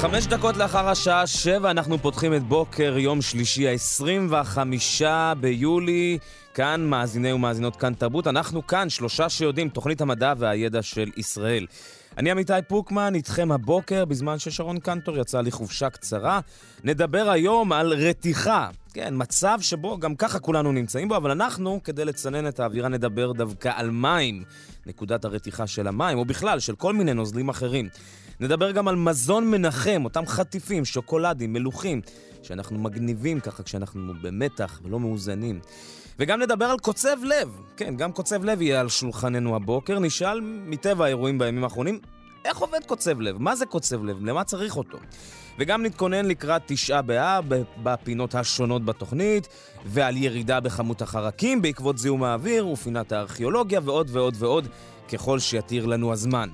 חמש דקות לאחר השעה שבע אנחנו פותחים את בוקר יום שלישי ה-25 ביולי. כאן מאזיני ומאזינות כאן תרבות. אנחנו כאן, שלושה שיודעים, תוכנית המדע והידע של ישראל. אני עמיתי פוקמן, איתכם הבוקר, בזמן ששרון קנטור יצא לחופשה קצרה. נדבר היום על רתיחה. כן, מצב שבו גם ככה כולנו נמצאים בו, אבל אנחנו, כדי לצנן את האווירה, נדבר דווקא על מים. נקודת הרתיחה של המים, או בכלל, של כל מיני נוזלים אחרים. נדבר גם על מזון מנחם, אותם חטיפים, שוקולדים, מלוכים, שאנחנו מגניבים ככה כשאנחנו במתח ולא מאוזנים. וגם נדבר על קוצב לב. כן, גם קוצב לב יהיה על שולחננו הבוקר. נשאל מטבע האירועים בימים האחרונים, איך עובד קוצב לב? מה זה קוצב לב? למה צריך אותו? וגם נתכונן לקראת תשעה באב בפינות השונות בתוכנית, ועל ירידה בכמות החרקים בעקבות זיהום האוויר, ופינת הארכיאולוגיה, ועוד ועוד ועוד, ככל שיתיר לנו הזמן.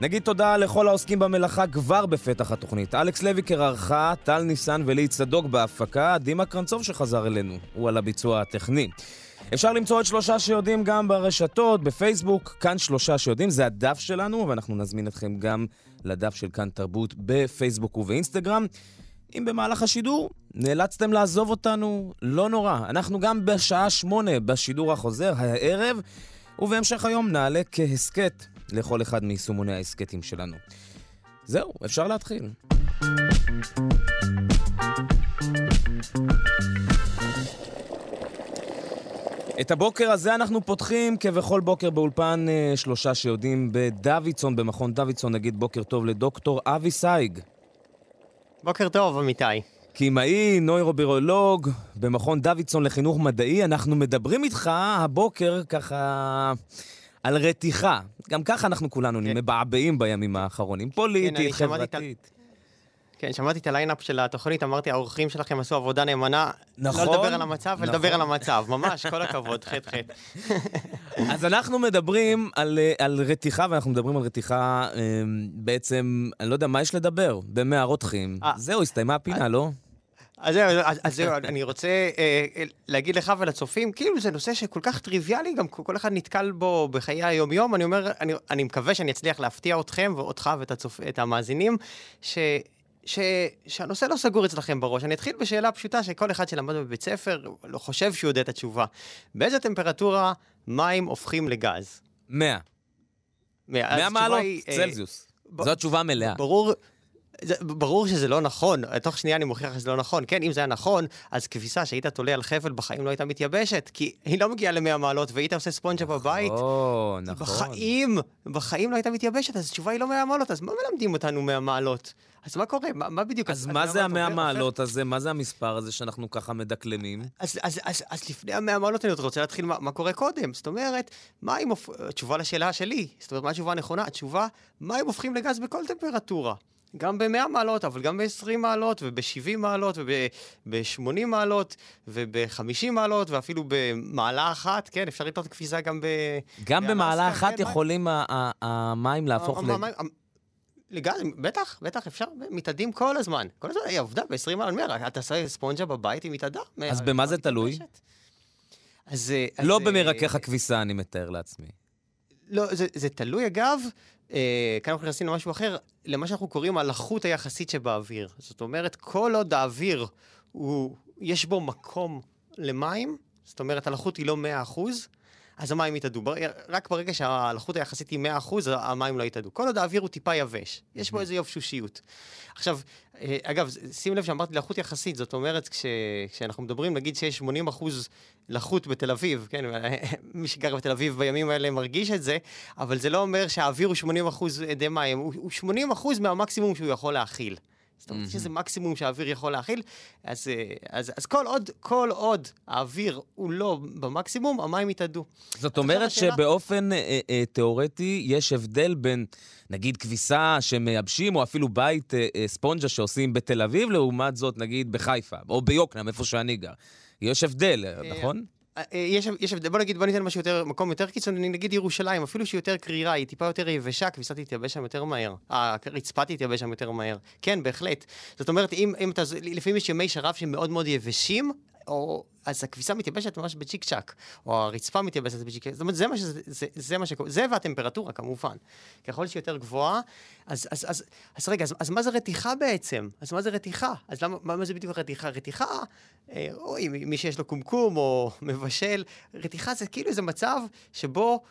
נגיד תודה לכל העוסקים במלאכה כבר בפתח התוכנית. אלכס לויקר ערכה, טל ניסן ולי צדוק בהפקה, דימה קרנצוב שחזר אלינו, הוא על הביצוע הטכני. אפשר למצוא את שלושה שיודעים גם ברשתות, בפייסבוק, כאן שלושה שיודעים, זה הדף שלנו, ואנחנו נזמין אתכם גם לדף של כאן תרבות בפייסבוק ובאינסטגרם. אם במהלך השידור נאלצתם לעזוב אותנו, לא נורא. אנחנו גם בשעה שמונה בשידור החוזר, הערב, ובהמשך היום נעלה כהסכת לכל אחד מיישומוני ההסכתים שלנו. זהו, אפשר להתחיל. את הבוקר הזה אנחנו פותחים כבכל בוקר באולפן אה, שלושה שיודעים בדוידסון, במכון דוידסון, נגיד בוקר טוב לדוקטור אבי סייג. בוקר טוב, אמיתי. כימאי, נוירוביולוג, במכון דוידסון לחינוך מדעי. אנחנו מדברים איתך הבוקר ככה על רתיחה. גם ככה אנחנו כולנו כן. מבעבעים בימים האחרונים. פוליטית, כן, חברתית. כן, שמעתי את הליינאפ של התוכנית, אמרתי, האורחים שלכם עשו עבודה נאמנה. נכון. לא לדבר על המצב, נכון. ולדבר על המצב. ממש, כל הכבוד, חטא חטא. אז אנחנו מדברים על, על רתיחה, ואנחנו מדברים על רתיחה, אמ, בעצם, אני לא יודע, מה יש לדבר? במאה רותחים. אה. זהו, הסתיימה הפינה, אה. לא? אז זהו, אז זהו, אני רוצה אה, להגיד לך ולצופים, כאילו זה נושא שכל כך טריוויאלי, גם כל אחד נתקל בו בחיי היום-יום. אני אומר, אני, אני מקווה שאני אצליח להפתיע אתכם ואותך ואת הצופ... המאזינים, ש... ש... שהנושא לא סגור אצלכם בראש. אני אתחיל בשאלה פשוטה שכל אחד שלמד בבית ספר לא חושב שהוא יודע את התשובה. באיזה טמפרטורה מים הופכים לגז? 100. 100, 100 מעלות היא, אה, צלזיוס. ב... זו התשובה המלאה. ברור. זה, ברור שזה לא נכון, תוך שנייה אני מוכיח שזה לא נכון. כן, אם זה היה נכון, אז כביסה שהיית תולה על חבל בחיים לא הייתה מתייבשת, כי היא לא מגיעה ל-100 מעלות, והיית עושה ספונג'ה בבית. נכון, נכון. בחיים, בחיים לא הייתה מתייבשת, אז התשובה היא לא 100 מעלות, אז מה מלמדים אותנו 100 מעלות? אז מה קורה? מה, מה בדיוק? אז מה זה המאה מעלות הזה? מה זה המספר הזה שאנחנו ככה מדקלמים? אז, אז, אז, אז לפני המאה מעלות אני רוצה להתחיל מה, מה קורה קודם. זאת אומרת, מה אם... תשובה לשאלה שלי. זאת אומרת, מה התשובה הנכונה? התשובה, מה אם הופכים לגז בכל טמפרטורה? גם ב-100 מעלות, אבל גם ב-20 מעלות, וב-70 מעלות, וב-80 מעלות, וב-50 מעלות, ואפילו במעלה אחת, כן, אפשר לטעות כביסה גם ב... גם במעלה אחת יכולים המים להפוך ל... לגמרי, בטח, בטח, אפשר, מתאדים כל הזמן. כל הזמן, היא עובדה, ב-20 מעלות, אתה עושה ספונג'ה בבית עם מתאדה. אז במה זה תלוי? אז... לא במרכך הכביסה, אני מתאר לעצמי. לא, זה, זה תלוי, אגב, אה, כאן אנחנו נכנסים למשהו אחר, למה שאנחנו קוראים הלחות היחסית שבאוויר. זאת אומרת, כל עוד האוויר, הוא, יש בו מקום למים, זאת אומרת, הלחות היא לא 100%, אז המים יתאדו. רק ברגע שהלחות היחסית היא 100%, המים לא יתאדו. כל עוד האוויר הוא טיפה יבש, יש בו איזו יופשושיות. עכשיו, אה, אגב, שים לב שאמרתי לחות יחסית, זאת אומרת, כש, כשאנחנו מדברים, נגיד שיש 80 אחוז לחות בתל אביב, כן, מי שגר בתל אביב בימים האלה מרגיש את זה, אבל זה לא אומר שהאוויר הוא 80 אחוז אדי מים, הוא 80 אחוז מהמקסימום שהוא יכול להכיל. זאת אומרת, יש איזה מקסימום שהאוויר יכול להכיל, אז, אה, אז, אז כל, עוד, כל עוד האוויר הוא לא במקסימום, המים יתאדו. זאת אומרת השאלה- שבאופן אה, אה, תיאורטי יש הבדל בין, נגיד, כביסה שמייבשים, או אפילו בית אה, אה, ספונג'ה שעושים בתל אביב, לעומת זאת, נגיד, בחיפה, או ביוקנעם, איפה שאני גר. יש הבדל, נכון? אה, אה, יש, יש בוא נגיד, בוא ניתן משהו יותר, מקום יותר קיצוני, נגיד ירושלים, אפילו שהיא יותר קרירה, היא טיפה יותר יבשה, הכביסה תתייבש שם יותר מהר. הרצפה תתייבש שם יותר מהר. כן, בהחלט. זאת אומרת, אם, אם אתה, לפעמים יש ימי שרב שהם מאוד מאוד יבשים, או, אז הכביסה מתייבשת ממש בצ'יק צ'אק, או הרצפה מתייבשת בצ'יק צ'אק. זאת אומרת, זה מה שזה, זה, זה מה שקורה, זה והטמפרטורה כמובן. ככל שהיא יותר גבוהה, אז, אז, אז, אז רגע, אז, אז מה זה רתיחה בעצם? אז מה זה רתיחה? אז למה, מה, מה זה בדיוק רתיחה? רתיחה, אה, או אם מי שיש לו קומקום או מבשל, רתיחה זה כאילו איזה מצב שבו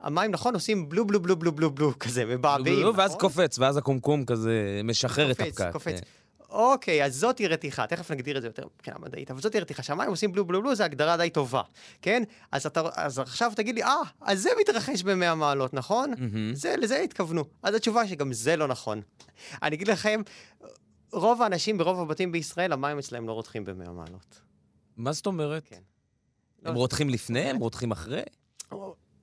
המים, נכון, עושים בלו בלו בלו בלו בלו בלו כזה, מבעבעים, נכון? ואז קופץ, ואז הקומקום כזה משחרר את קופץ, הפקק. קופץ. כן. אוקיי, אז זאתי רתיחה, תכף נגדיר את זה יותר מבחינה מדעית, אבל זאתי רתיחה, שהמים עושים בלו בלו בלו, זו הגדרה די טובה, כן? אז, אתה, אז עכשיו תגיד לי, אה, אז זה מתרחש ב-100 מעלות, נכון? מהמם. זה, לזה התכוונו. אז התשובה היא שגם זה לא נכון. אני אגיד לכם, רוב האנשים ברוב הבתים בישראל, המים אצלם לא רותחים ב-100 מעלות. מה זאת אומרת? כן. הם לא, רותחים לפני, הם רותחים אחרי?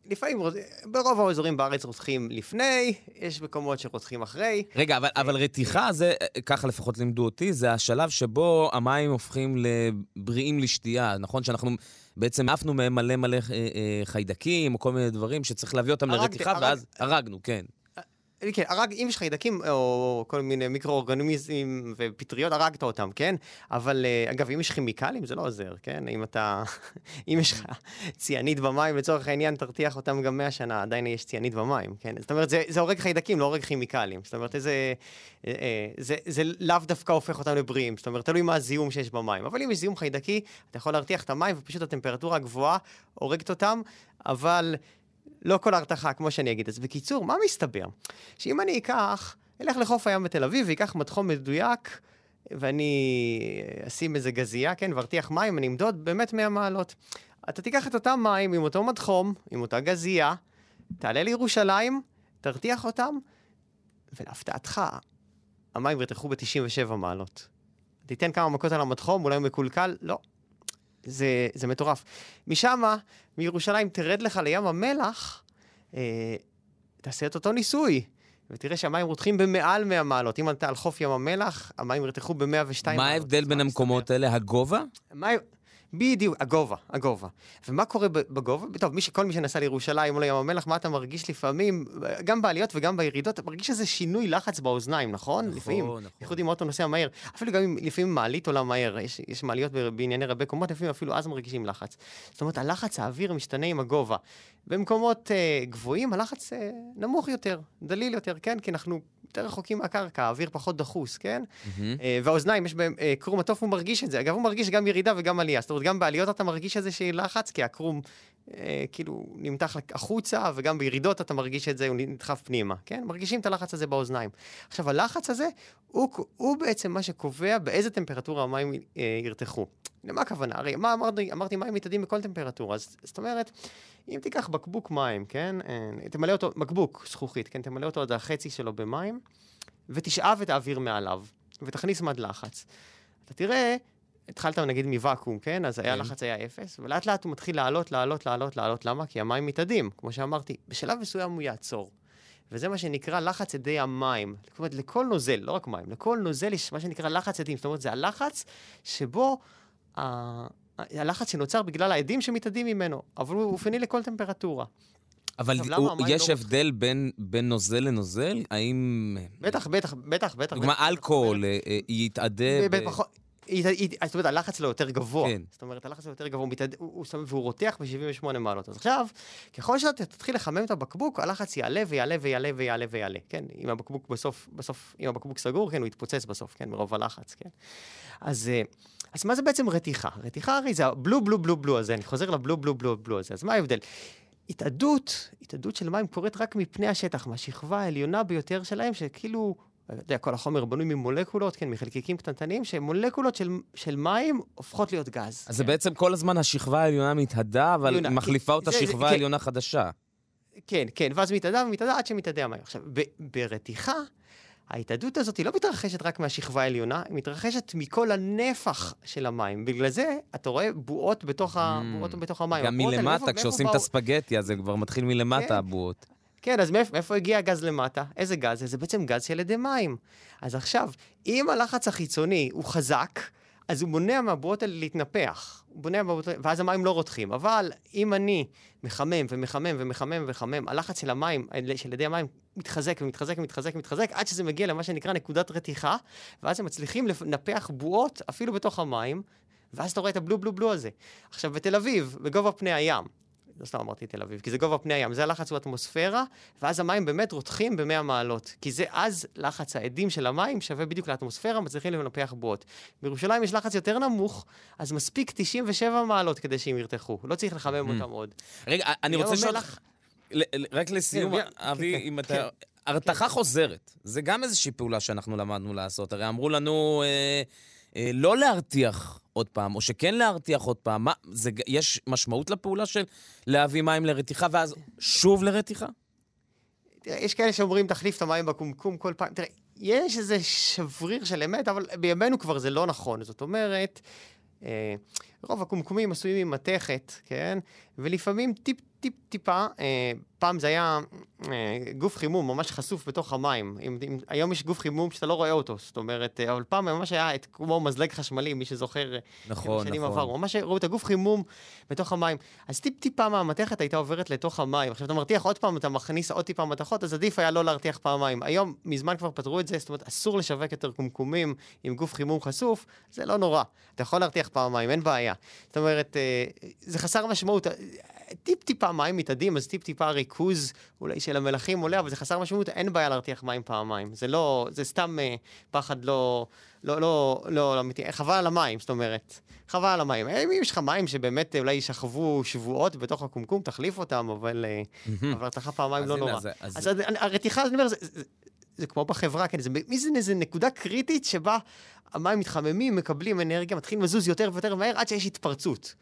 לפעמים, ברוב האזורים בארץ רותחים לפני, יש מקומות שרותחים אחרי. רגע, אבל, אבל רתיחה זה, ככה לפחות לימדו אותי, זה השלב שבו המים הופכים לבריאים לשתייה. נכון שאנחנו בעצם עפנו מהם מלא מלא אה, אה, חיידקים, או כל מיני דברים שצריך להביא אותם הרג- לרתיחה, הרג- ואז הרגנו, כן. כן, הרג, אם יש חיידקים או כל מיני מיקרואורגניזמים ופטריות, הרגת אותם, כן? אבל אה, אגב, אם יש כימיקלים, זה לא עוזר, כן? אם אתה... אם יש לך ציאנית במים, לצורך העניין, תרתיח אותם גם 100 שנה, עדיין יש ציאנית במים, כן? זאת אומרת, זה, זה הורג חיידקים, לא הורג כימיקלים. זאת אומרת, איזה... אה, אה, זה, זה לאו דווקא הופך אותם לבריאים. זאת אומרת, תלוי מה הזיהום שיש במים. אבל אם יש זיהום חיידקי, אתה יכול להרתיח את המים, ופשוט הטמפרטורה הגבוהה הורגת אותם, אבל... לא כל הרתחה, כמו שאני אגיד. אז בקיצור, מה מסתבר? שאם אני אקח, אלך לחוף הים בתל אביב ואקח מתחום מדויק, ואני אשים איזה גזייה, כן, וארתיח מים, אני אמדוד באמת 100 מעלות. אתה תיקח את אותם מים עם אותו מתחום, עם אותה גזייה, תעלה לירושלים, תרתיח אותם, ולהפתעתך, המים ירתחו ב-97 מעלות. תיתן כמה מכות על המתחום, אולי הוא מקולקל, לא. זה, זה מטורף. משם, מירושלים, תרד לך לים המלח, אה, תעשה את אותו ניסוי, ותראה שהמים רותחים במעל 100 מעלות. אם אתה על חוף ים המלח, המים ירתחו ב-102 מעלות. מה ההבדל בין המקומות האלה? הגובה? מה... בדיוק, הגובה, הגובה. ומה קורה בגובה? טוב, מי ש... כל מי שנסע לירושלים או לים המלח, מה אתה מרגיש לפעמים, גם בעליות וגם בירידות, אתה מרגיש איזה שינוי לחץ באוזניים, נכון? נכון, לפעמים. נכון. בייחוד אם האוטו נוסע מהר. אפילו גם אם לפעמים מעלית עולה מהר, יש, יש מעליות בענייני רבי קומות, לפעמים אפילו אז מרגישים לחץ. זאת אומרת, הלחץ האוויר משתנה עם הגובה. במקומות אה, גבוהים הלחץ אה, נמוך יותר, דליל יותר, כן? כי אנחנו יותר רחוקים מהקרקע, האוויר פחות דחוס, כן? מהמם. אה, והאוזניים, יש בהם אה, קרום התוף, הוא מרגיש את זה. אגב, הוא מרגיש גם ירידה וגם עלייה. זאת אומרת, גם בעליות אתה מרגיש איזשהי לחץ, כי הקרום אה, כאילו נמתח החוצה, וגם בירידות אתה מרגיש את זה, הוא נדחף פנימה, כן? מרגישים את הלחץ הזה באוזניים. עכשיו, הלחץ הזה, הוא, הוא בעצם מה שקובע באיזה טמפרטורה המים אה, ירתחו. למה הכוונה? הרי מה אמרתי? אמרתי מים מתאדים בכל טמפרטורה. אז זאת אומרת, אם תיקח בקבוק מים, כן? אה, תמלא אותו, בקבוק זכוכית, כן? תמלא אותו עד החצי שלו במים, ותשאב את האוויר מעליו, ותכניס מד לחץ. אתה תראה, התחלת נגיד מוואקום, כן? אז היה כן. לחץ היה אפס, ולאט לאט הוא מתחיל לעלות, לעלות, לעלות, לעלות. למה? כי המים מתאדים, כמו שאמרתי. בשלב מסוים הוא יעצור. וזה מה שנקרא לחץ אדי המים. זאת אומרת, לכל נוזל, לא רק מים, לכל נוזל יש מה שנקרא לחץ אדים. זאת אומרת, זה הלחץ שבו... ה- הלחץ שנוצר בגלל העדים שמתאדים ממנו, אבל הוא אופייני לכל טמפרטורה. אבל עכשיו, הוא- יש לא הבדל בין בין נוזל לנוזל? האם... בטח, בטח, בטח, בטח. דוגמה. אלכוהול אה, אה, יתאדה... ב- היא- היא- זאת אומרת, הלחץ שלו יותר גבוה. כן. זאת אומרת, הלחץ שלו יותר גבוה, מתאד- הוא- הוא שם- והוא רותח ב-78 מעלות. אז עכשיו, ככל שאתה תתחיל לחמם את הבקבוק, הלחץ יעלה ויעלה ויעלה ויעלה ויעלה. כן, אם הבקבוק בסוף, בסוף, אם הבקבוק סגור, כן, הוא יתפוצץ בסוף, כן, מרוב הלחץ, כן. אז... אה, אז מה זה בעצם רתיחה? רתיחה הרי זה הבלו בלו בלו בלו הזה, אני חוזר לבלו בלו בלו בלו הזה, אז מה ההבדל? התאדות, התאדות של מים קורית רק מפני השטח, מהשכבה העליונה ביותר שלהם, שכאילו, אתה יודע, כל החומר בנוי ממולקולות, כן, מחלקיקים קטנטנים, שמולקולות של, של מים הופכות להיות גז. אז זה כן? בעצם כל הזמן השכבה העליונה מתהדה, אבל עליונה, מחליפה אותה זה- זה- שכבה כן. עליונה חדשה. כן, כן, ואז מתאדה ומתאדה עד שמתאדה המים. עכשיו, ב- ברתיחה, ההתאדות הזאת היא לא מתרחשת רק מהשכבה העליונה, היא מתרחשת מכל הנפח של המים. בגלל זה אתה רואה בועות בתוך, ה... Mm. בועות בתוך המים. גם מלמטה, כשעושים את הספגטי, אז זה כבר מתחיל מלמטה, כן. הבועות. כן, אז מאיפה, מאיפה הגיע הגז למטה? איזה גז? זה בעצם גז של אדי מים. אז עכשיו, אם הלחץ החיצוני הוא חזק, אז הוא מונע מהבועות האלה להתנפח. הוא מונע מהבועות האלה, ואז המים לא רותחים. אבל אם אני מחמם ומחמם ומחמם ומחמם, הלחץ של המים, של אדי המים, מתחזק ומתחזק ומתחזק ומתחזק, עד שזה מגיע למה שנקרא נקודת רתיחה, ואז הם מצליחים לנפח בועות אפילו בתוך המים, ואז אתה רואה את הבלו בלו בלו הזה. עכשיו, בתל אביב, בגובה פני הים, לא סתם אמרתי תל אביב, כי זה גובה פני הים, זה הלחץ באטמוספירה, ואז המים באמת רותחים ב-100 מעלות. כי זה אז לחץ העדים של המים שווה בדיוק לאטמוספירה, מצליחים לנפח בועות. בירושלים יש לחץ יותר נמוך, אז מספיק 97 מעלות כדי שהם ירתחו. לא צריך לחמם אותם עוד. רגע, אני רוצה לשאול המלח- אותך, ל- ל- רק לסיום, כן, אבי, כן, אם כן. אתה... הרתחה חוזרת, זה גם איזושהי פעולה שאנחנו למדנו לעשות. הרי אמרו לנו אה, לא להרתיח עוד פעם, או שכן להרתיח עוד פעם. מה, זה, יש משמעות לפעולה של להביא מים לרתיחה ואז שוב לרתיחה? תראה, יש כאלה שאומרים, תחליף את המים בקומקום כל פעם. תראה, יש איזה שבריר של אמת, אבל בימינו כבר זה לא נכון. זאת אומרת, אה, רוב הקומקומים עשויים ממתכת, כן? ולפעמים טיפ, טיפ, טיפה, אה, פעם זה היה אה, גוף חימום ממש חשוף בתוך המים. אם, אם, היום יש גוף חימום שאתה לא רואה אותו, זאת אומרת, אה, אבל פעם ממש היה את, כמו מזלג חשמלי, מי שזוכר, אה, נכון, בשנים נכון. עברו. ממש ראו את הגוף חימום בתוך המים. אז טיפ-טיפה מהמתכת הייתה עוברת לתוך המים. עכשיו אתה מרתיח עוד פעם, אתה מכניס עוד טיפה מתכות, אז עדיף היה לא להרתיח פעמיים. היום, מזמן כבר פתרו את זה, זאת אומרת, אסור לשווק יותר קומקומים עם גוף חימום חשוף, זה לא נורא. אתה יכול להרתיח פעמיים, אין בעיה. זאת אומרת, אה, זה חסר משמעות. טיפ-טיפה מים מתאדים, אז טיפ-טיפה ריכוז אולי של המלחים עולה, אבל זה חסר משמעות, אין בעיה להרתיח מים פעמיים. זה לא, זה סתם אה, פחד לא, לא, לא, לא, לא אמיתי, חבל על המים, זאת אומרת. חבל על המים. אה, אם יש לך מים שבאמת אולי ישכבו שבועות בתוך הקומקום, תחליף אותם, אבל אה, הרתחה פעמיים לא נורא. אז- הרתיחה, אני אומר, זה- כמו בחברה, כן, זה מי זה איזה נקודה קריטית שבה המים מתחממים, מקבלים אנרגיה, מתחילים לזוז יותר ויותר מהר עד שיש התפרצות.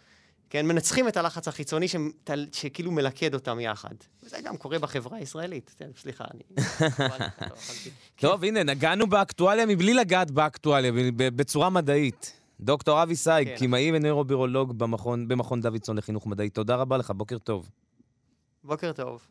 כן, מנצחים את הלחץ החיצוני שתל- שכאילו מלכד אותם יחד. וזה גם קורה בחברה הישראלית. כן, סליחה, אני... טוב, הנה, נגענו באקטואליה מבלי לגעת באקטואליה, בצורה מדעית. דוקטור אבי סייג, כן. ונוירובירולוג במכון, במכון דוידסון לחינוך מדעי. תודה רבה לך, בוקר טוב. בוקר טוב.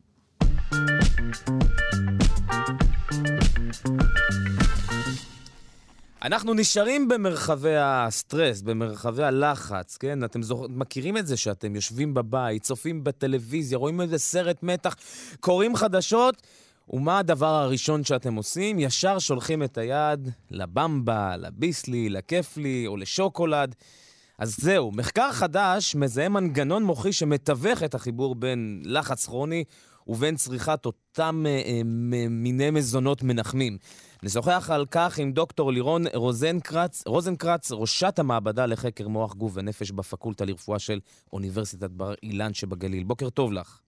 אנחנו נשארים במרחבי הסטרס, במרחבי הלחץ, כן? אתם זוכ... מכירים את זה שאתם יושבים בבית, צופים בטלוויזיה, רואים איזה סרט מתח, קוראים חדשות, ומה הדבר הראשון שאתם עושים? ישר שולחים את היד לבמבה, לביסלי, לכיפלי או לשוקולד. אז זהו, מחקר חדש מזהה מנגנון מוחי שמתווך את החיבור בין לחץ כרוני ובין צריכת אותם אה, אה, מיני מזונות מנחמים. נשוחח על כך עם דוקטור לירון רוזנקרץ, רוזנקרץ, ראשת המעבדה לחקר מוח גוף ונפש בפקולטה לרפואה של אוניברסיטת בר אילן שבגליל. בוקר טוב לך.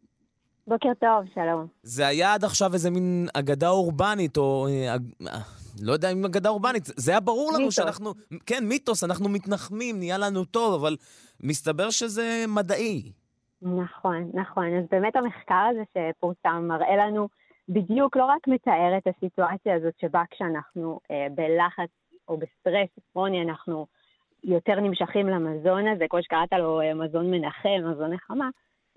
בוקר טוב, שלום. זה היה עד עכשיו איזה מין אגדה אורבנית, או... אה, אה, לא יודע אם אגדה אורבנית, זה היה ברור לנו מיתוס. שאנחנו... כן, מיתוס, אנחנו מתנחמים, נהיה לנו טוב, אבל מסתבר שזה מדעי. נכון, נכון. אז באמת המחקר הזה שפורסם מראה לנו בדיוק לא רק מתאר את הסיטואציה הזאת שבה כשאנחנו אה, בלחץ או בסטרס כרוני אנחנו יותר נמשכים למזון הזה, כמו שקראת לו אה, מזון מנחם, מזון נחמה,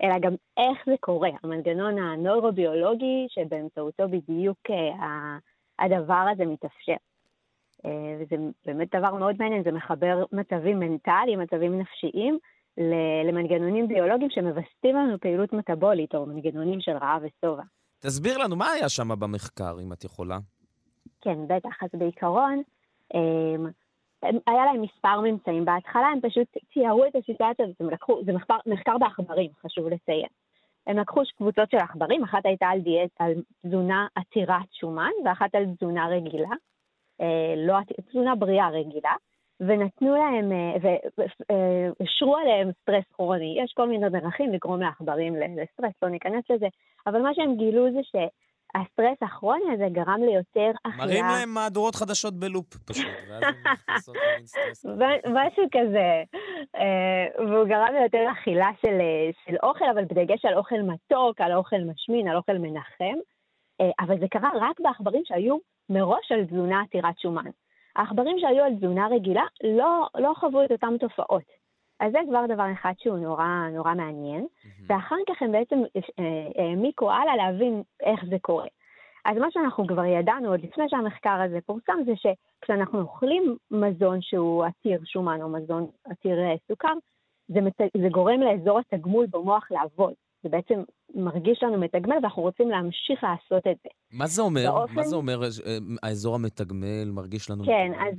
אלא גם איך זה קורה, המנגנון הנוירוביולוגי שבאמצעותו בדיוק אה, הדבר הזה מתאפשר. אה, וזה באמת דבר מאוד מעניין, זה מחבר מצבים מנטליים, מצבים נפשיים, למנגנונים ביולוגיים שמווסתים לנו פעילות מטבולית, או מנגנונים של רעב ושובע. תסביר לנו, מה היה שם במחקר, אם את יכולה? כן, בטח. אז בעיקרון, אמ, היה להם מספר ממצאים. בהתחלה הם פשוט תיארו את הסיטואציה הזאת, הם לקחו, זה מחקר, מחקר בעכברים, חשוב לציין. הם לקחו קבוצות של עכברים, אחת הייתה על, דיאט, על תזונה עתירת שומן, ואחת על תזונה רגילה, אה, לא תזונה בריאה רגילה, ונתנו להם, והשרו עליהם סטרס כרוני. יש כל מיני דרכים לגרום לעכברים לסטרס, לא ניכנס לזה, אבל מה שהם גילו זה שהסטרס הכרוני הזה גרם ליותר אכילה. מראים להם מהדורות חדשות בלופ פשוט, ואז הם נכנסות למין סטרס. משהו כזה. אה, והוא גרם ליותר אכילה של, אה, של אוכל, אבל בדגש על אוכל מתוק, על אוכל משמין, על אוכל מנחם. אה, אבל זה קרה רק בעכברים שהיו מראש על תזונה עתירת שומן. העכברים שהיו על תזונה רגילה לא, לא חוו את אותן תופעות. אז זה כבר דבר אחד שהוא נורא נורא מעניין, mm-hmm. ואחר כך הם בעצם אה, העמיקו הלאה להבין איך זה קורה. אז מה שאנחנו כבר ידענו עוד לפני שהמחקר הזה פורסם, זה שכשאנחנו אוכלים מזון שהוא עתיר שומן או מזון עתיר אה, סוכר, זה, מת... זה גורם לאזור התגמול במוח לעבוד. זה בעצם מרגיש לנו מתגמל ואנחנו רוצים להמשיך לעשות את זה. מה זה אומר? באופן... מה זה אומר אה, האזור המתגמל מרגיש לנו כן, מתגמל? כן, אז,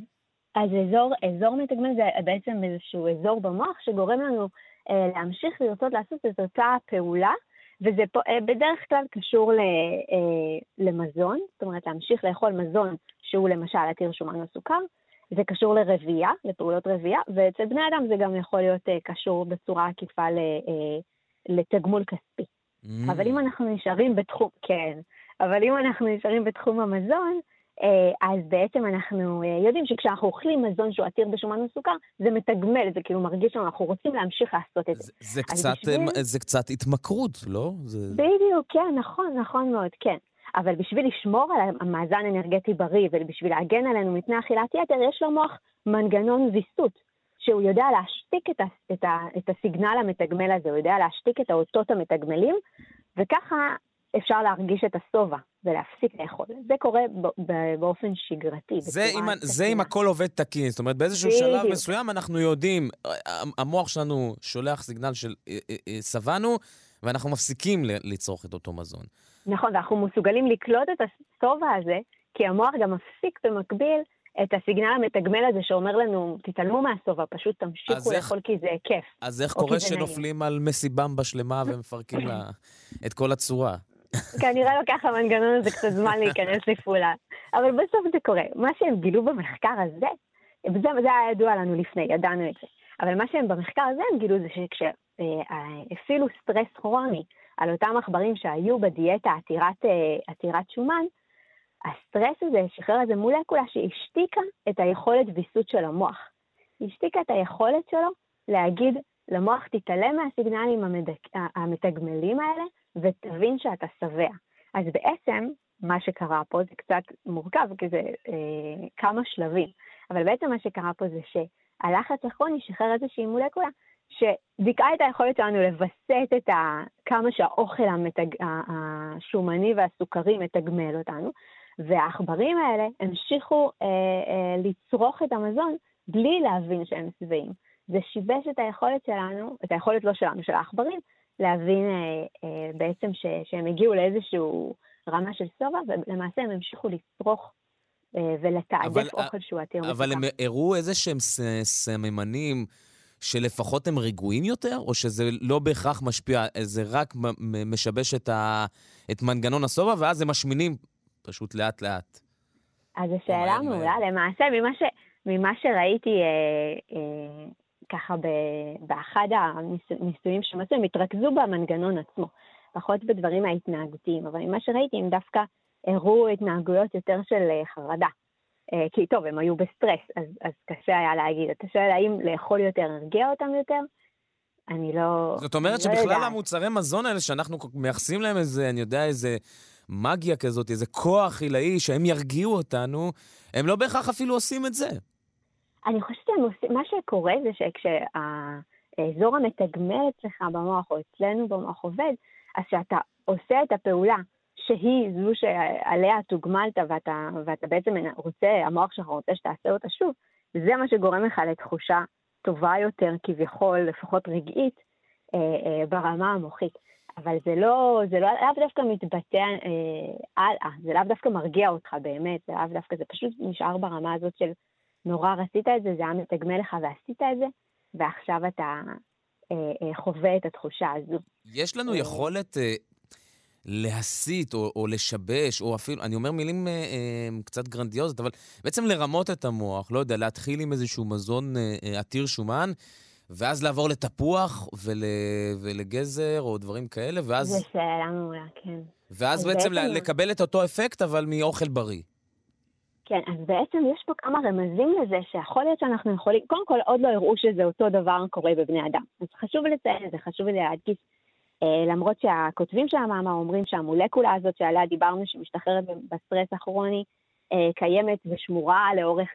אז אזור, אזור מתגמל זה בעצם איזשהו אזור במוח שגורם לנו אה, להמשיך לרצות לעשות את אותה פעולה, וזה פה, אה, בדרך כלל קשור ל, אה, למזון, זאת אומרת להמשיך לאכול מזון שהוא למשל עתיר שומן או סוכר, זה קשור לרבייה, לפעולות רבייה, ואצל בני אדם זה גם יכול להיות אה, קשור בצורה עקיפה ל, אה, לתגמול כספי. Mm. אבל אם אנחנו נשארים בתחום, כן, אבל אם אנחנו נשארים בתחום המזון, אה, אז בעצם אנחנו אה, יודעים שכשאנחנו אוכלים מזון שהוא עתיר בשומן וסוכר, זה מתגמל, זה כאילו מרגיש לנו, אנחנו רוצים להמשיך לעשות את זה. זה, זה, קצת, בשביל... זה קצת התמכרות, לא? זה... בדיוק, כן, נכון, נכון מאוד, כן. אבל בשביל לשמור על המאזן אנרגטי בריא ובשביל להגן עלינו מפני אכילת יתר, יש למוח מנגנון ויסות, שהוא יודע להשתיק את, ה, את, ה, את הסיגנל המתגמל הזה, הוא יודע להשתיק את האותות המתגמלים, וככה אפשר להרגיש את השובע ולהפסיק לאכול. זה קורה באופן שגרתי. זה, אם, זה אם הכל עובד תקין, זאת אומרת, באיזשהו בדיוק. שלב מסוים אנחנו יודעים, המוח שלנו שולח סיגנל של אה, אה, אה, שבענו, ואנחנו מפסיקים לצרוך את אותו מזון. נכון, ואנחנו מסוגלים לקלוט את השובע הזה, כי המוח גם מפסיק במקביל את הסיגנל המתגמל הזה שאומר לנו, תתעלמו מהשובע, פשוט תמשיכו לאכול כי זה כיף. אז איך קורה שנופלים על מסיבם בשלמה ומפרקים לה את כל הצורה? כנראה לוקח המנגנון הזה קצת זמן להיכנס לפעולה. אבל בסוף זה קורה. מה שהם גילו במחקר הזה, וזה זה היה ידוע לנו לפני, ידענו את זה. אבל מה שהם במחקר הזה הם גילו זה שכשהפעילו סטרס כרוני על אותם עכברים שהיו בדיאטה עתירת, אה, עתירת שומן, הסטרס הזה שחרר איזה מולקולה שהשתיקה את היכולת ויסות של המוח. היא השתיקה את היכולת שלו להגיד למוח, תתעלם מהסיגנלים המדק... המתגמלים האלה ותבין שאתה שבע. אז בעצם, מה שקרה פה זה קצת מורכב, כי זה אה, כמה שלבים, אבל בעצם מה שקרה פה זה שהלחץ הכרוני שחרר איזושהי מולקולה שדיכאה את היכולת שלנו לווסת את ה... כמה שהאוכל המתג... השומני והסוכרי מתגמל אותנו, והעכברים האלה המשיכו אה, אה, לצרוך את המזון בלי להבין שהם שבעים. זה שיבש את היכולת שלנו, את היכולת לא שלנו, של העכברים, להבין אה, אה, בעצם ש, שהם הגיעו לאיזשהו רמה של שובע, ולמעשה הם המשיכו לצרוך אה, ולתעדף אוכל שהוא עתיר מסוכר. אבל הם הראו איזה שהם סממנים שלפחות הם רגועים יותר, או שזה לא בהכרח משפיע, זה רק משבש את, ה, את מנגנון השובע, ואז הם משמינים פשוט לאט-לאט. אז זו שאלה מעולה. למעשה, ממה, ש, ממה שראיתי אה, אה, ככה באחד הניסויים שהם עשו, הם התרכזו במנגנון עצמו, פחות בדברים ההתנהגותיים, אבל ממה שראיתי הם דווקא הראו התנהגויות יותר של אה, חרדה. אה, כי טוב, הם היו בסטרס, אז, אז קשה היה להגיד. אתה שואל האם לאכול יותר הרגיע אותם יותר? אני לא... זאת אומרת לא שבכלל יודע. המוצרי מזון האלה שאנחנו מייחסים להם איזה, אני יודע, איזה מגיה כזאת, איזה כוח עילאי שהם ירגיעו אותנו, הם לא בהכרח אפילו עושים את זה. אני חושבת שמה שקורה זה שכשהאזור המתגמל אצלך במוח, או אצלנו במוח עובד, אז כשאתה עושה את הפעולה שהיא זו שעליה תוגמלת ואתה, ואתה בעצם רוצה, המוח שלך רוצה שתעשה אותה שוב, זה מה שגורם לך לתחושה טובה יותר, כביכול, לפחות רגעית, אה, אה, ברמה המוחית. אבל זה לא, זה לא לאו דווקא מתבטא אה, הלאה, זה לאו דווקא מרגיע אותך באמת, זה לאו דווקא, זה פשוט נשאר ברמה הזאת של נורא רצית את זה, זה היה מתגמל לך ועשית את זה, ועכשיו אתה אה, אה, חווה את התחושה הזו. יש לנו אה, יכולת אה, להסית או, או לשבש, או אפילו, אני אומר מילים אה, אה, קצת גרנדיוזיות, אבל בעצם לרמות את המוח, לא יודע, להתחיל עם איזשהו מזון אה, אה עתיר שומן, ואז לעבור לתפוח ול, ולגזר או דברים כאלה, ואז... זו שאלה מעולה, כן. ואז בעצם בעצם לקבל את אותו אפקט, אבל מאוכל בריא. כן, אז בעצם יש פה כמה רמזים לזה שיכול להיות שאנחנו יכולים, קודם כל עוד לא הראו שזה אותו דבר קורה בבני אדם. אז חשוב לציין את זה, חשוב להדגיש, אה, למרות שהכותבים של המאמר אומרים שהמולקולה הזאת שעליה דיברנו, שמשתחררת בסטרס הכרוני, קיימת ושמורה לאורך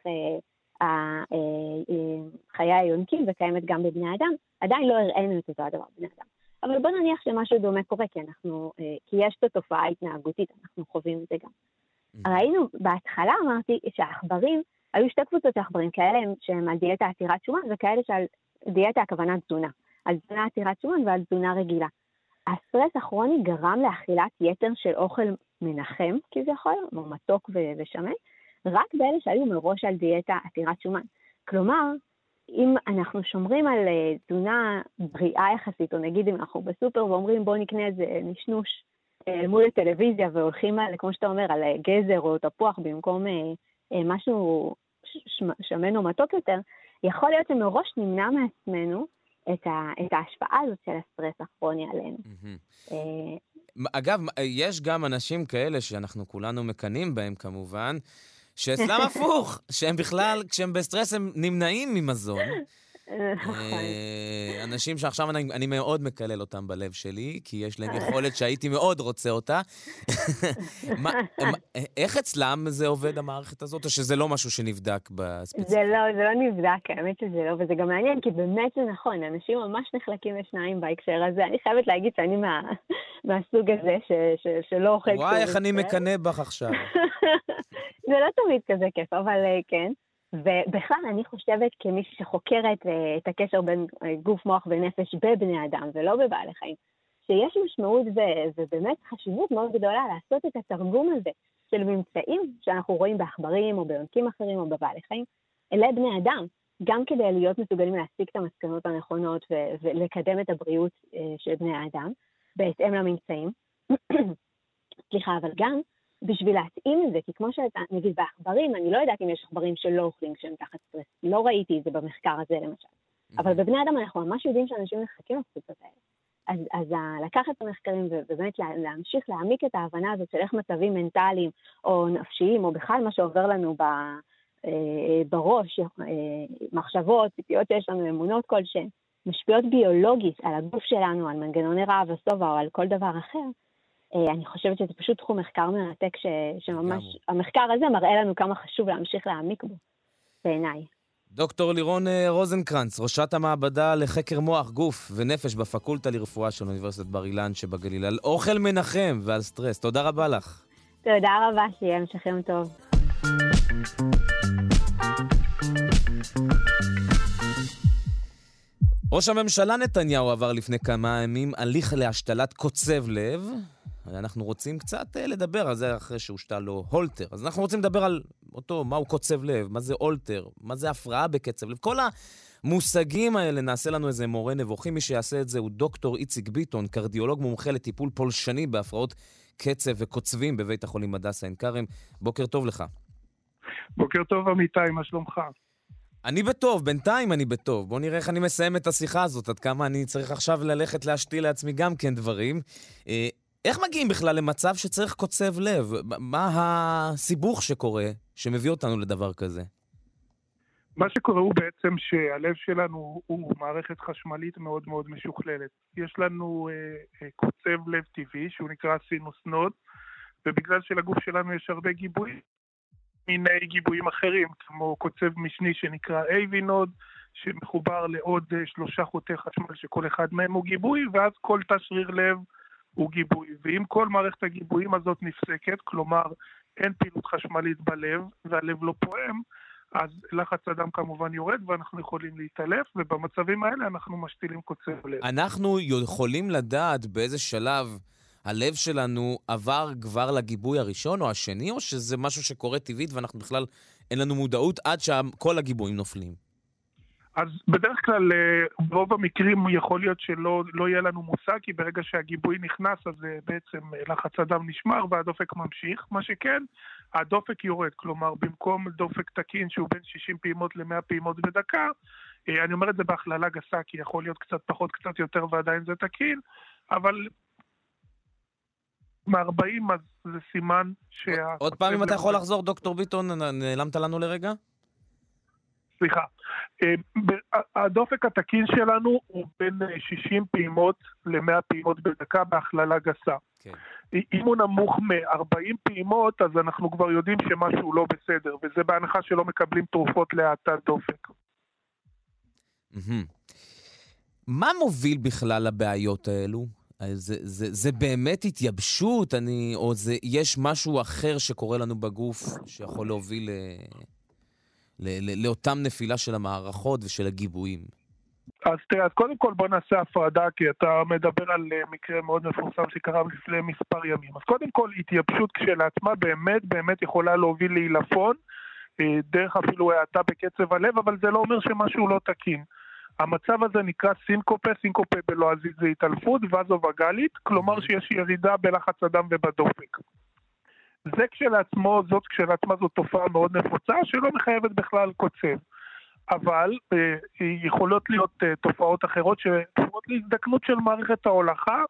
חיי היונקים וקיימת גם בבני אדם, עדיין לא הראינו את אותו הדבר בבני אדם. אבל בוא נניח שמשהו דומה קורה, כי אנחנו, כי יש את התופעה ההתנהגותית, אנחנו חווים את זה גם. Mm-hmm. ראינו, בהתחלה אמרתי שהעכברים, היו שתי קבוצות של עכברים, כאלה שהם על דיאטה עתירת שומן וכאלה שעל דיאטה הכוונה תזונה. על תזונה עתירת שומן ועל תזונה רגילה. הסטרס הכרוני גרם לאכילת יתר של אוכל מנחם כביכול, או מתוק ושמן, רק באלה שהיו מראש על דיאטה עתירת שומן. כלומר, אם אנחנו שומרים על אה, תזונה בריאה יחסית, או נגיד אם אנחנו בסופר ואומרים בואו נקנה איזה נשנוש אה, מול הטלוויזיה והולכים על, כמו שאתה אומר, על אה, גזר או תפוח במקום משהו שמן או מתוק יותר, יכול להיות שמראש נמנע מעצמנו את, ה, את ההשפעה הזאת של הסטרס הכרוני עלינו. אגב, יש גם אנשים כאלה שאנחנו כולנו מקנאים בהם כמובן, שאצלם הפוך, שהם בכלל, כשהם בסטרס הם נמנעים ממזון. אה, אנשים שעכשיו אני, אני מאוד מקלל אותם בלב שלי, כי יש להם יכולת שהייתי מאוד רוצה אותה. מה, מה, איך אצלם זה עובד, המערכת הזאת, או שזה לא משהו שנבדק בספציפי? זה לא, זה לא נבדק, האמת שזה לא, וזה גם מעניין, כי באמת זה נכון, אנשים ממש נחלקים לשניים בהקשר הזה. אני חייבת להגיד שאני מה, מהסוג הזה ש, ש, שלא אוכל... וואי, איך אני מקנא בך עכשיו. זה לא תמיד כזה כיף, אבל אה, כן. ובכלל, אני חושבת כמישהי שחוקרת uh, את הקשר בין uh, גוף, מוח ונפש בבני אדם ולא בבעלי חיים, שיש משמעות ו- ובאמת חשיבות מאוד גדולה לעשות את התרגום הזה של ממצאים שאנחנו רואים בעכברים או ביונקים אחרים או בבעלי חיים, לבני אדם, גם כדי להיות מסוגלים להסיק את המסקנות הנכונות ו- ולקדם את הבריאות של בני האדם בהתאם לממצאים. סליחה, אבל גם בשביל להתאים את זה, כי כמו שאתה, נגיד בעכברים, אני לא יודעת אם יש עכברים שלא אוכלים כשהם תחת סטרס, לא ראיתי את זה במחקר הזה למשל. Mm-hmm. אבל בבני אדם אנחנו ממש יודעים שאנשים מחכים לקבוצות האלה. אז, אז לקחת את המחקרים ובאמת להמשיך להעמיק את ההבנה הזאת של איך מצבים מנטליים או נפשיים, או בכלל מה שעובר לנו ב, אה, בראש, אה, מחשבות, ציפיות שיש לנו, אמונות כלשהן, משפיעות ביולוגית על הגוף שלנו, על מנגנוני רעב ושובע או על כל דבר אחר, אני חושבת שזה פשוט תחום מחקר מרתק, ש, שממש, המחקר הזה מראה לנו כמה חשוב להמשיך להעמיק בו, בעיניי. דוקטור לירון אה, רוזנקרנץ, ראשת המעבדה לחקר מוח, גוף ונפש בפקולטה לרפואה של אוניברסיטת בר אילן שבגליל, על אוכל מנחם ועל סטרס. תודה רבה לך. תודה רבה, שיהיה המשך יום טוב. ראש הממשלה נתניהו עבר לפני כמה ימים הליך להשתלת קוצב לב. אנחנו רוצים קצת אה, לדבר על זה אחרי שהושתל לו הולטר. אז אנחנו רוצים לדבר על אותו, מהו קוצב לב, מה זה הולטר, מה זה הפרעה בקצב לב. כל המושגים האלה, נעשה לנו איזה מורה נבוכים. מי שיעשה את זה הוא דוקטור איציק ביטון, קרדיולוג מומחה לטיפול פולשני בהפרעות קצב וקוצבים בבית החולים הדסה עין כרם. בוקר טוב לך. בוקר טוב, אמיתי, מה שלומך? אני בטוב, בינתיים אני בטוב. בוא נראה איך אני מסיים את השיחה הזאת, עד כמה אני צריך עכשיו ללכת להשתיל לעצמי גם כן דברים. איך מגיעים בכלל למצב שצריך קוצב לב? מה הסיבוך שקורה, שמביא אותנו לדבר כזה? מה שקורה הוא בעצם שהלב שלנו הוא מערכת חשמלית מאוד מאוד משוכללת. יש לנו אה, אה, קוצב לב טבעי שהוא נקרא sinus node, ובגלל שלגוף שלנו יש הרבה גיבויים, מיני גיבויים אחרים, כמו קוצב משני שנקרא AV node, שמחובר לעוד אה, שלושה חוטי חשמל שכל אחד מהם הוא גיבוי, ואז כל תא שריר לב הוא גיבוי. ואם כל מערכת הגיבויים הזאת נפסקת, כלומר אין פעילות חשמלית בלב והלב לא פועם, אז לחץ הדם כמובן יורד ואנחנו יכולים להתעלף, ובמצבים האלה אנחנו משתילים קוצב לב. אנחנו יכולים לדעת באיזה שלב הלב שלנו עבר כבר לגיבוי הראשון או השני, או שזה משהו שקורה טבעית ואנחנו בכלל אין לנו מודעות עד שכל הגיבויים נופלים? אז בדרך כלל, אה, ברוב המקרים יכול להיות שלא לא יהיה לנו מושג, כי ברגע שהגיבוי נכנס, אז אה, בעצם אה, לחץ הדם נשמר והדופק ממשיך. מה שכן, הדופק יורד. כלומר, במקום דופק תקין שהוא בין 60 פעימות ל-100 פעימות בדקה, אני אומר את זה בהכללה גסה, כי יכול להיות קצת פחות, קצת יותר ועדיין זה תקין, אבל מ-40 אז זה סימן שה... עוד פעם, אם אתה יכול לחזור, דוקטור ביטון, נעלמת לנו לרגע? סליחה. אה, הדופק התקין שלנו הוא בין אה, 60 פעימות ל-100 פעימות בדקה בהכללה גסה. כן. אם הוא נמוך מ-40 פעימות, אז אנחנו כבר יודעים שמשהו לא בסדר, וזה בהנחה שלא מקבלים תרופות להאטת דופק. מה מוביל בכלל לבעיות האלו? אה, זה, זה, זה באמת התייבשות, אני, או זה, יש משהו אחר שקורה לנו בגוף שיכול להוביל לאותם נפילה של המערכות ושל הגיבויים? אז תראה, אז קודם כל בוא נעשה הפרדה, כי אתה מדבר על אה, מקרה מאוד מפורסם שקרה לפני מספר ימים. אז קודם כל, התייבשות כשלעצמה באמת באמת יכולה להוביל לעילפון, אה, דרך אפילו האטה בקצב הלב, אבל זה לא אומר שמשהו לא תקין. המצב הזה נקרא סינקופה, סינקופה בלועזית זה התעלפות, וזו-וגלית, כלומר שיש ירידה בלחץ הדם ובדופק. זה כשלעצמו, זאת כשלעצמה זאת תופעה מאוד נפוצה, שלא מחייבת בכלל קוצב. אבל אה, יכולות להיות אה, תופעות אחרות שקשורות להזדקנות של מערכת ההולכה,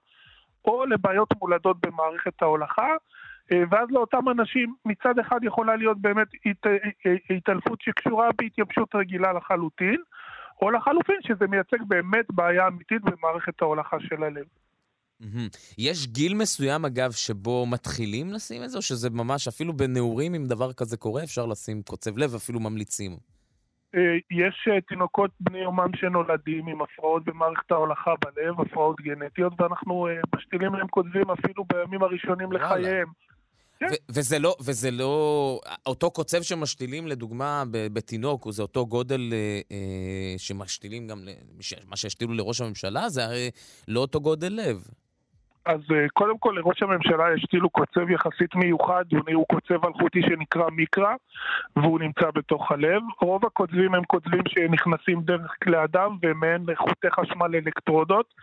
או לבעיות מולדות במערכת ההולכה, אה, ואז לאותם אנשים מצד אחד יכולה להיות באמת הת, אה, אה, התעלפות שקשורה בהתייבשות רגילה לחלוטין, או לחלופין שזה מייצג באמת בעיה אמיתית במערכת ההולכה של הלב. יש גיל מסוים, אגב, שבו מתחילים לשים את זה, או שזה ממש, אפילו בנעורים, אם דבר כזה קורה, אפשר לשים קוצב לב, אפילו ממליצים? אה, יש אה, תינוקות בני יומם שנולדים עם הפרעות במערכת ההולכה בלב, הפרעות גנטיות, ואנחנו אה, משתילים להם קוצבים אפילו בימים הראשונים. לחייהם. כן. וזה לא, וזה לא, אותו קוצב שמשתילים, לדוגמה, בתינוק, זה אותו גודל אה, שמשתילים גם, מה שהשתילו לראש הממשלה, זה הרי לא אותו גודל לב. אז אה, קודם כל לראש הממשלה השתילו קוצב יחסית מיוחד, הוא קוצב אלחוטי שנקרא מיקרא, והוא נמצא בתוך הלב. רוב הקוצבים הם קוצבים שנכנסים דרך כלי הדם והם מעין חוטי חשמל אלקטרודות.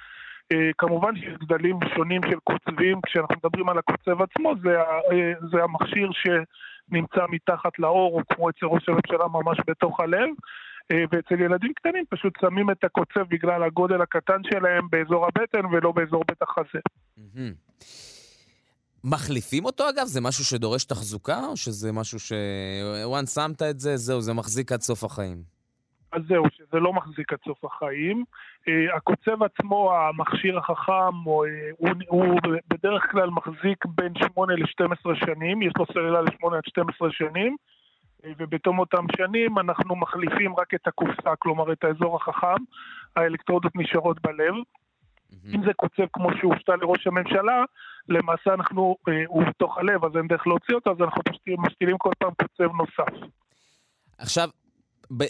אה, כמובן שיש גדלים שונים של קוצבים, כשאנחנו מדברים על הקוצב עצמו, זה, אה, זה המכשיר שנמצא מתחת לאור, או כמו אצל ראש הממשלה ממש בתוך הלב. אה, ואצל ילדים קטנים פשוט שמים את הקוצב בגלל הגודל הקטן שלהם באזור הבטן ולא באזור בית החזה. מחליפים אותו, אגב? זה משהו שדורש תחזוקה, או שזה משהו ש... once שמת את זה, זהו, זה מחזיק עד סוף החיים? אז זהו, שזה לא מחזיק עד סוף החיים. אה, הקוצב עצמו, המכשיר החכם, הוא, אה, הוא, הוא בדרך כלל מחזיק בין 8 ל-12 שנים, יש לו סוללה ל-8 עד 12 שנים, ובתום אותם שנים אנחנו מחליפים רק את הקופסה, כלומר את האזור החכם, האלקטרודות נשארות בלב. אם זה קוצב כמו שהופתע לראש הממשלה, למעשה אנחנו, אה, הוא בתוך הלב, אז אין דרך להוציא אותו, אז אנחנו פשוט משתילים כל פעם קוצב נוסף. עכשיו, ב...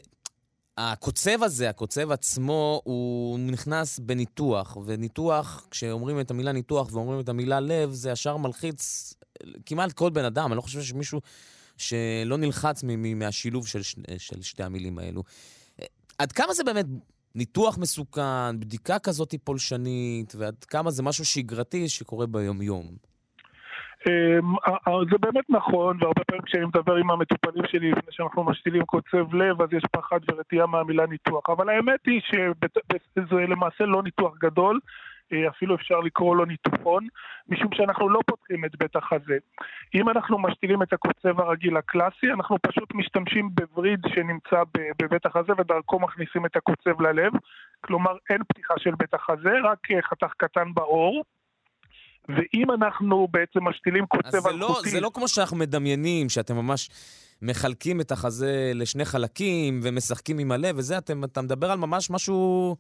הקוצב הזה, הקוצב עצמו, הוא נכנס בניתוח, וניתוח, כשאומרים את המילה ניתוח ואומרים את המילה לב, זה ישר מלחיץ כמעט כל בן אדם. אני לא חושב שיש מישהו שלא נלחץ מהשילוב של. של שתי המילים האלו. עד כמה זה באמת ניתוח מסוכן, בדיקה כזאת פולשנית, ועד כמה זה משהו שגרתי שקורה ביום-יום? אמ, זה באמת נכון, והרבה פעמים כשאני מדבר עם המטופלים שלי לפני שאנחנו משתילים קוצב לב, אז יש פחד ורתיעה מהמילה ניתוח. אבל האמת היא שזה למעשה לא ניתוח גדול, אפילו אפשר לקרוא לו ניתוחון, משום שאנחנו לא פותחים את בית החזה. אם אנחנו משתילים את הקוצב הרגיל הקלאסי, אנחנו פשוט משתמשים בווריד שנמצא בבית החזה ודרכו מכניסים את הקוצב ללב. כלומר, אין פתיחה של בית החזה, רק אה, חתך קטן בעור. ואם אנחנו בעצם משתילים אז קוצב זה לא, אלחוטי... זה לא כמו שאנחנו מדמיינים, שאתם ממש מחלקים את החזה לשני חלקים ומשחקים עם הלב וזה, אתם, אתה מדבר על ממש משהו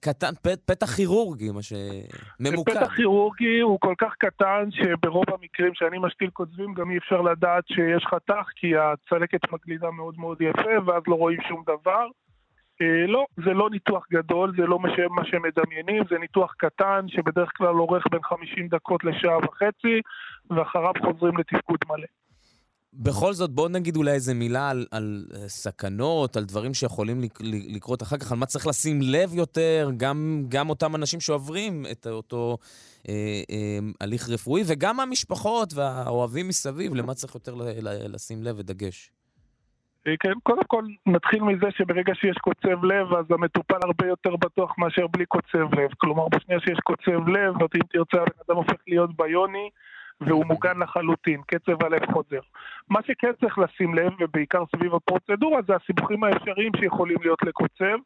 קטן, פ, פתח כירורגי, מה שממוקד. פתח כירורגי הוא כל כך קטן שברוב המקרים שאני משתיל קוצבים גם אי אפשר לדעת שיש חתך כי הצלקת מגלידה מאוד מאוד יפה ואז לא רואים שום דבר. אה, לא, זה לא ניתוח גדול, זה לא מה שמדמיינים, זה ניתוח קטן שבדרך כלל אורך בין 50 דקות לשעה וחצי ואחריו חוזרים לתפקוד מלא. בכל זאת, בואו נגיד אולי איזה מילה על, על אה, סכנות, על דברים שיכולים לק- לקרות אחר כך, על מה צריך לשים לב יותר, גם, גם אותם אנשים שעוברים את אותו אה, אה, הליך רפואי, וגם המשפחות והאוהבים מסביב, למה צריך יותר ל, ל, לשים לב ודגש. אה, כן, קודם כל נתחיל מזה שברגע שיש קוצב לב אז המטופל הרבה יותר בטוח מאשר בלי קוצב לב. כלומר, בשנייה שיש קוצב לב, אם תרצה הבן אדם הופך להיות ביוני, והוא מוגן לחלוטין, קצב הלב חוזר. מה שכן צריך לשים לב, ובעיקר סביב הפרוצדורה, זה הסיבוכים האפשריים שיכולים להיות לקוצב,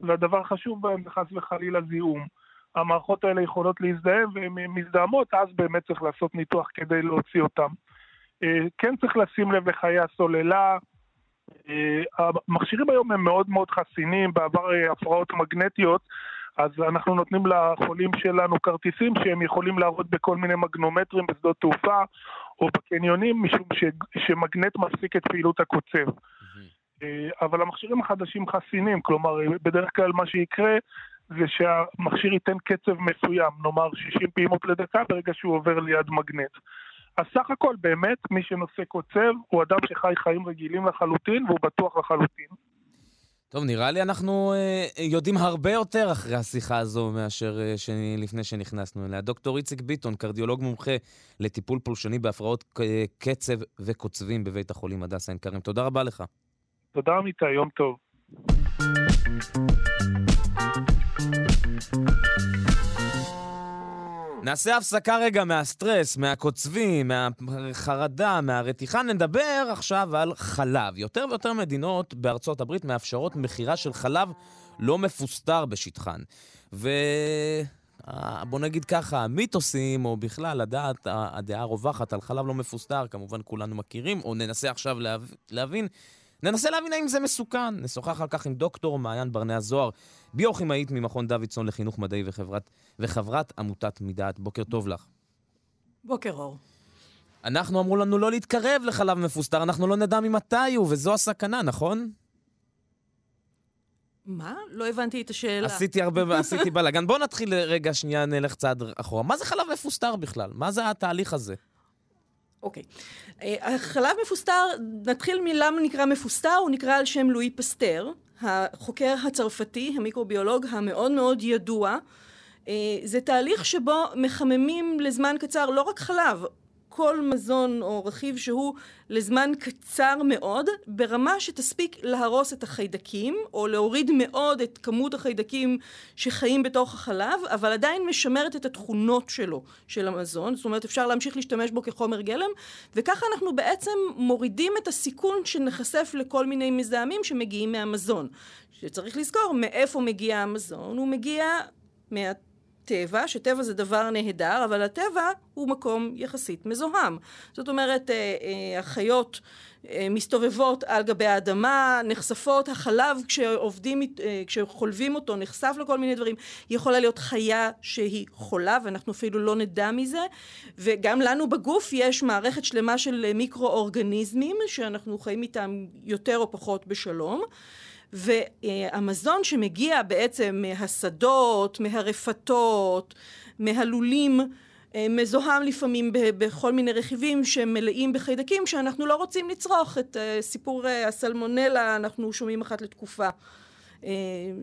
והדבר החשוב בהם זה חס וחלילה זיהום. המערכות האלה יכולות להזדהם והן מזדהמות, אז באמת צריך לעשות ניתוח כדי להוציא אותם. אה, כן צריך לשים לב לחיי הסוללה. אה, המכשירים היום הם מאוד מאוד חסינים, בעבר אה, הפרעות מגנטיות, אז אנחנו נותנים לחולים שלנו כרטיסים שהם יכולים לעבוד בכל מיני מגנומטרים בשדות תעופה או בקניונים, משום ש, שמגנט מפסיק את פעילות הקוצב. אבל המכשירים החדשים חסינים, כלומר, בדרך כלל מה שיקרה זה שהמכשיר ייתן קצב מסוים, נאמר 60 פעימות לדקה, ברגע שהוא עובר ליד מגנט. אז סך הכל באמת, מי שנושא קוצב הוא אדם שחי חיים רגילים לחלוטין והוא בטוח לחלוטין. טוב, נראה לי אנחנו אה, יודעים הרבה יותר אחרי השיחה הזו מאשר אה, שני, לפני שנכנסנו אליה. דוקטור איציק ביטון, קרדיולוג מומחה לטיפול פולשני בהפרעות אה, קצב וקוצבים בבית החולים הדסה עין כרם. תודה רבה לך. תודה עמיתה, יום טוב. נעשה הפסקה רגע מהסטרס, מהקוצבים, מהחרדה, מהרתיחה. נדבר עכשיו על חלב. יותר ויותר מדינות בארצות הברית מאפשרות מכירה של חלב לא מפוסטר בשטחן. ו... בוא נגיד ככה, המיתוסים, או בכלל הדעת, הדעה הרווחת על חלב לא מפוסטר, כמובן כולנו מכירים, או ננסה עכשיו להבין ננסה להבין האם זה מסוכן. נשוחח על כך עם דוקטור מעיין ברנע זוהר, ביוכימאית ממכון דוידסון לחינוך מדעי וחברת, וחברת עמותת מדעת. בוקר טוב לך. בוקר אור. אנחנו אמרו לנו לא להתקרב לחלב מפוסטר, אנחנו לא נדע ממתי הוא, וזו הסכנה, נכון? מה? לא הבנתי את השאלה. עשיתי הרבה, עשיתי בלאגן. בואו נתחיל רגע, שנייה, נלך צעד אחורה. מה זה חלב מפוסטר בכלל? מה זה התהליך הזה? אוקיי. אה, החלב מפוסטר, נתחיל מלמה נקרא מפוסטר, הוא נקרא על שם לואי פסטר, החוקר הצרפתי, המיקרוביולוג המאוד מאוד ידוע. אה, זה תהליך שבו מחממים לזמן קצר לא רק חלב, כל מזון או רכיב שהוא לזמן קצר מאוד, ברמה שתספיק להרוס את החיידקים, או להוריד מאוד את כמות החיידקים שחיים בתוך החלב, אבל עדיין משמרת את התכונות שלו, של המזון. זאת אומרת, אפשר להמשיך להשתמש בו כחומר גלם, וככה אנחנו בעצם מורידים את הסיכון שנחשף לכל מיני מזהמים שמגיעים מהמזון. שצריך לזכור מאיפה מגיע המזון, הוא מגיע מה... טבע, שטבע זה דבר נהדר, אבל הטבע הוא מקום יחסית מזוהם. זאת אומרת, אה, אה, החיות אה, מסתובבות על גבי האדמה, נחשפות, החלב כשעובדים, כשחולבים אותו נחשף לכל מיני דברים. יכולה להיות חיה שהיא חולה ואנחנו אפילו לא נדע מזה, וגם לנו בגוף יש מערכת שלמה של מיקרואורגניזמים שאנחנו חיים איתם יותר או פחות בשלום. והמזון שמגיע בעצם מהשדות, מהרפתות, מהלולים, אה, מזוהם לפעמים בכל מיני רכיבים שמלאים בחיידקים שאנחנו לא רוצים לצרוך. את אה, סיפור אה, הסלמונלה אנחנו שומעים אחת לתקופה.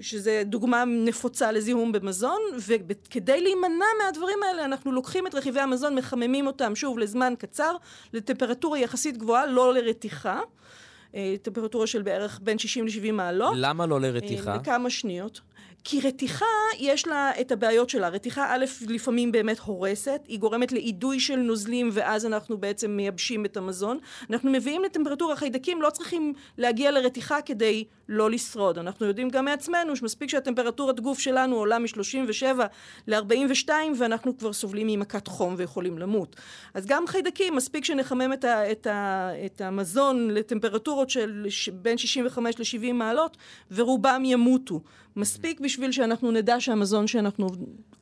שזה דוגמה נפוצה לזיהום במזון, וכדי להימנע מהדברים האלה אנחנו לוקחים את רכיבי המזון, מחממים אותם שוב לזמן קצר, לטמפרטורה יחסית גבוהה, לא לרתיחה. אה, טמפרטורה של בערך בין 60 ל-70 מעלות. למה לא לרתיחה? אה, לכמה שניות. כי רתיחה, יש לה את הבעיות שלה. רתיחה, א', לפעמים באמת הורסת, היא גורמת לאידוי של נוזלים, ואז אנחנו בעצם מייבשים את המזון. אנחנו מביאים לטמפרטורה, חיידקים לא צריכים להגיע לרתיחה כדי לא לשרוד. אנחנו יודעים גם מעצמנו שמספיק שהטמפרטורת גוף שלנו עולה מ-37 ל-42, ואנחנו כבר סובלים ממכת חום ויכולים למות. אז גם חיידקים, מספיק שנחמם את, ה, את, ה, את המזון לטמפרטורות של בין 65 ל-70 מעלות, ורובם ימותו. מספיק בשביל שאנחנו נדע שהמזון שאנחנו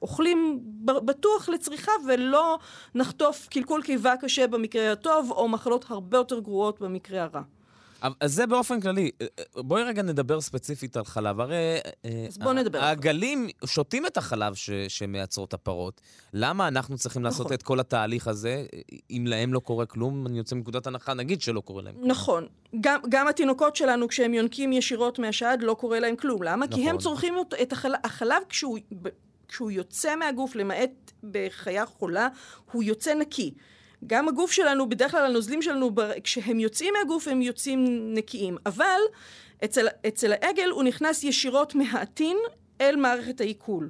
אוכלים בטוח לצריכה ולא נחטוף קלקול קיבה קשה במקרה הטוב, או מחלות הרבה יותר גרועות במקרה הרע. אז זה באופן כללי. אה, אה, בואי רגע נדבר ספציפית על חלב. הרי... אה, אז בואו נדבר. העגלים שותים את החלב ש... שמייצרות הפרות. למה אנחנו צריכים נכון. לעשות את כל התהליך הזה, אם להם לא קורה כלום? אני יוצא מנקודת הנחה, נגיד שלא קורה להם כלום. נכון. גם, גם התינוקות שלנו, כשהם יונקים ישירות מהשד, לא קורה להם כלום. למה? נכון. כי הם נכון. צורכים את החלב, החלב כשהוא... כשהוא יוצא מהגוף, למעט בחיה חולה, הוא יוצא נקי. גם הגוף שלנו, בדרך כלל הנוזלים שלנו, כשהם יוצאים מהגוף הם יוצאים נקיים. אבל אצל, אצל העגל הוא נכנס ישירות מהעטין אל מערכת העיכול.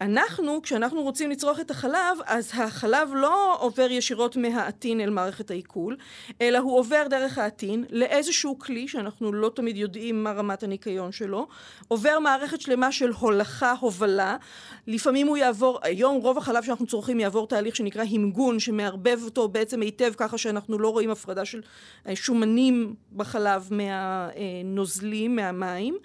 אנחנו, כשאנחנו רוצים לצרוך את החלב, אז החלב לא עובר ישירות מהעטין אל מערכת העיכול, אלא הוא עובר דרך העטין לאיזשהו כלי, שאנחנו לא תמיד יודעים מה רמת הניקיון שלו, עובר מערכת שלמה של הולכה, הובלה, לפעמים הוא יעבור, היום רוב החלב שאנחנו צורכים יעבור תהליך שנקרא המגון, שמערבב אותו בעצם היטב ככה שאנחנו לא רואים הפרדה של שומנים בחלב מהנוזלים, מהמים,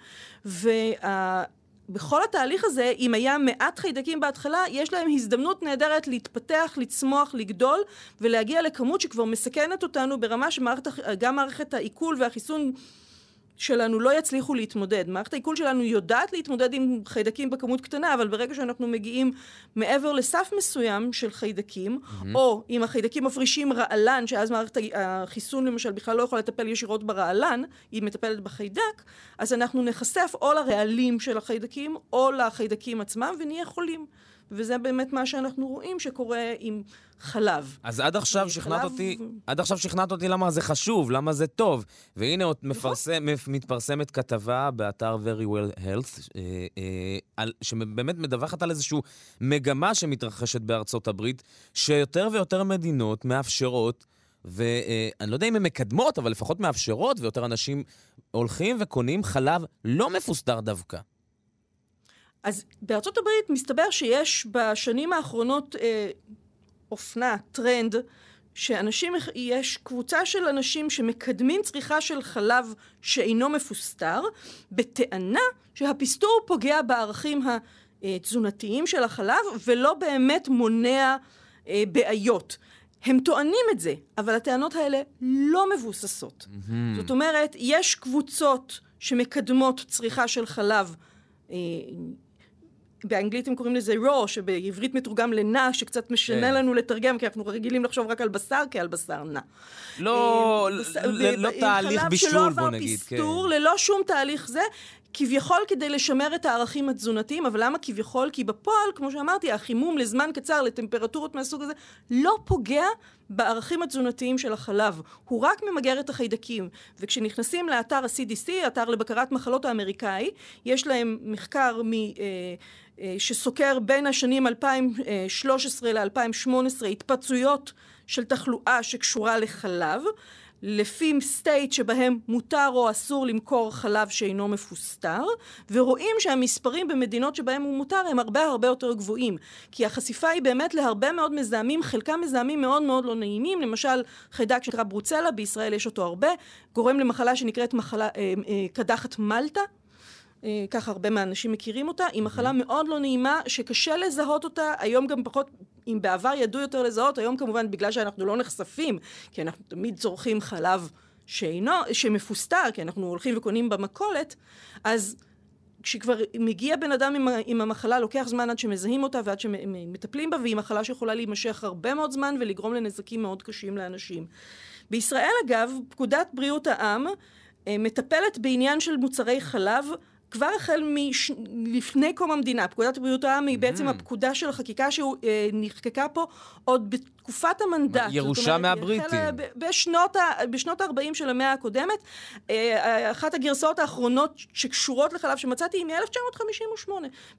וה... בכל התהליך הזה, אם היה מעט חיידקים בהתחלה, יש להם הזדמנות נהדרת להתפתח, לצמוח, לגדול, ולהגיע לכמות שכבר מסכנת אותנו ברמה שגם מערכת העיכול והחיסון שלנו לא יצליחו להתמודד. מערכת העיכול שלנו יודעת להתמודד עם חיידקים בכמות קטנה, אבל ברגע שאנחנו מגיעים מעבר לסף מסוים של חיידקים, mm-hmm. או אם החיידקים מפרישים רעלן, שאז מערכת החיסון למשל בכלל לא יכולה לטפל ישירות ברעלן, היא מטפלת בחיידק, אז אנחנו נחשף או לרעלים של החיידקים, או לחיידקים עצמם, ונהיה חולים. וזה באמת מה שאנחנו רואים שקורה עם חלב. אז עד עכשיו שכנעת אותי, עד עכשיו שכנעת אותי למה זה חשוב, למה זה טוב. והנה עוד נכון. מפרסם, מתפרסמת כתבה באתר Very Well Health, אה, אה, שבאמת מדווחת על איזושהי מגמה שמתרחשת בארצות הברית, שיותר ויותר מדינות מאפשרות ואני לא יודע אם הן מקדמות, אבל לפחות מאפשרות, ויותר אנשים הולכים וקונים חלב לא מפוסטר דווקא. אז בארצות הברית מסתבר שיש בשנים האחרונות אה, אופנה, טרנד, שאנשים, יש קבוצה של אנשים שמקדמים צריכה של חלב שאינו מפוסטר, בטענה שהפסטור פוגע בערכים התזונתיים של החלב ולא באמת מונע אה, בעיות. הם טוענים את זה, אבל הטענות האלה לא מבוססות. Mm-hmm. זאת אומרת, יש קבוצות שמקדמות צריכה של חלב אה, באנגלית הם קוראים לזה raw, שבעברית מתורגם לנע, שקצת משנה כן. לנו לתרגם, כי אנחנו רגילים לחשוב רק על בשר כעל בשר נע. לא, אה, לא תהליך בישול, בוא נגיד. חלב שלא עבר פסטור, כן. ללא שום תהליך זה, כביכול כדי לשמר את הערכים התזונתיים, אבל למה כביכול? כי בפועל, כמו שאמרתי, החימום לזמן קצר לטמפרטורות מהסוג הזה לא פוגע בערכים התזונתיים של החלב, הוא רק ממגר את החיידקים. וכשנכנסים לאתר ה-CDC, אתר לבקרת מחלות האמריקאי, יש להם מחקר מ... אה, אה, שסוקר בין השנים 2013 ל-2018 התפצויות של תחלואה שקשורה לחלב, לפי סטייט שבהם מותר או אסור למכור חלב שאינו מפוסטר, ורואים שהמספרים במדינות שבהם הוא מותר הם הרבה הרבה יותר גבוהים. כי החשיפה היא באמת להרבה מאוד מזהמים, חלקם מזהמים מאוד מאוד לא נעימים, למשל חיידק שנקרא ברוצלה, בישראל יש אותו הרבה, גורם למחלה שנקראת מחלה, אה, אה, קדחת מלטה. אה, ככה הרבה מהאנשים מכירים אותה, היא מחלה מאוד לא נעימה, שקשה לזהות אותה, היום גם פחות, אם בעבר ידעו יותר לזהות, היום כמובן בגלל שאנחנו לא נחשפים, כי אנחנו תמיד צורכים חלב שאינו, שמפוסטר, כי אנחנו הולכים וקונים במכולת, אז כשכבר מגיע בן אדם עם, עם המחלה, לוקח זמן עד שמזהים אותה ועד שמטפלים בה, והיא מחלה שיכולה להימשך הרבה מאוד זמן ולגרום לנזקים מאוד קשים לאנשים. בישראל, אגב, פקודת בריאות העם אה, מטפלת בעניין של מוצרי חלב כבר החל מלפני קום המדינה, פקודת בריאות העם היא בעצם mm. הפקודה של החקיקה שנחקקה פה עוד בתקופת המנדט. ירושה מהבריטים. בשנות, בשנות ה-40 של המאה הקודמת. אה, אחת הגרסאות האחרונות שקשורות לחלב שמצאתי היא מ-1958.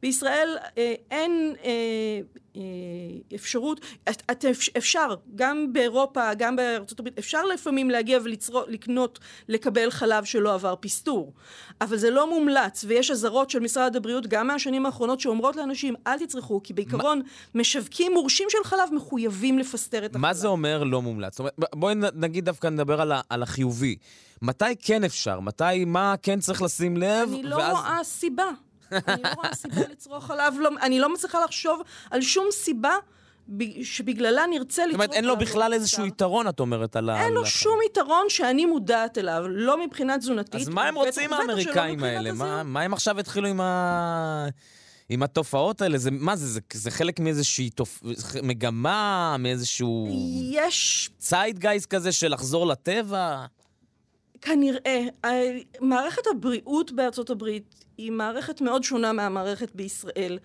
בישראל אה, אין אה, אפשרות, אפשר, גם באירופה, גם בארצות הברית, אפשר לפעמים להגיע ולקנות, לקבל חלב שלא עבר פסטור. אבל זה לא מומלץ, ויש אזהרות של משרד הבריאות גם מהשנים האחרונות שאומרות לאנשים, אל תצרכו, כי בעיקרון. משווקים מורשים של חלב מחויבים לפסטר את החלב. מה זה אומר לא מומלץ? זאת אומרת, בואי נגיד דווקא נדבר על, ה, על החיובי. מתי כן אפשר? מתי, מה כן צריך לשים לב? אני לא ואז... רואה סיבה. אני לא רואה סיבה לצרוך חלב, לא, אני לא מצליחה לחשוב על שום סיבה שבגללה נרצה לצרוך... זאת אומרת, אין לו בכלל איזשהו יתרון, את אומרת, על ה... אין לו שום יתרון שאני מודעת אליו, לא מבחינה תזונתית. אז מה הם רוצים האמריקאים האלה? מה הם עכשיו התחילו עם ה... עם התופעות האלה? זה, מה זה, זה, זה חלק מאיזושהי תופ... מגמה, מאיזשהו... יש... ציידגייז כזה של לחזור לטבע? כנראה. מערכת הבריאות בארצות הברית היא מערכת מאוד שונה מהמערכת בישראל,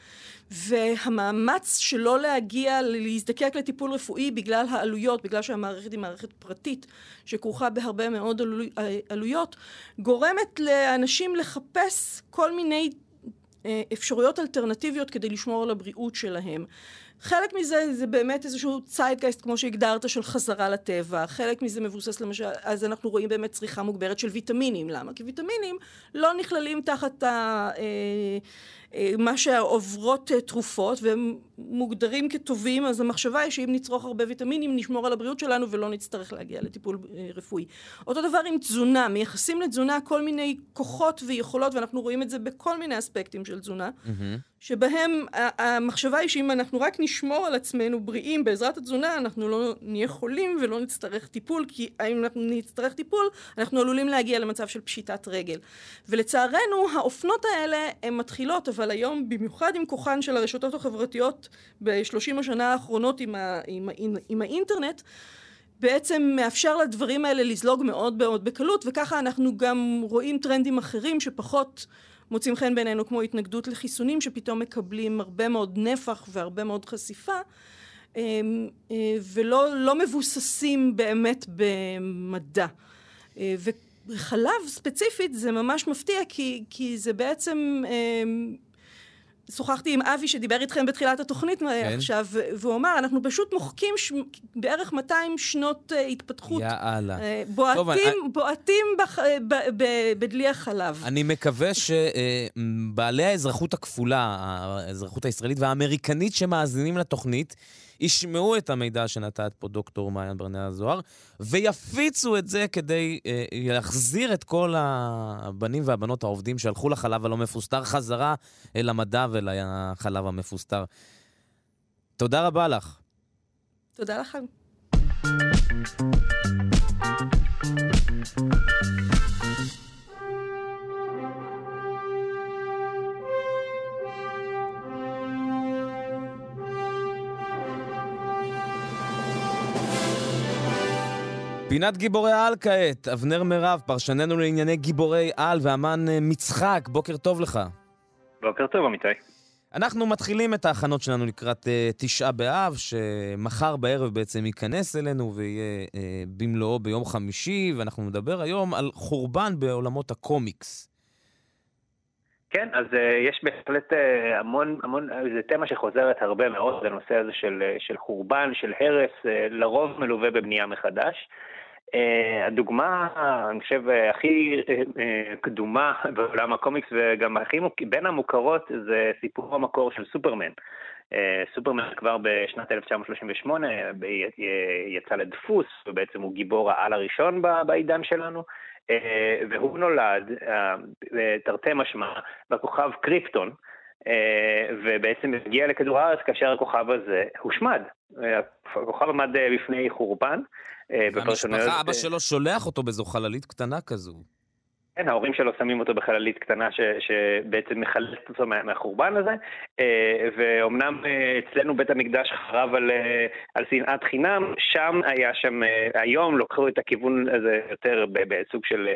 והמאמץ שלא להגיע, להזדקק לטיפול רפואי בגלל העלויות, בגלל שהמערכת היא מערכת פרטית שכרוכה בהרבה מאוד עלו, עלויות, גורמת לאנשים לחפש כל מיני אה, אפשרויות אלטרנטיביות כדי לשמור על הבריאות שלהם. חלק מזה זה באמת איזשהו ציידגייסט, כמו שהגדרת, של חזרה לטבע. חלק מזה מבוסס למשל, אז אנחנו רואים באמת צריכה מוגברת של ויטמינים. למה? כי ויטמינים לא נכללים תחת ה... אה, אה, מה שעוברות אה, תרופות והם מוגדרים כטובים, אז המחשבה היא שאם נצרוך הרבה ויטמינים נשמור על הבריאות שלנו ולא נצטרך להגיע לטיפול אה, רפואי. אותו דבר עם תזונה, מייחסים לתזונה כל מיני כוחות ויכולות ואנחנו רואים את זה בכל מיני אספקטים של תזונה. Mm-hmm. שבהם המחשבה היא שאם אנחנו רק נשמור על עצמנו בריאים בעזרת התזונה, אנחנו לא נהיה חולים ולא נצטרך טיפול, כי אם אנחנו נצטרך טיפול, אנחנו עלולים להגיע למצב של פשיטת רגל. ולצערנו, האופנות האלה הן מתחילות, אבל היום, במיוחד עם כוחן של הרשתות החברתיות בשלושים השנה האחרונות עם, ה, עם, עם, עם האינטרנט, בעצם מאפשר לדברים האלה לזלוג מאוד מאוד בקלות, וככה אנחנו גם רואים טרנדים אחרים שפחות... מוצאים חן בעינינו כמו התנגדות לחיסונים שפתאום מקבלים הרבה מאוד נפח והרבה מאוד חשיפה אמ, אה, ולא לא מבוססים באמת במדע. אה, וחלב ספציפית זה ממש מפתיע כי, כי זה בעצם אמ, שוחחתי עם אבי שדיבר איתכם בתחילת התוכנית כן. עכשיו, והוא אמר, אנחנו פשוט מוחקים ש... בערך 200 שנות uh, התפתחות. יאללה. Uh, בועטים, טוב, אני... בועטים בח... ב... ב... בדלי החלב. אני מקווה שבעלי האזרחות הכפולה, האזרחות הישראלית והאמריקנית שמאזינים לתוכנית, ישמעו את המידע שנתת פה דוקטור מעיין ברנע זוהר, ויפיצו את זה כדי אה, להחזיר את כל הבנים והבנות העובדים שהלכו לחלב הלא מפוסטר חזרה אל המדע ולחלב המפוסטר. תודה רבה לך. תודה לכם. פינת גיבורי על כעת, אבנר מירב, פרשננו לענייני גיבורי על ואמן אה, מצחק, בוקר טוב לך. בוקר טוב, אמיתי. אנחנו מתחילים את ההכנות שלנו לקראת uh, תשעה באב, שמחר בערב בעצם ייכנס אלינו ויהיה uh, במלואו ביום חמישי, ואנחנו נדבר היום על חורבן בעולמות הקומיקס. כן, אז uh, יש בהחלט uh, המון, המון, זה תמה שחוזרת הרבה מאוד, הנושא הזה של, uh, של חורבן, של הרס, uh, לרוב מלווה בבנייה מחדש. Uh, הדוגמה, אני חושב, הכי uh, קדומה בעולם הקומיקס וגם הכי. בין המוכרות זה סיפור המקור של סופרמן. Uh, סופרמן כבר בשנת 1938 יצא לדפוס, ובעצם הוא גיבור העל הראשון בעידן שלנו, והוא נולד, תרתי משמע, בכוכב קריפטון, ובעצם הגיע לכדור הארץ כאשר הכוכב הזה הושמד. הכוכב עמד בפני חורבן. אה, והמשפחה, אבא שלו שולח אותו באיזו חללית קטנה כזו. כן, ההורים שלו שמים אותו בחללית קטנה ש, שבעצם מחלצת אותו מה, מהחורבן הזה, אה, ואומנם אה, אצלנו בית המקדש חרב על, על שנאת חינם, שם היה שם, היום לוקחו את הכיוון הזה יותר בסוג של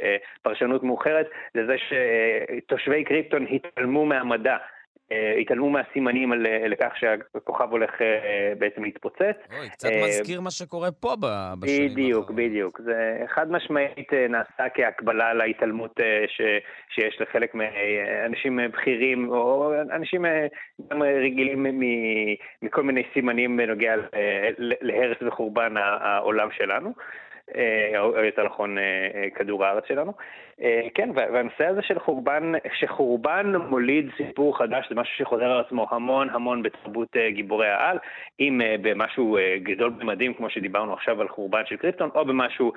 פרשנות מאוחרת, לזה שתושבי קריפטון התעלמו מהמדע. אה, התעלמו מהסימנים אה, לכך שהכוכב הולך אה, בעצם להתפוצץ. אוי, קצת מזכיר מה שקורה פה בשנים האחרונות. בדיוק, בדיוק. זה חד משמעית נעשה כהקבלה להתעלמות שיש לחלק מאנשים בכירים, או אנשים גם רגילים מכל מיני סימנים בנוגע להרס וחורבן העולם שלנו. או יותר נכון כדור הארץ שלנו. אה, כן, והנושא הזה של חורבן, שחורבן מוליד סיפור חדש, זה משהו שחוזר על עצמו המון המון בתרבות אה, גיבורי העל, אם אה, במשהו גדול במדים, כמו שדיברנו עכשיו על חורבן של קריפטון, או במשהו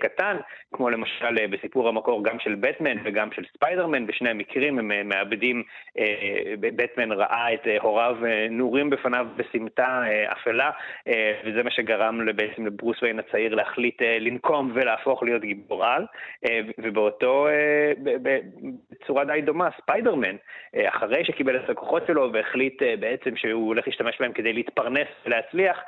קטן, כמו למשל בסיפור המקור גם של בטמן וגם של ספיידרמן, בשני המקרים הם מאבדים, בטמן ראה את הוריו נורים בפניו בסמטה אפלה, וזה מה שגרם בעצם לברוס ויין הצעיר להחליט לנקום ולהפוך להיות גיבור על, ובאותו אותו אה, בצורה די דומה, ספיידרמן, אה, אחרי שקיבל את הכוחות שלו והחליט אה, בעצם שהוא הולך להשתמש בהם כדי להתפרנס ולהצליח,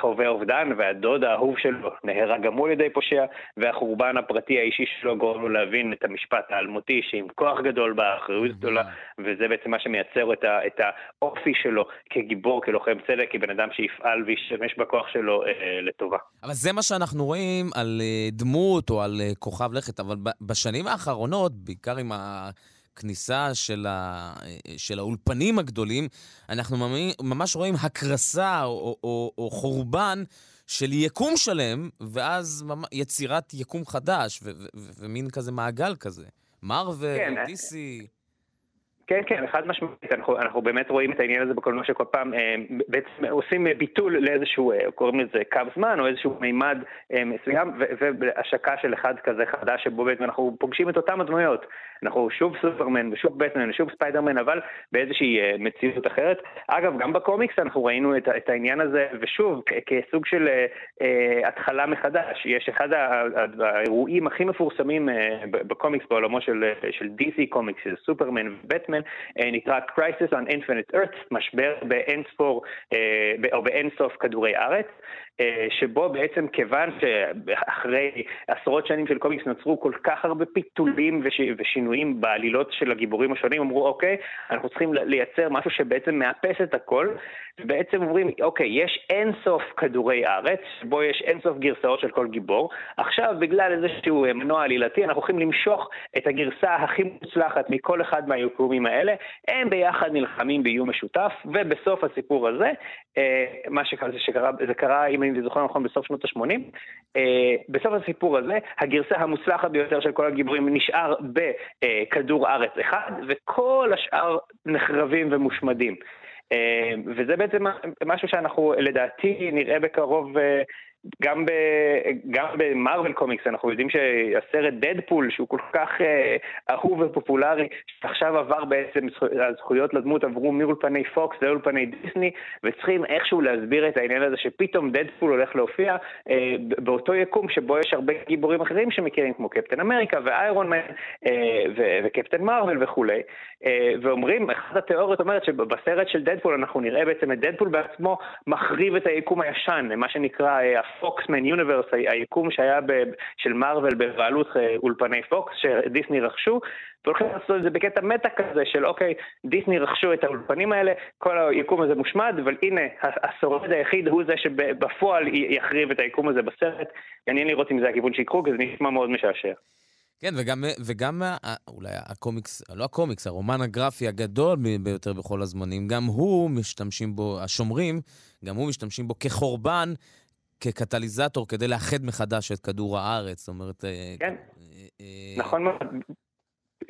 חווה אובדן, והדוד האהוב שלו נהרג גם הוא על ידי פושע, והחורבן הפרטי האישי שלו גורם לו להבין את המשפט האלמותי, שעם כוח גדול בא אחריות גדולה, וזה בעצם מה שמייצר את, ה, את האופי שלו כגיבור, כלוחם צדק, כבן אדם שיפעל וישתמש בכוח שלו אה, לטובה. אבל זה מה שאנחנו רואים על דמות או על כוכב לכת, אבל בשנים האחרונות, בעיקר עם. הכניסה של, ה, של האולפנים הגדולים, אנחנו ממש רואים הקרסה או, או, או חורבן של יקום שלם, ואז יצירת יקום חדש, ומין כזה מעגל כזה. מרוויל, כן. DC. כן, כן, חד משמעית, אנחנו, אנחנו באמת רואים את העניין הזה בקולנוע שכל פעם אה, בעצם עושים ביטול לאיזשהו, אה, קוראים לזה קו זמן, או איזשהו מימד אה, מסוים, והשקה של אחד כזה חדש, שבו בעצם אנחנו פוגשים את אותם הדמויות. אנחנו שוב סופרמן ושוב בטמן ושוב ספיידרמן, אבל באיזושהי אה, מציאות אחרת. אגב, גם בקומיקס אנחנו ראינו את, את העניין הזה, ושוב, כסוג של אה, אה, התחלה מחדש. יש אחד האירועים הכי מפורסמים אה, בקומיקס בעולמו של, של DC קומיקס, של סופרמן ובטמן, אה, נקרא Crisis on Infinite Earth, משבר באינספור, אה, או באינסוף כדורי ארץ. אה, שבו בעצם כיוון שאחרי עשרות שנים של קומיקס נוצרו כל כך הרבה פיתולים וש... ושינויים בעלילות של הגיבורים השונים, אמרו אוקיי, אנחנו צריכים לייצר משהו שבעצם מאפס את הכל, ובעצם אומרים אוקיי, יש אינסוף כדורי ארץ, בו יש אינסוף גרסאות של כל גיבור, עכשיו בגלל איזשהו מנוע עלילתי אנחנו הולכים למשוך את הגרסה הכי מוצלחת מכל אחד מהיקומים האלה, הם ביחד נלחמים באיום משותף, ובסוף הסיפור הזה, אה, מה שקרה, זה קרה, אם אני זוכר נכון, בסוף שנות ה-80. אה, בסוף הסיפור הזה, הגרסה המוצלחת ביותר של כל הגיבורים נשאר בכדור ארץ אחד, וכל השאר נחרבים ומושמדים. אה, וזה בעצם משהו שאנחנו לדעתי נראה בקרוב גם, ב, גם במארוול קומיקס אנחנו יודעים שהסרט דדפול, שהוא כל כך אה, אהוב ופופולרי, שעכשיו עבר בעצם, הזכויות לדמות עברו מאולפני פוקס לאולפני דיסני, וצריכים איכשהו להסביר את העניין הזה שפתאום דדפול הולך להופיע אה, באותו יקום שבו יש הרבה גיבורים אחרים שמכירים, כמו קפטן אמריקה ואיירון מן אה, וקפטן מרוויל וכולי, אה, ואומרים, אחת התיאוריות אומרת שבסרט של דדפול אנחנו נראה בעצם את דדפול בעצמו מחריב את היקום הישן, מה שנקרא אה, פוקסמן יוניברס, היקום שהיה ב, של מארוול בבעלות אה, אולפני פוקס, שדיסני רכשו, והולכים לעשות את זה בקטע מטה כזה של אוקיי, דיסני רכשו את האולפנים האלה, כל היקום הזה מושמד, אבל הנה, השורד היחיד הוא זה שבפועל יחריב את היקום הזה בסרט. מעניין לראות אם זה הכיוון שיקרו, כי זה נשמע מאוד משעשע. כן, וגם, וגם אולי הקומיקס, לא הקומיקס, הרומן הגרפי הגדול ביותר בכל הזמנים, גם הוא משתמשים בו, השומרים, גם הוא משתמשים בו כחורבן כקטליזטור כדי לאחד מחדש את כדור הארץ, זאת אומרת... אה, כן, אה, נכון מאוד.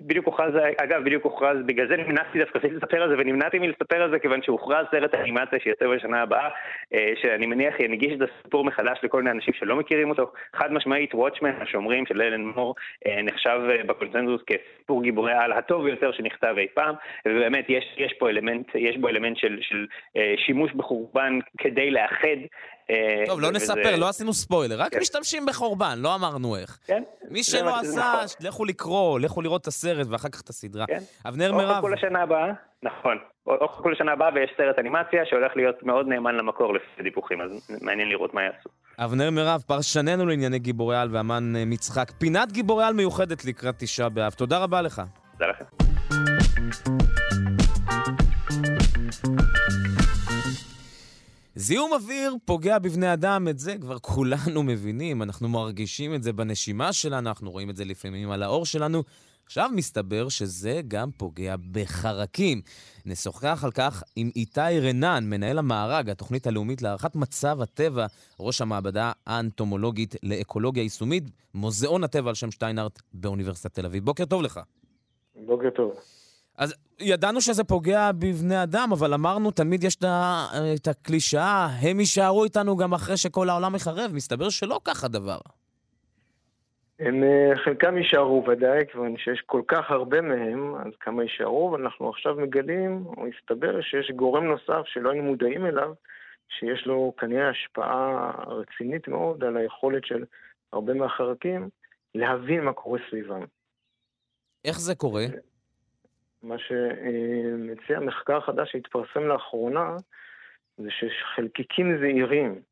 בדיוק הוכרז, אגב, בדיוק הוכרז, בגלל זה נמנעתי דווקא לספר על זה, ונמנעתי מלספר על זה כיוון שהוכרז סרט האנימציה שיוצא בשנה הבאה, אה, שאני מניח ינגיש את הסיפור מחדש לכל מיני אנשים שלא מכירים אותו. חד משמעית, וואטשמן, השומרים של אלן מור, נחשב בקונצנזוס כסיפור גיבורי העל הטוב ביותר שנכתב אי פעם, ובאמת יש, יש פה אלמנט, יש בו אלמנט של, של שימוש בחורבן כדי לאחד אה, טוב, לא נספר, לא עשינו ספוילר, רק כן. משתמשים בחורבן, לא אמרנו איך. כן. מי שלא עשה, נכון. לכו לקרוא, לכו לראות את הסרט ואחר כך את הסדרה. כן. אבנר מירב. או חכו לשנה הבאה, נכון. או חכו לשנה הבאה ויש סרט אנימציה שהולך להיות מאוד נאמן למקור לפי דיווחים, אז מעניין לראות מה יעשו. אבנר מירב, פרשננו לענייני גיבורי על ואמן אה, מצחק. פינת גיבורי על מיוחדת לקראת תשעה באב. תודה רבה לך. תודה לכם. זיהום אוויר פוגע בבני אדם, את זה כבר כולנו מבינים, אנחנו מרגישים את זה בנשימה שלנו, אנחנו רואים את זה לפעמים על האור שלנו. עכשיו מסתבר שזה גם פוגע בחרקים. נשוחח על כך עם איתי רנן, מנהל המארג, התוכנית הלאומית להערכת מצב הטבע, ראש המעבדה האנטומולוגית לאקולוגיה יישומית, מוזיאון הטבע על שם שטיינארט באוניברסיטת תל אביב. בוקר טוב לך. בוקר טוב. אז ידענו שזה פוגע בבני אדם, אבל אמרנו, תמיד יש את הקלישאה, הם יישארו איתנו גם אחרי שכל העולם יחרב. מסתבר שלא כך הדבר. הם אה, חלקם יישארו ודאי, כיוון שיש כל כך הרבה מהם, אז כמה יישארו, ואנחנו עכשיו מגלים, או הסתבר שיש גורם נוסף שלא היינו מודעים אליו, שיש לו כנראה השפעה רצינית מאוד על היכולת של הרבה מהחרקים להבין מה קורה סביבם. איך זה קורה? מה שמציע מחקר חדש שהתפרסם לאחרונה, זה שחלקיקים זעירים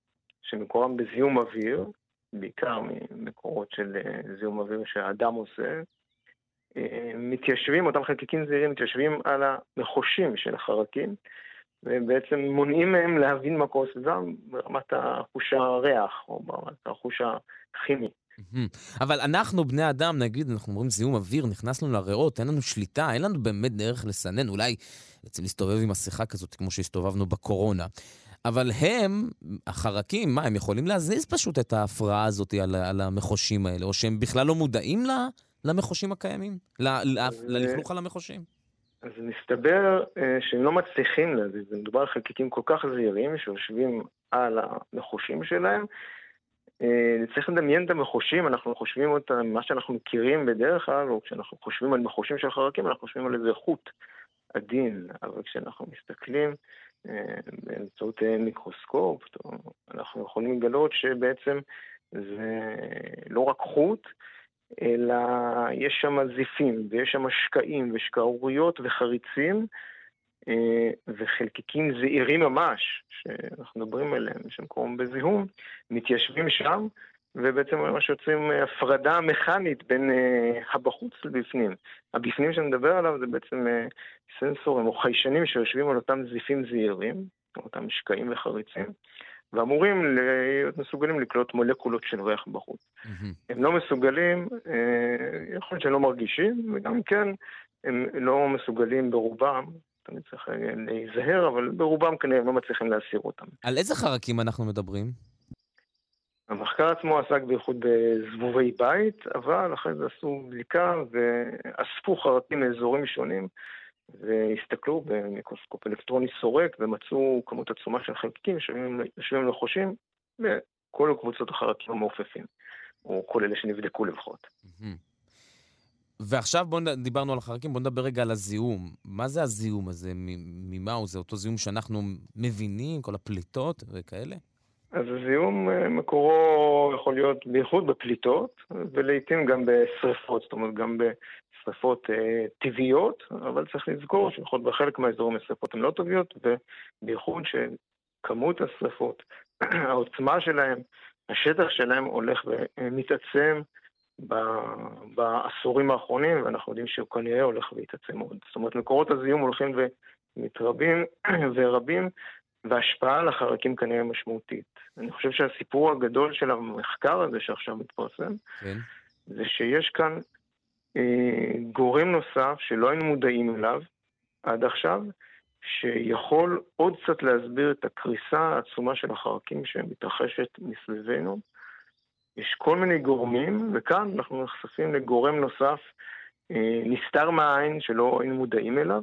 שמקורם בזיהום אוויר, בעיקר ממקורות של אה, זיהום אוויר שהאדם עושה, אה, מתיישבים, אותם חלקיקים זעירים מתיישבים על המחושים של החרקים, ובעצם מונעים מהם להבין מה קורה סביבם ברמת החוש הריח, או ברמת החוש הכימי. אבל אנחנו, בני אדם, נגיד, אנחנו אומרים זיהום אוויר, נכנס לנו לריאות, אין לנו שליטה, אין לנו באמת דרך לסנן, אולי בעצם להסתובב עם מסכה כזאת, כמו שהסתובבנו בקורונה. אבל הם, החרקים, מה, הם יכולים להזיז פשוט את ההפרעה הזאת על, על המחושים האלה, או שהם בכלל לא מודעים לה, למחושים הקיימים? ללכלוך על המחושים? אז מסתבר אה, שהם לא מצליחים להזיז, זה מדובר על חלקיקים כל כך זהירים שיושבים על המחושים שלהם. אה, צריך לדמיין את המחושים, אנחנו חושבים אותם, מה שאנחנו מכירים בדרך כלל, או כשאנחנו חושבים על מחושים של חרקים, אנחנו חושבים על איזה חוט עדין, אבל כשאנחנו מסתכלים אה, באמצעות מיקרוסקופ, אנחנו יכולים לגלות שבעצם זה לא רק חוט, אלא יש שם זיפים, ויש שם שקעים ושקעוריות וחריצים, אה, וחלקיקים זעירים ממש, שאנחנו מדברים עליהם, שהם קוראים בזיהום, מתיישבים שם, ובעצם ממש יוצאים הפרדה מכנית בין אה, הבחוץ לבפנים. הבפנים שאני מדבר עליו זה בעצם אה, סנסורים או חיישנים שיושבים על אותם זיפים זעירים, אותם שקעים וחריצים. ואמורים להיות מסוגלים לקלוט מולקולות של ריח בחוץ. Mm-hmm. הם לא מסוגלים, אה, יכול להיות שהם לא מרגישים, וגם כן, הם לא מסוגלים ברובם, תמיד צריך להיזהר, אבל ברובם כנראה הם לא מצליחים להסיר אותם. על איזה חרקים אנחנו מדברים? המחקר עצמו עסק בייחוד בזבובי בית, אבל אחרי זה עשו בדיקה ואספו חרקים מאזורים שונים. והסתכלו במיקרוסקופ אלקטרוני סורק ומצאו כמות עצומה של חלקיקים שיושבים לחושים בכל קבוצות החרקים המעופפים, או כל אלה שנבדקו לפחות. ועכשיו בואו, דיברנו על החרקים, בואו נדבר רגע על הזיהום. מה זה הזיהום הזה? ממה הוא? זה אותו זיהום שאנחנו מבינים, כל הפליטות וכאלה? אז הזיהום אה, מקורו יכול להיות בייחוד בפליטות, ולעיתים גם בשריפות, זאת אומרת גם שריפות אה, טבעיות, אבל צריך לזכור שיכול בחלק מהאזורים השריפות הן לא טבעיות, ובייחוד שכמות השריפות, העוצמה שלהן, השטח שלהן הולך ומתעצם בעשורים האחרונים, ואנחנו יודעים שהוא כנראה הולך להתעצם עוד. זאת אומרת, מקורות הזיהום הולכים ומתרבים ורבים, וההשפעה על החרקים כנראה משמעותית. אני חושב שהסיפור הגדול של המחקר הזה שעכשיו מתפרסם, כן. זה שיש כאן אה, גורם נוסף שלא היינו מודעים אליו עד עכשיו, שיכול עוד קצת להסביר את הקריסה העצומה של החרקים שמתרחשת מסביבנו. יש כל מיני גורמים, וכאן אנחנו נחשפים לגורם נוסף, אה, נסתר מהעין, שלא היינו מודעים אליו,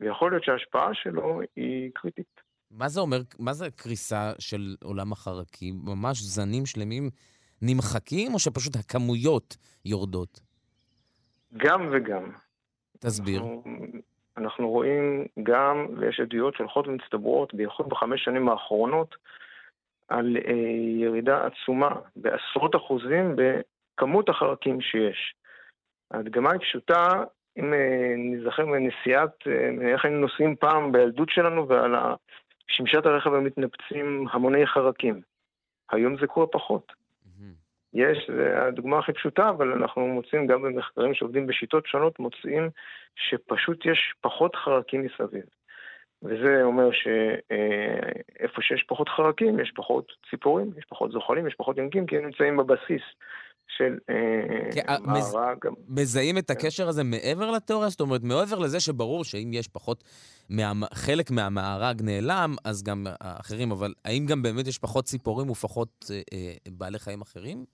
ויכול להיות שההשפעה שלו היא קריטית. מה זה אומר, מה זה קריסה של עולם החרקים? ממש זנים שלמים נמחקים, או שפשוט הכמויות יורדות? גם וגם. תסביר. אנחנו, אנחנו רואים גם, ויש עדויות שהולכות ומצטברות, בייחוד בחמש שנים האחרונות, על אה, ירידה עצומה בעשרות אחוזים בכמות החרקים שיש. ההדגמה היא פשוטה, אם אה, נזכר בנסיעת, אה, איך היינו נוסעים פעם בילדות שלנו ועל שמשת הרכב המתנפצים המוני חרקים. היום זה קורה פחות. יש, זה הדוגמה הכי פשוטה, אבל אנחנו מוצאים גם במחקרים שעובדים בשיטות שונות, מוצאים שפשוט יש פחות חרקים מסביב. וזה אומר שאיפה שיש פחות חרקים, יש פחות ציפורים, יש פחות זוחלים, יש פחות יונקים, כי הם נמצאים בבסיס של אה, כן, אה, מארג. מזהים את הקשר הזה מעבר לתיאוריה? זאת אומרת, מעבר לזה שברור שאם יש פחות, חלק מהמארג נעלם, אז גם האחרים, אבל האם גם באמת יש פחות ציפורים ופחות אה, בעלי חיים אחרים?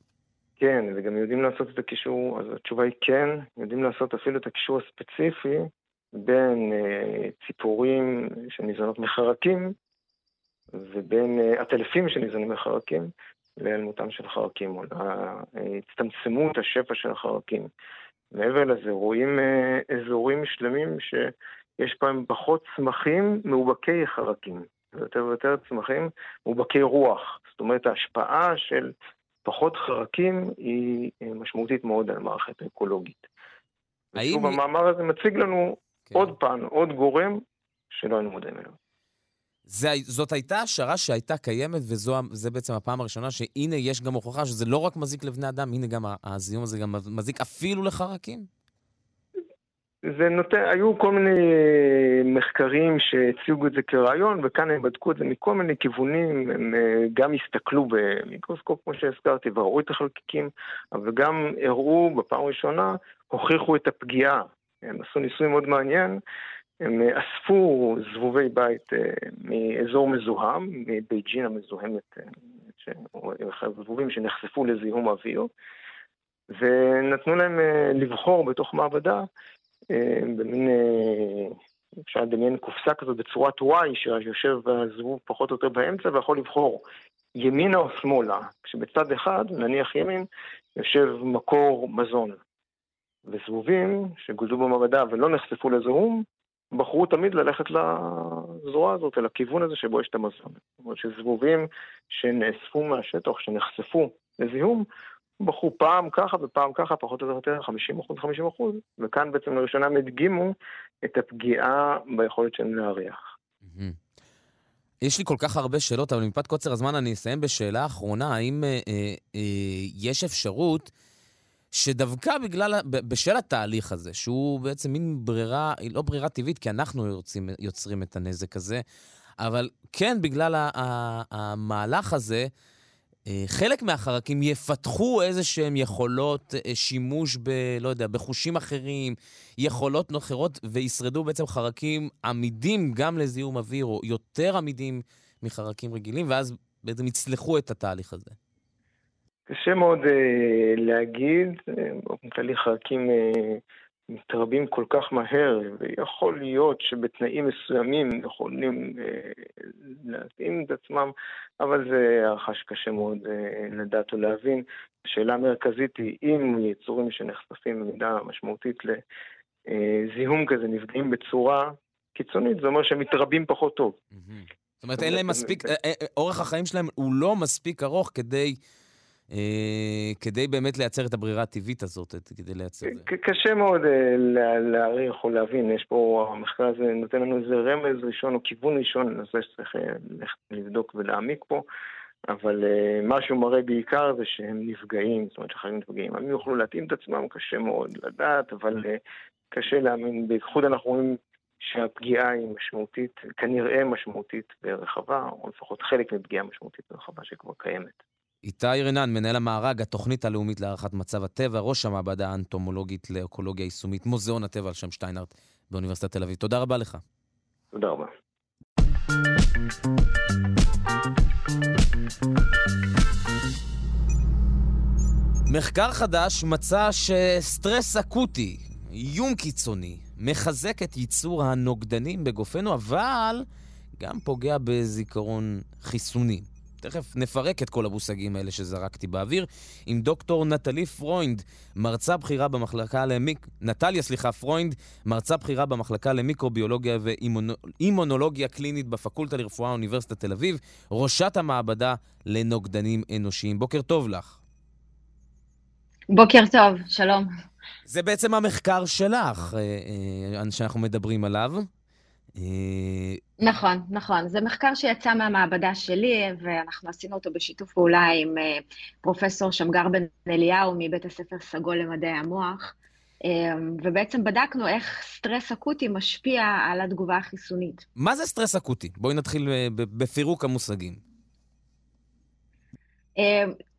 כן, וגם יודעים לעשות את הקישור, אז התשובה היא כן, יודעים לעשות אפילו את הקישור הספציפי בין אה, ציפורים שניזונות מחרקים ובין אה, עטלפים שניזונים מחרקים להיעלמותם של חרקים, או להצטמצמות השפע של החרקים. מעבר לזה, רואים אה, אזורים שלמים שיש בהם פחות צמחים מאובקי חרקים, ויותר ויותר צמחים מאובקי רוח. זאת אומרת, ההשפעה של פחות חרקים היא משמעותית מאוד על המערכת האקולוגית. האם... ושוב, המאמר הזה מציג לנו כן. עוד פעם, עוד גורם שלא היינו מודעים אליו. זה, זאת הייתה השערה שהייתה קיימת, וזה בעצם הפעם הראשונה שהנה יש גם הוכחה שזה לא רק מזיק לבני אדם, הנה גם הזיהום הזה גם מזיק אפילו לחרקים. זה נותן, היו כל מיני מחקרים שהציגו את זה כרעיון, וכאן הם בדקו את זה מכל מיני כיוונים, הם אה, גם הסתכלו במיקרוסקופ, כמו שהזכרתי, וראו את החלקיקים, אבל גם הראו בפעם הראשונה, הוכיחו את הפגיעה. הם עשו ניסוי מאוד מעניין, הם אספו זבובי בית אה, מאזור מזוהם, מבייג'ין המזוהמת, זבובים שנחשפו לזיהום אוויר, ונתנו להם לבחור בתוך מעבדה אה, במין, אה, אפשר לדמיין קופסה כזאת בצורת Y, שיושב הזבוב פחות או יותר באמצע ויכול לבחור ימינה או שמאלה, כשבצד אחד, נניח ימין, יושב מקור מזון. וזבובים שגודלו במעבדה ולא נחשפו לזיהום, בחרו תמיד ללכת לזרוע הזאת, אל הכיוון הזה שבו יש את המזון. זאת אומרת שזבובים שנאספו מהשטח, שנחשפו לזיהום, בחרו פעם ככה ופעם ככה, פחות או יותר 50 אחוז, 50 אחוז, וכאן בעצם לראשונה הם הדגימו את הפגיעה ביכולת שלהם להריח. יש לי כל כך הרבה שאלות, אבל מפאת קוצר הזמן אני אסיים בשאלה אחרונה. האם אה, אה, יש אפשרות שדווקא בגלל, בשל התהליך הזה, שהוא בעצם מין ברירה, לא ברירה טבעית, כי אנחנו יוצרים, יוצרים את הנזק הזה, אבל כן בגלל המהלך הזה, אה, חלק מהחרקים יפתחו איזה שהם יכולות אה, שימוש ב... לא יודע, בחושים אחרים, יכולות אחרות, וישרדו בעצם חרקים עמידים גם לזיהום אוויר, או יותר עמידים מחרקים רגילים, ואז בעצם יצלחו את התהליך הזה. קשה מאוד uh, להגיד, באופן כללי חרקים uh, מתרבים כל כך מהר, ויכול להיות שבתנאים מסוימים יכולים אה, להתאים את עצמם, אבל זה הערכה שקשה מאוד אה, לדעת ולהבין. השאלה המרכזית היא, אם יצורים שנחשפים במידה משמעותית לזיהום כזה נפגעים בצורה קיצונית, זה אומר שהם מתרבים פחות טוב. זאת אומרת, אין להם מספיק, אה, אה, אורך החיים שלהם הוא לא מספיק ארוך כדי אה, כדי באמת לייצר את הברירה הטבעית הזאת, כדי לייצר את זה. קשה מאוד אה, להעריך או להבין, יש פה, המחקר הזה נותן לנו איזה רמז ראשון או כיוון ראשון, חושב שצריך אה, לבדוק ולהעמיק פה. אבל uh, מה שהוא מראה בעיקר זה שהם נפגעים, זאת אומרת שחיילים נפגעים. הם יוכלו להתאים את עצמם, קשה מאוד לדעת, אבל uh, קשה להאמין. בייחוד אנחנו רואים שהפגיעה היא משמעותית, כנראה משמעותית ורחבה, או לפחות חלק מפגיעה משמעותית ורחבה שכבר קיימת. איתי רנן, מנהל המארג, התוכנית הלאומית להערכת מצב הטבע, ראש המעבדה האנטומולוגית לאקולוגיה יישומית, מוזיאון הטבע על שם שטיינארט באוניברסיטת תל אביב. תודה רבה לך. תודה רבה. מחקר חדש מצא שסטרס אקוטי, איום קיצוני, מחזק את ייצור הנוגדנים בגופנו, אבל גם פוגע בזיכרון חיסוני. תכף נפרק את כל המושגים האלה שזרקתי באוויר, עם דוקטור נטלי פרוינד, מרצה בכירה במחלקה למיק... נטליה, סליחה, פרוינד, מרצה בכירה במחלקה למיקרוביולוגיה ואימונולוגיה קלינית בפקולטה לרפואה אוניברסיטת תל אביב, ראשת המעבדה לנוגדנים אנושיים. בוקר טוב לך. בוקר טוב, שלום. זה בעצם המחקר שלך אה, אה, שאנחנו מדברים עליו. אה, נכון, נכון. זה מחקר שיצא מהמעבדה שלי, ואנחנו עשינו אותו בשיתוף פעולה עם אה, פרופסור שמגר בן אליהו מבית הספר סגול למדעי המוח, אה, ובעצם בדקנו איך סטרס אקוטי משפיע על התגובה החיסונית. מה זה סטרס אקוטי? בואי נתחיל בפירוק המושגים.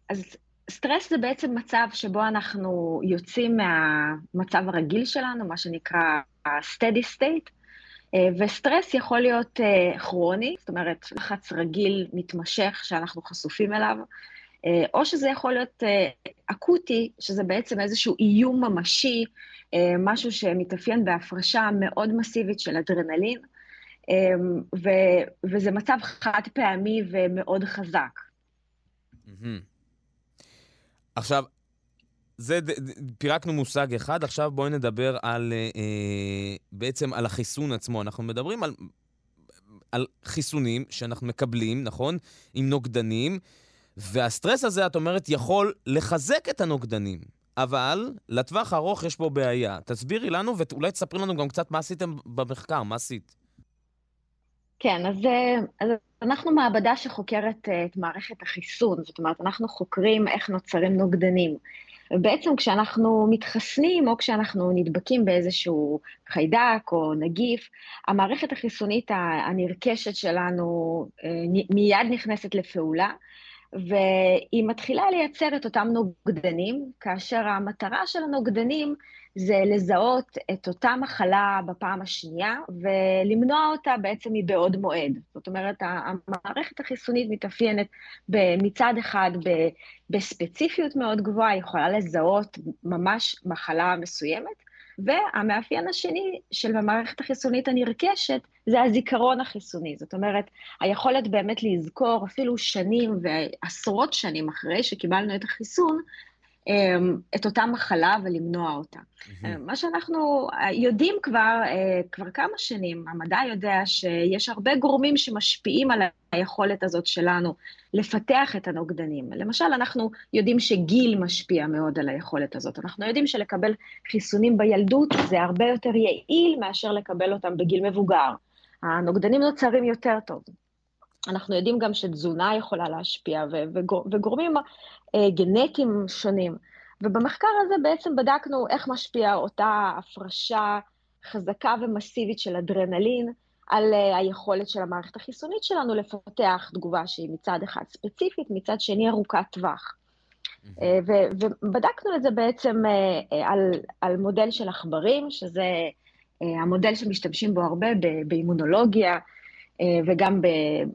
אז סטרס זה בעצם מצב שבו אנחנו יוצאים מהמצב הרגיל שלנו, מה שנקרא ה-steady state, וסטרס יכול להיות אה, כרוני, זאת אומרת, לחץ רגיל מתמשך שאנחנו חשופים אליו, אה, או שזה יכול להיות אקוטי, שזה בעצם איזשהו איום ממשי, משהו שמתאפיין בהפרשה מאוד מסיבית של אדרנלין, ו- וזה מצב חד פעמי ומאוד חזק. עכשיו, זה, פירקנו מושג אחד, עכשיו בואי נדבר על, אה, אה, בעצם על החיסון עצמו. אנחנו מדברים על, על חיסונים שאנחנו מקבלים, נכון? עם נוגדנים, והסטרס הזה, את אומרת, יכול לחזק את הנוגדנים. אבל לטווח הארוך יש פה בעיה. תסבירי לנו ואולי תספרי לנו גם קצת מה עשיתם במחקר, מה עשית? כן, אז, אה, אז אנחנו מעבדה שחוקרת אה, את מערכת החיסון, זאת אומרת, אנחנו חוקרים איך נוצרים נוגדנים. ובעצם כשאנחנו מתחסנים או כשאנחנו נדבקים באיזשהו חיידק או נגיף, המערכת החיסונית הנרכשת שלנו אה, מיד נכנסת לפעולה, והיא מתחילה לייצר את אותם נוגדנים, כאשר המטרה של הנוגדנים זה לזהות את אותה מחלה בפעם השנייה ולמנוע אותה בעצם מבעוד מועד. זאת אומרת, המערכת החיסונית מתאפיינת מצד אחד בספציפיות מאוד גבוהה, היא יכולה לזהות ממש מחלה מסוימת, והמאפיין השני של המערכת החיסונית הנרכשת זה הזיכרון החיסוני. זאת אומרת, היכולת באמת לזכור אפילו שנים ועשרות שנים אחרי שקיבלנו את החיסון, את אותה מחלה ולמנוע אותה. Mm-hmm. מה שאנחנו יודעים כבר, אה, כבר כמה שנים, המדע יודע שיש הרבה גורמים שמשפיעים על היכולת הזאת שלנו לפתח את הנוגדנים. למשל, אנחנו יודעים שגיל משפיע מאוד על היכולת הזאת. אנחנו יודעים שלקבל חיסונים בילדות זה הרבה יותר יעיל מאשר לקבל אותם בגיל מבוגר. הנוגדנים נוצרים יותר טוב. אנחנו יודעים גם שתזונה יכולה להשפיע וגור, וגורמים אה, גנטיים שונים. ובמחקר הזה בעצם בדקנו איך משפיעה אותה הפרשה חזקה ומסיבית של אדרנלין על uh, היכולת של המערכת החיסונית שלנו לפתח תגובה שהיא מצד אחד ספציפית, מצד שני ארוכת טווח. Uh, ובדקנו את זה בעצם על, על מודל של עכברים, שזה המודל שמשתמשים בו הרבה באימונולוגיה uh, וגם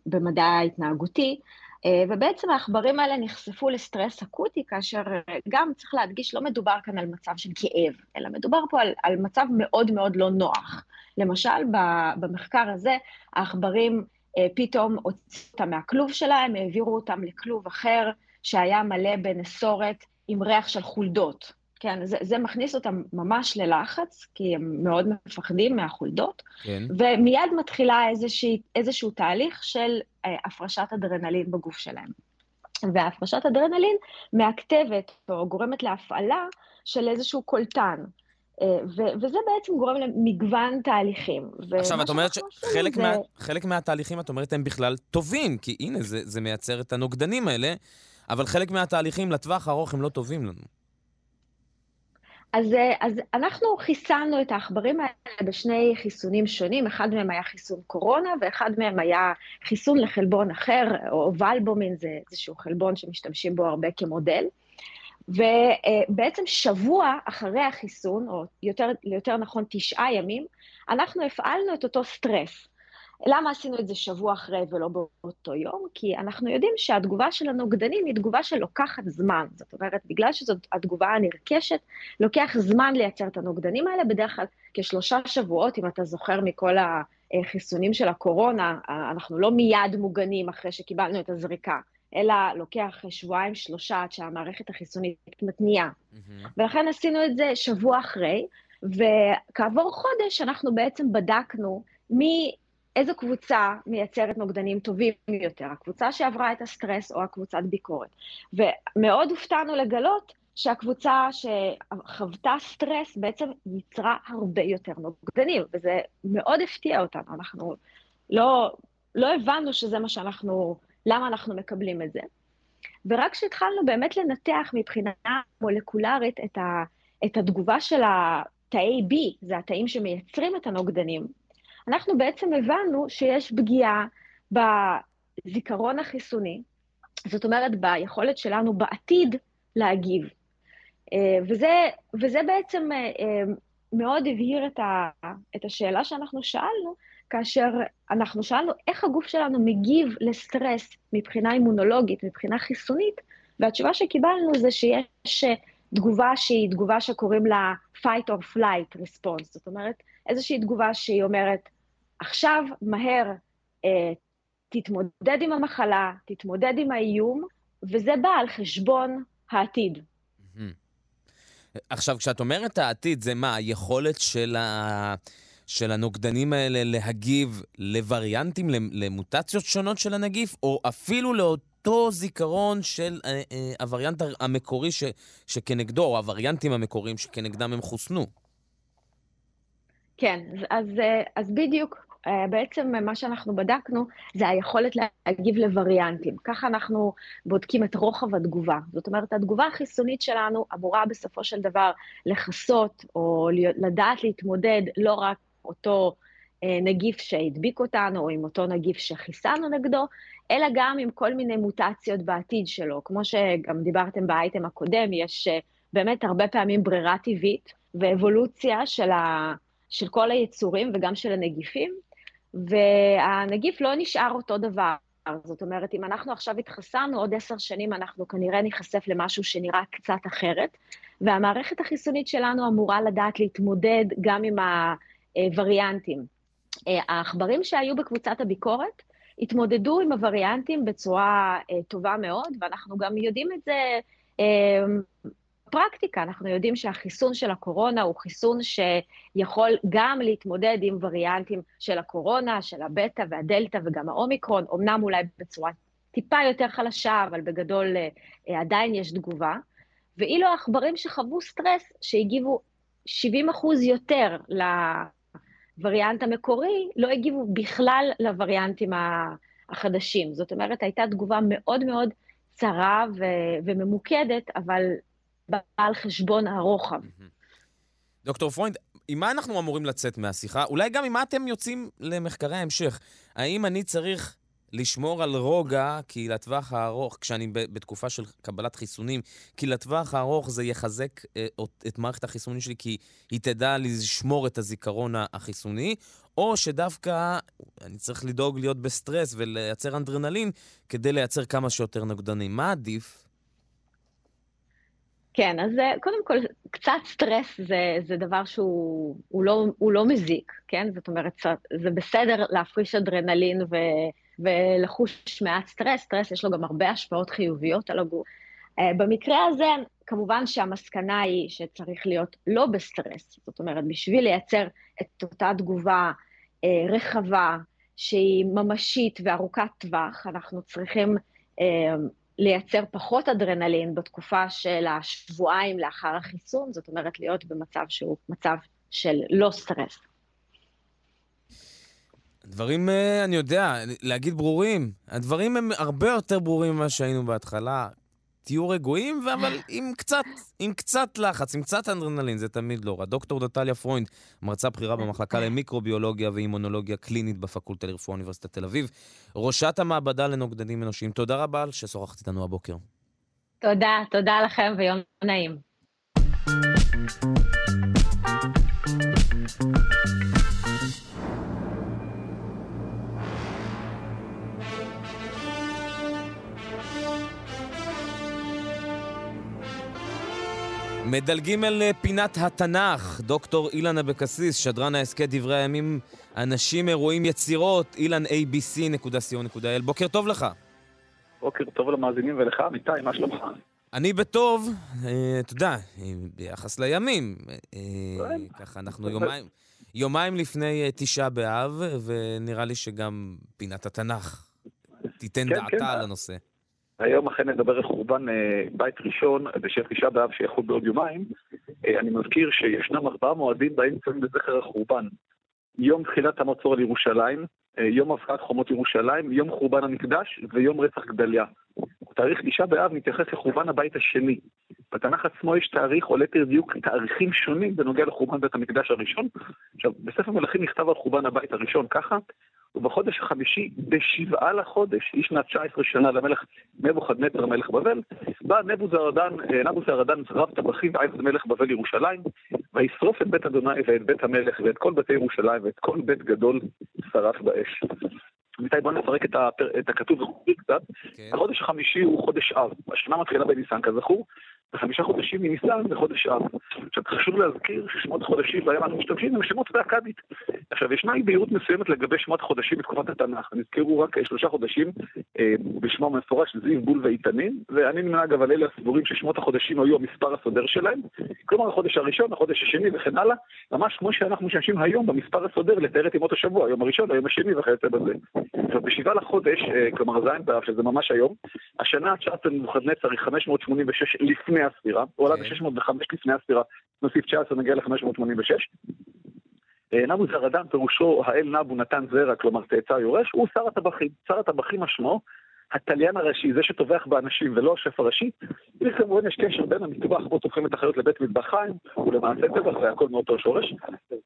במדע ההתנהגותי. אה, ובעצם העכברים האלה נחשפו לסטרס אקוטי, כאשר אה, גם צריך להדגיש, לא מדובר כאן על מצב של כאב, אלא מדובר פה על, על מצב מאוד מאוד לא נוח. למשל, במחקר הזה, העכברים אה, פתאום הוציאו אותם מהכלוב שלהם, העבירו אותם לכלוב אחר שהיה מלא בנסורת עם ריח של חולדות. כן, זה, זה מכניס אותם ממש ללחץ, כי הם מאוד מפחדים מהחולדות, כן. ומיד מתחילה איזושהי, איזשהו תהליך של אה, הפרשת אדרנלין בגוף שלהם. והפרשת אדרנלין מעכתבת או גורמת להפעלה של איזשהו קולטן. אה, ו- וזה בעצם גורם למגוון תהליכים. עכשיו, את אומרת שחלק זה... מה, חלק מהתהליכים, את אומרת, הם בכלל טובים, כי הנה, זה, זה מייצר את הנוגדנים האלה, אבל חלק מהתהליכים לטווח הארוך הם לא טובים לנו. אז, אה, אז אנחנו חיסנו את העכברים האלה בשני חיסונים שונים, אחד מהם היה חיסון קורונה ואחד מהם היה חיסון לחלבון אחר, או ולבומין, זה איזשהו חלבון שמשתמשים בו הרבה כמודל. ובעצם שבוע אחרי החיסון, או יותר, יותר נכון תשעה ימים, אנחנו הפעלנו את אותו סטרס. למה עשינו את זה שבוע אחרי ולא באותו יום? כי אנחנו יודעים שהתגובה של הנוגדנים היא תגובה שלוקחת זמן. זאת אומרת, בגלל שזאת התגובה הנרכשת, לוקח זמן לייצר את הנוגדנים האלה, בדרך כלל כשלושה שבועות, אם אתה זוכר מכל החיסונים של הקורונה, אנחנו לא מיד מוגנים אחרי שקיבלנו את הזריקה. אלא לוקח שבועיים, שלושה, עד שהמערכת החיסונית מתניעה. Mm-hmm. ולכן עשינו את זה שבוע אחרי, וכעבור חודש אנחנו בעצם בדקנו מי איזו קבוצה מייצרת נוגדנים טובים יותר, הקבוצה שעברה את הסטרס או הקבוצת ביקורת. ומאוד הופתענו לגלות שהקבוצה שחוותה סטרס בעצם ייצרה הרבה יותר נוגדנים, וזה מאוד הפתיע אותנו, אנחנו לא, לא הבנו שזה מה שאנחנו, למה אנחנו מקבלים את זה. ורק כשהתחלנו באמת לנתח מבחינה מולקולרית את, ה, את התגובה של התאי B, זה התאים שמייצרים את הנוגדנים, אנחנו בעצם הבנו שיש פגיעה בזיכרון החיסוני, זאת אומרת, ביכולת שלנו בעתיד להגיב. אה, וזה, וזה בעצם אה, אה, מאוד הבהיר את, ה, את השאלה שאנחנו שאלנו, כאשר אנחנו שאלנו איך הגוף שלנו מגיב לסטרס מבחינה אימונולוגית, מבחינה חיסונית, והתשובה שקיבלנו זה שיש תגובה שהיא תגובה שקוראים לה fight or flight response, זאת אומרת, איזושהי תגובה שהיא אומרת, עכשיו, מהר, אה, תתמודד עם המחלה, תתמודד עם האיום, וזה בא על חשבון העתיד. עכשיו, כשאת אומרת העתיד, זה מה, היכולת של, ה... של הנוגדנים האלה להגיב לווריאנטים, למוטציות שונות של הנגיף, או אפילו לאותו זיכרון של אה, אה, הווריאנט המקורי ש... שכנגדו, או הווריאנטים המקוריים שכנגדם הם חוסנו? כן, אז, אז בדיוק אה, בעצם מה שאנחנו בדקנו זה היכולת להגיב לווריאנטים. ככה אנחנו בודקים את רוחב התגובה. זאת אומרת, התגובה החיסונית שלנו אמורה בסופו של דבר לכסות או לדעת להתמודד לא רק אותו אה, נגיף שהדביק אותנו או עם אותו נגיף שחיסנו נגדו, אלא גם עם כל מיני מוטציות בעתיד שלו. כמו שגם דיברתם באייטם הקודם, יש אה, באמת הרבה פעמים ברירה טבעית ואבולוציה של, ה, של כל היצורים וגם של הנגיפים, והנגיף לא נשאר אותו דבר. זאת אומרת, אם אנחנו עכשיו התחסנו, עוד עשר שנים אנחנו כנראה ניחשף למשהו שנראה קצת אחרת, והמערכת החיסונית שלנו אמורה לדעת להתמודד גם עם הווריאנטים. אה, העכברים שהיו בקבוצת הביקורת התמודדו עם הווריאנטים בצורה אה, טובה מאוד, ואנחנו גם יודעים את זה אה, פרקטיקה, אנחנו יודעים שהחיסון של הקורונה הוא חיסון שיכול גם להתמודד עם וריאנטים של הקורונה, של הבטא והדלתא וגם האומיקרון, אמנם אולי בצורה טיפה יותר חלשה, אבל בגדול אה, אה, עדיין יש תגובה. ואילו העכברים שחוו סטרס, שהגיבו 70 אחוז יותר לווריאנט המקורי, לא הגיבו בכלל לווריאנטים החדשים. זאת אומרת, הייתה תגובה מאוד מאוד צרה ו- וממוקדת, אבל בא על חשבון הרוחב. דוקטור פרוינד, עם מה אנחנו אמורים לצאת מהשיחה? אולי גם עם מה אתם יוצאים למחקרי ההמשך. האם אני צריך לשמור על רוגע, כי לטווח הארוך, כשאני בתקופה של קבלת חיסונים, כי לטווח הארוך זה יחזק אה, את מערכת החיסונים שלי, כי היא תדע לשמור את הזיכרון החיסוני, או שדווקא אני צריך לדאוג להיות בסטרס ולייצר אנדרנלין כדי לייצר כמה שיותר נוגדנים. מה עדיף? כן, אז אה, קודם כל, קצת סטרס זה, זה דבר שהוא לא, לא מזיק, כן? זאת אומרת, זה בסדר להפריש אדרנלין ו, ולחוש מעט סטרס, סטרס יש לו גם הרבה השפעות חיוביות על הגוף. אה, במקרה הזה, כמובן שהמסקנה היא שצריך להיות לא בסטרס, זאת אומרת, בשביל לייצר את אותה תגובה אה, רחבה, שהיא ממשית וארוכת טווח, אנחנו צריכים לייצר פחות אדרנלין בתקופה של השבועיים לאחר החיסון, זאת אומרת להיות במצב שהוא מצב של לא סטרס. הדברים, אה, אני יודע, להגיד ברורים. הדברים הם הרבה יותר ברורים ממה שהיינו בהתחלה. תהיו רגועים, אבל עם קצת, עם קצת לחץ, עם קצת אנדרנלין, זה תמיד לא רע. דוקטור נטליה פרוינד, מרצה בכירה במחלקה למיקרוביולוגיה ואימונולוגיה קלינית בפקולטה לרפואה אוניברסיטת תל אביב, ראשת המעבדה לנוגדנים אנושיים. תודה רבה ששוחחת איתנו הבוקר. תודה, תודה לכם ויום נעים. מדלגים אל אה, פינת התנ"ך, דוקטור אילן אבקסיס, שדרן ההסכת דברי הימים, אנשים, אירועים, יצירות, אילן abc.co.il. בוקר טוב לך. בוקר טוב למאזינים ולך, אמיתי, מה שלומך? אני בטוב, אה, אתה יודע, ביחס לימים. אה, ככה, אנחנו יומיים, יומיים לפני תשעה באב, ונראה לי שגם פינת התנ"ך תיתן כן, דעתה כן. על הנושא. היום אכן נדבר על חורבן אה, בית ראשון בשם תשעה באב שיחול בעוד יומיים. אה, אני מזכיר שישנם ארבעה מועדים בהם צויים לזכר החורבן. יום תחילת המצור על ירושלים, אה, יום הבקעת חומות ירושלים, יום חורבן המקדש ויום רצח גדליה. תאריך תשעה באב מתייחס לחורבן הבית השני. בתנ"ך עצמו יש תאריך, או ליתר דיוק, תאריכים שונים בנוגע לחורבן בית המקדש הראשון. עכשיו, בספר מלכים נכתב על חורבן הבית הראשון ככה, ובחודש החמישי, בשבעה לחודש, איש שנת 19 שנה למלך נבוכדנצר מלך בבל, בא נבוזרדן, אה, נבוזרדן רב טבחים ועבד מלך בבל ירושלים, וישרוף את בית אדוני ואת בית המלך ואת כל בתי ירושלים ואת כל בית גדול שרף באש. עמיתי, בואו נפרק את, הפר... את הכתוב קצת. כן. החודש החמישי הוא חודש אב. השנה מתחילה בניסן, כזכור, וחמישה חודשים מניסן זה חודש אב. עכשיו, חשוב להזכיר ששמות החודשים בהם אנחנו משתמשים הם שמות באכדית. עכשיו, ישנה אי בהירות מסוימת לגבי שמות החודשים בתקופת התנ"ך. נזכרו רק שלושה חודשים אה, בשמו המפורש, זיו, בול ואיתנים, ואני נמנה אגב על אלה הסבורים ששמות החודשים היו המספר הסודר שלהם. כלומר, החודש הראשון, החודש השני וכן הלאה, ממש כמו שאנחנו משתמשים היום במספר הסודר לתאר את ימות השבוע, היום הראשון, היום השני וכיוצא בזה. עכשיו, בשבעה לחודש, אה, כלומר ז' באב, שזה ממש היום, השנה ה-19 לנבוכדנצר היא 586 לפני הספירה, הוא עלה ב-605 לפני הספירה, נוסיף 19 נגיע ל-586. אה, נבו זרדן פירושו האל נבו נתן זרע, כלומר צאצא יורש, הוא שר הטבחים. שר הטבחים משמעו התליין הראשי, זה שטובח באנשים ולא השף הראשי, וכמובן יש קשר בין המטבח בו טובחים את החיות לבית מטבח חיים, הוא למעשה טבח והכל מאותו שורש.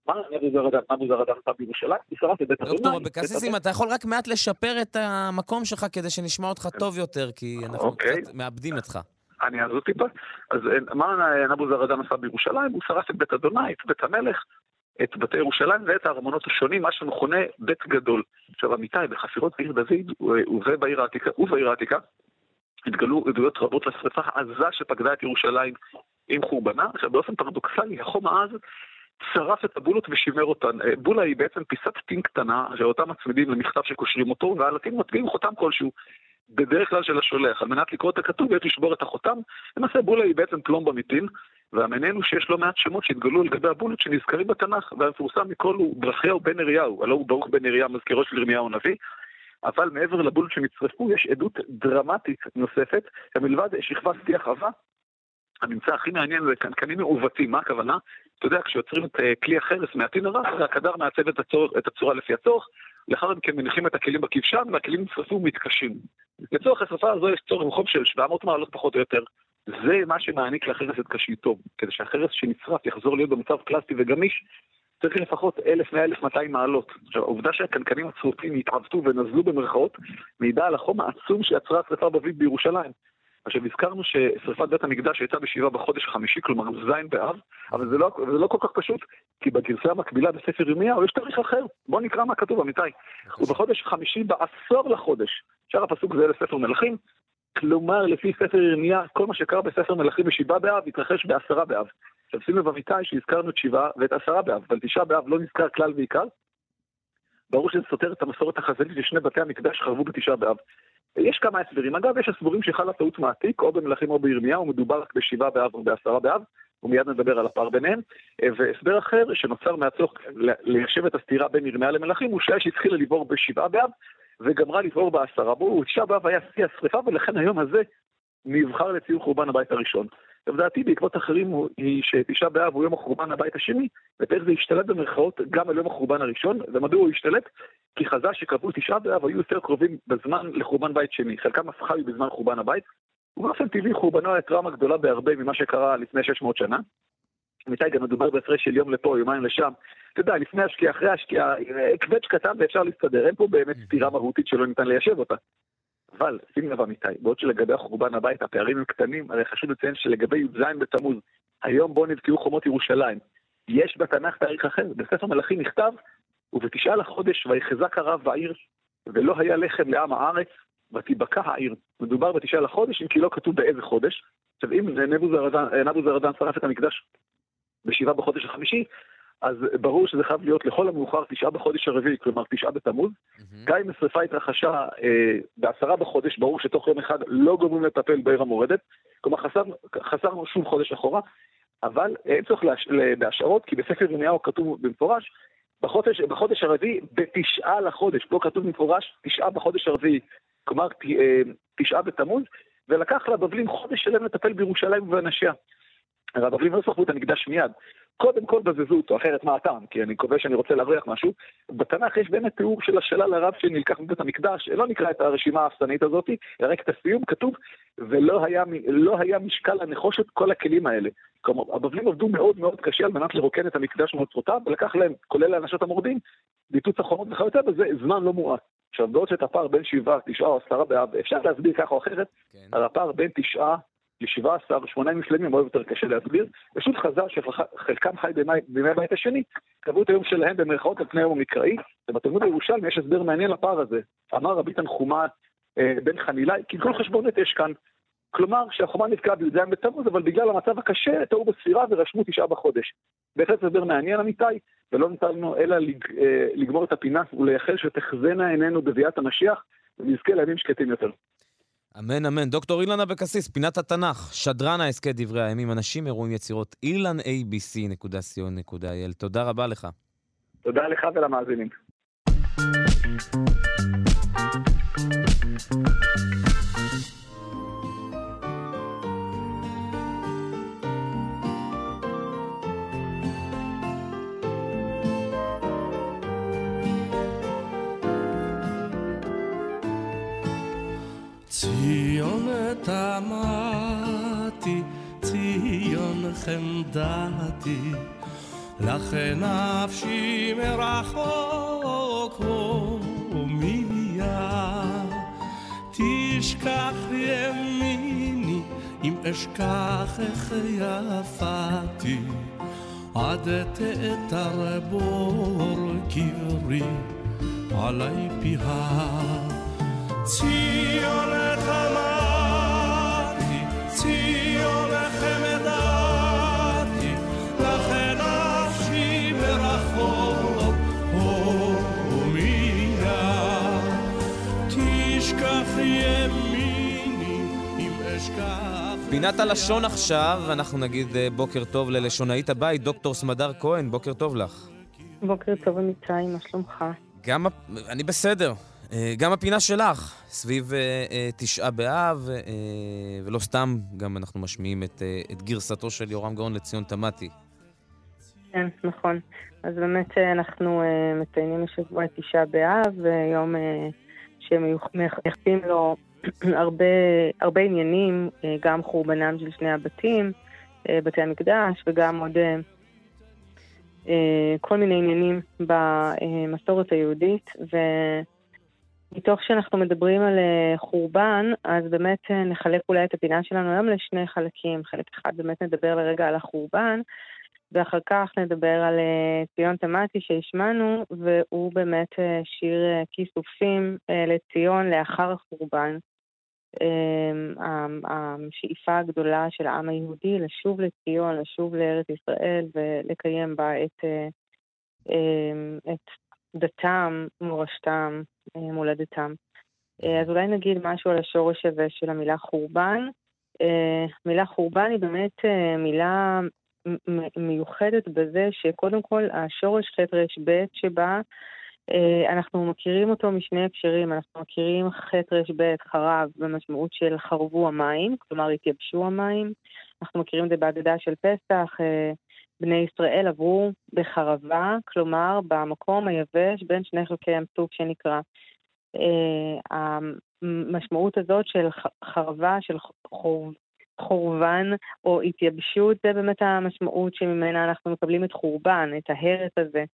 מה נבו זרדן, נבו זרדן עשה בירושלים? הוא שרף את בית אדוני. דוקטור אבקסיס, אם אתה יכול רק מעט לשפר את המקום שלך כדי שנשמע אותך טוב יותר, כי אנחנו אוקיי. קצת מאבדים אותך. אני אעזור טיפה. אז אה, מה נבו זרדן עשה בירושלים? הוא שרף את בית אדוני, את בית המלך, את בתי ירושלים ואת הארמונות השונים, מה שמכונה בית גדול. עכשיו, אמיתי, בחפירות בעיר דוד ובעיר העתיקה, ובעיר העתיקה, התגלו עדויות רבות לשרפה העזה שפקדה את ירושלים עם חורבנה. עכשיו, באופן פרדוקסלי, החום העז שרף את הבולות ושימר אותן. אה, בולה היא בעצם פיסת טין קטנה, שאותה מצמידים למכתב שקושרים אותו, ועל הטין מטביעים חותם כלשהו. בדרך כלל של השולח, על מנת לקרוא את הכתוב יש לשבור את החותם. למעשה בולה היא בעצם פלומב אמיתין, והמעניין הוא שיש לא מעט שמות שהתגלו לגבי הבולות שנזכרים בתנ"ך, והמפורסם מכל הוא ברכיהו בן נריהו, הלא הוא ברוך בן נריה, מזכירו של ירמיהו הנביא, אבל מעבר לבולות שנצרפו יש עדות דרמטית נוספת, שמלבד שכבת שיח עבה, הממצא הכי מעניין זה קנקנים מעוותים, מה הכוונה? אתה יודע, כשיוצרים את אה, כלי החרס מהטין הרך, הקדר מעצב את, הצור, את הצורה לפי הצורך, לאחר מכן מניחים את הכלים בכבשן והכלים נשרפו ומתקשים. לצורך השרפה הזו יש צורך בחום של 700 מעלות פחות או יותר. זה מה שמעניק לחרס את קשיותו. כדי שהחרס שנצרף יחזור להיות במצב פלסטי וגמיש, צריך לפחות 1,100-1,200 מעלות. עכשיו, העובדה שהקנקנים הצרופים התעוותו ונזלו במרכאות, מעידה על החום העצום שיצרה השרפה בביב בירושלים. עכשיו, הזכרנו ששרפת בית המקדש הייתה בשבעה בחודש החמישי, כלומר ז' באב, אבל זה לא, זה לא כל כך פשוט, כי בגרסה המקבילה בספר ירמיהו יש תאריך אחר. בואו נקרא מה כתוב, אמיתי. ובחודש החמישי בעשור לחודש, שאר הפסוק זה לספר מלכים, כלומר, לפי ספר ירמיה, כל מה שקרה בספר מלכים בשבעה באב התרחש בעשרה באב. עכשיו שים לב אמיתי שהזכרנו את שבעה ואת עשרה באב, אבל תשעה באב לא נזכר כלל ועיקר. ברור שזה סותר את המסורת החזנית ששני בתי המקדש חרבו בתשעה באב. יש כמה הסברים. אגב, יש הסבורים שחלה טעות מעתיק, או במלכים או בירמיהו, מדובר רק בשבעה באב או בעשרה באב, ומיד נדבר על הפער ביניהם. והסבר אחר, שנוצר מהצורך ליישב את הסתירה בין ירמיה למלכים, הוא שהיה שהתחילה לבור בשבעה באב, וגמרה לבעור בעשרה. בואו, תשעה באב היה שיא השרפה, ולכן היום הזה נבחר לציון חורבן הבית הראשון. עכשיו דעתי בעקבות אחרים היא שתשעה באב הוא יום החורבן הבית השני, ואיך זה השתלט במרכאות גם על יום החורבן הראשון, ומדוע הוא השתלט? כי חז"ל שקבעו תשעה באב היו יותר קרובים בזמן לחורבן בית שני, חלקם אף חיו בזמן חורבן הבית, ובאופן טבעי חורבנו היה טראומה גדולה בהרבה ממה שקרה לפני 600 שנה. אמיתי, גם מדובר בהפרש של יום לפה, יומיים לשם. אתה יודע, לפני השקיעה, אחרי השקיעה, קווץ' קטן ואפשר להסתדר, אין פה באמת סתירה מהותית שלא ניתן ליישב אותה. אבל, שים לב אמיתי, בעוד שלגבי החורבן הבית הפערים הם קטנים, הרי חשוב לציין שלגבי י"ז בתמוז, היום בו נבקעו חומות ירושלים, יש בתנ"ך תאריך אחר, בספר מלכים נכתב, ובתשעה לחודש ויחזק הרב בעיר, ולא היה לחם לעם הארץ, ותיבקע העיר. מדובר בתשעה לחודש, אם כי לא כתוב באיזה חודש. עכשיו, אם נבו זרדן שרף את המקדש בשבעה בחודש החמישי, אז ברור שזה חייב להיות לכל המאוחר תשעה בחודש הרביעי, כלומר תשעה בתמוז. Mm-hmm. גם אם השרפה התרחשה אה, בעשרה בחודש, ברור שתוך יום אחד לא גומרים לטפל בעיר המורדת. כלומר, חסרנו, חסרנו שוב חודש אחורה, אבל אין צורך בהשערות, כי בספר ירמיהו כתוב במפורש, בחודש, בחודש הרביעי, בתשעה לחודש, פה כתוב במפורש, תשעה בחודש הרביעי, כלומר אה, תשעה בתמוז, ולקח לבבלים חודש שלם לטפל בירושלים ובאנשיה. הבבלים לא שרפו את המקדש מיד, קודם כל בזזו אותו, אחרת מה הטעם? כי אני קובע שאני רוצה להרוויח משהו. בתנ"ך יש באמת תיאור של השלל הרב שנלקח מבית המקדש, לא נקרא את הרשימה האפסנית הזאת, אלא רק את הסיום, כתוב, ולא היה, לא היה משקל הנחושת כל הכלים האלה. כלומר, הבבלים עבדו מאוד מאוד קשה על מנת לרוקן את המקדש מאוצרותיו, ולקח להם, כולל לאנשת המורדים, ביטוץ החומות וכיוצא בזה, זמן לא מועט. עכשיו, בעוד שאת הפער בין שבעה, תשעה או עשרה באב, אפשר להסביר ככה או אחרת, כן. על הפער בין תשעה ל-17, שמונה ימים שלמים, מאוד יותר קשה להסביר. פשוט חז"ל שחלקם חי בימי הבית השני, קבעו את היום שלהם במרכאות על פני היום המקראי, ובתלמוד הירושלמי יש הסבר מעניין לפער הזה. אמר רבי תנחומה אה, בן חנילאי, כי כל חשבונת יש כאן. כלומר, שהחומה נתקעה בי"ז בתמוז, אבל בגלל המצב הקשה, טעו בספירה ורשמו תשעה בחודש. בהחלט הסבר מעניין אמיתי, ולא ניתן לנו אלא לג, אה, לגמור את הפינה ולייחל שתחזינה עינינו בביאת המשיח, ונזכה לימים שקטים יותר. אמן, אמן. דוקטור אילן אבקסיס, פינת התנ"ך, שדרן ההסכת דברי הימים, אנשים, אירועים, יצירות, ilanabc.co.il. תודה רבה לך. תודה לך ולמאזינים. תמתי, ציון חמדתי, לכן נפשי מרחוק הומיה. תשכח ימיני אם אשכח איך יפתי, עד תאתר בור קברי עלי פיה. ציון חמתי, פינת הלשון עכשיו, אנחנו נגיד אה, בוקר טוב ללשונאית הבית, דוקטור סמדר כהן, בוקר טוב לך. בוקר טוב אמיתי, מה שלומך? גם, אני בסדר. אה, גם הפינה שלך, סביב אה, אה, תשעה באב, ולא סתם, גם אנחנו משמיעים את, את גרסתו של יורם גאון לציון תמתי. כן, נכון. אז באמת אנחנו מציינים השבוע את תשעה באב, יום שמייחסים לו הרבה, הרבה עניינים, גם חורבנם של שני הבתים, בתי המקדש, וגם עוד כל מיני עניינים במסורת היהודית, ו... מתוך שאנחנו מדברים על אה, חורבן, אז באמת אה, נחלק אולי את הפינה שלנו היום לשני חלקים. חלק אחד באמת נדבר לרגע על החורבן, ואחר כך נדבר על אה, ציון תמתי שהשמענו, והוא באמת שיר כיסופים לציון לאחר החורבן. השאיפה הגדולה של העם היהודי לשוב לציון, לשוב לארץ ישראל ולקיים בה את, את דתם, מורשתם, אה, מולדתם. אה, אז אולי נגיד משהו על השורש הזה של המילה חורבן. אה, מילה חורבן היא באמת מילה מיוחדת בזה שקודם כל השורש ח' ר' שבה אנחנו מכירים אותו משני הקשרים, אנחנו מכירים ח' ר' חרב במשמעות של חרבו המים, כלומר התייבשו המים, אנחנו מכירים את זה בהגדה של פסח, בני ישראל עברו בחרבה, כלומר במקום היבש בין שני חלקי ים סוף שנקרא. Uh, המשמעות הזאת של חרבה, של חור, חורבן או התייבשות, זה באמת המשמעות שממנה אנחנו מקבלים את חורבן, את ההרס הזה.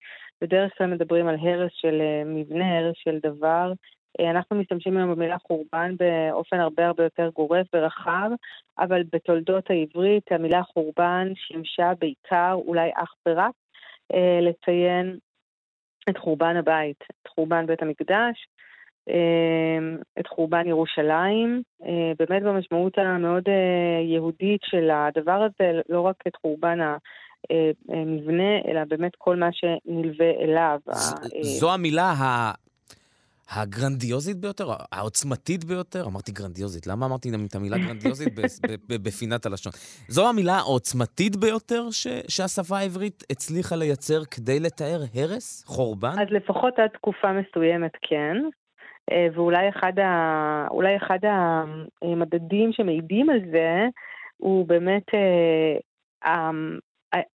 בדרך כלל מדברים על הרס של אה, מבנה, הרס של דבר, אה, אנחנו משתמשים היום במילה חורבן באופן הרבה הרבה יותר גורף ורחב, אבל בתולדות העברית המילה חורבן שימשה בעיקר, אולי אך ורק, אה, לציין את חורבן הבית, את חורבן בית המקדש, אה, את חורבן ירושלים, באמת במשמעות המאוד יהודית של הדבר הזה, לא רק את חורבן המבנה, אלא באמת כל מה שנלווה אליו. זו המילה הגרנדיוזית ביותר, העוצמתית ביותר, אמרתי גרנדיוזית, למה אמרתי את המילה גרנדיוזית בפינת הלשון? זו המילה העוצמתית ביותר ש, שהשפה העברית הצליחה לייצר כדי לתאר הרס, חורבן? אז לפחות עד תקופה מסוימת כן, אה, ואולי אחד, ה, אחד המדדים שמעידים על זה, הוא באמת אה,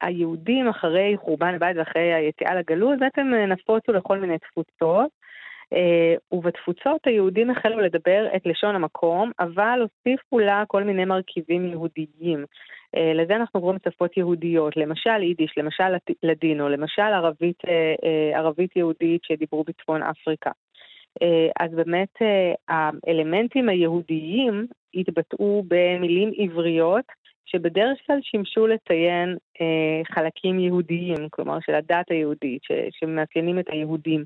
היהודים אחרי חורבן הבית ואחרי היציאה לגלות בעצם נפוצו לכל מיני תפוצות. אה, ובתפוצות היהודים החלו לדבר את לשון המקום, אבל הוסיפו לה כל מיני מרכיבים יהודיים. אה, לזה אנחנו קוראים שפות יהודיות, למשל יידיש, למשל לדינו, למשל ערבית, אה, ערבית יהודית שדיברו בצפון אפריקה. אז באמת האלמנטים היהודיים התבטאו במילים עבריות, שבדרך כלל שימשו לציין חלקים יהודיים, כלומר של הדת היהודית, שמאפיינים את היהודים.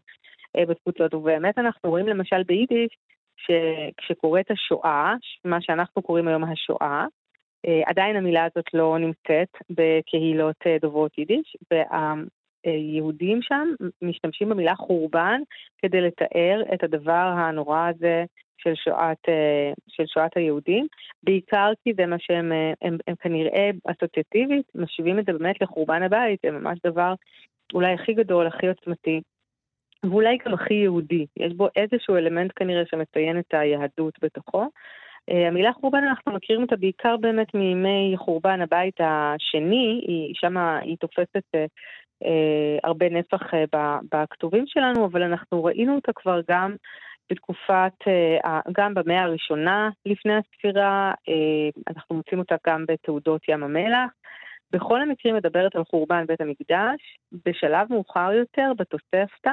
אה, בתפוצות, ובאמת אנחנו רואים למשל ביידיש, שכשקורית השואה, מה שאנחנו קוראים היום השואה, אה, עדיין המילה הזאת לא נמצאת בקהילות אה, דוברות יידיש, והיהודים שם משתמשים במילה חורבן כדי לתאר את הדבר הנורא הזה של שואת, של שואת היהודים, בעיקר כי זה מה שהם הם, הם כנראה אסוציאטיבית, משווים את זה באמת לחורבן הבית, זה ממש דבר אולי הכי גדול, הכי עוצמתי ואולי גם הכי יהודי. יש בו איזשהו אלמנט כנראה שמציין את היהדות בתוכו. Uh, המילה חורבן, אנחנו מכירים אותה בעיקר באמת מימי חורבן הבית השני, שם היא תופסת uh, uh, הרבה נפח uh, בכתובים שלנו, אבל אנחנו ראינו אותה כבר גם בתקופת, אה, גם במאה הראשונה לפני הספירה, אה, אנחנו מוצאים אותה גם בתעודות ים המלח. בכל המקרים מדברת על חורבן בית המקדש, בשלב מאוחר יותר, בתוספתא,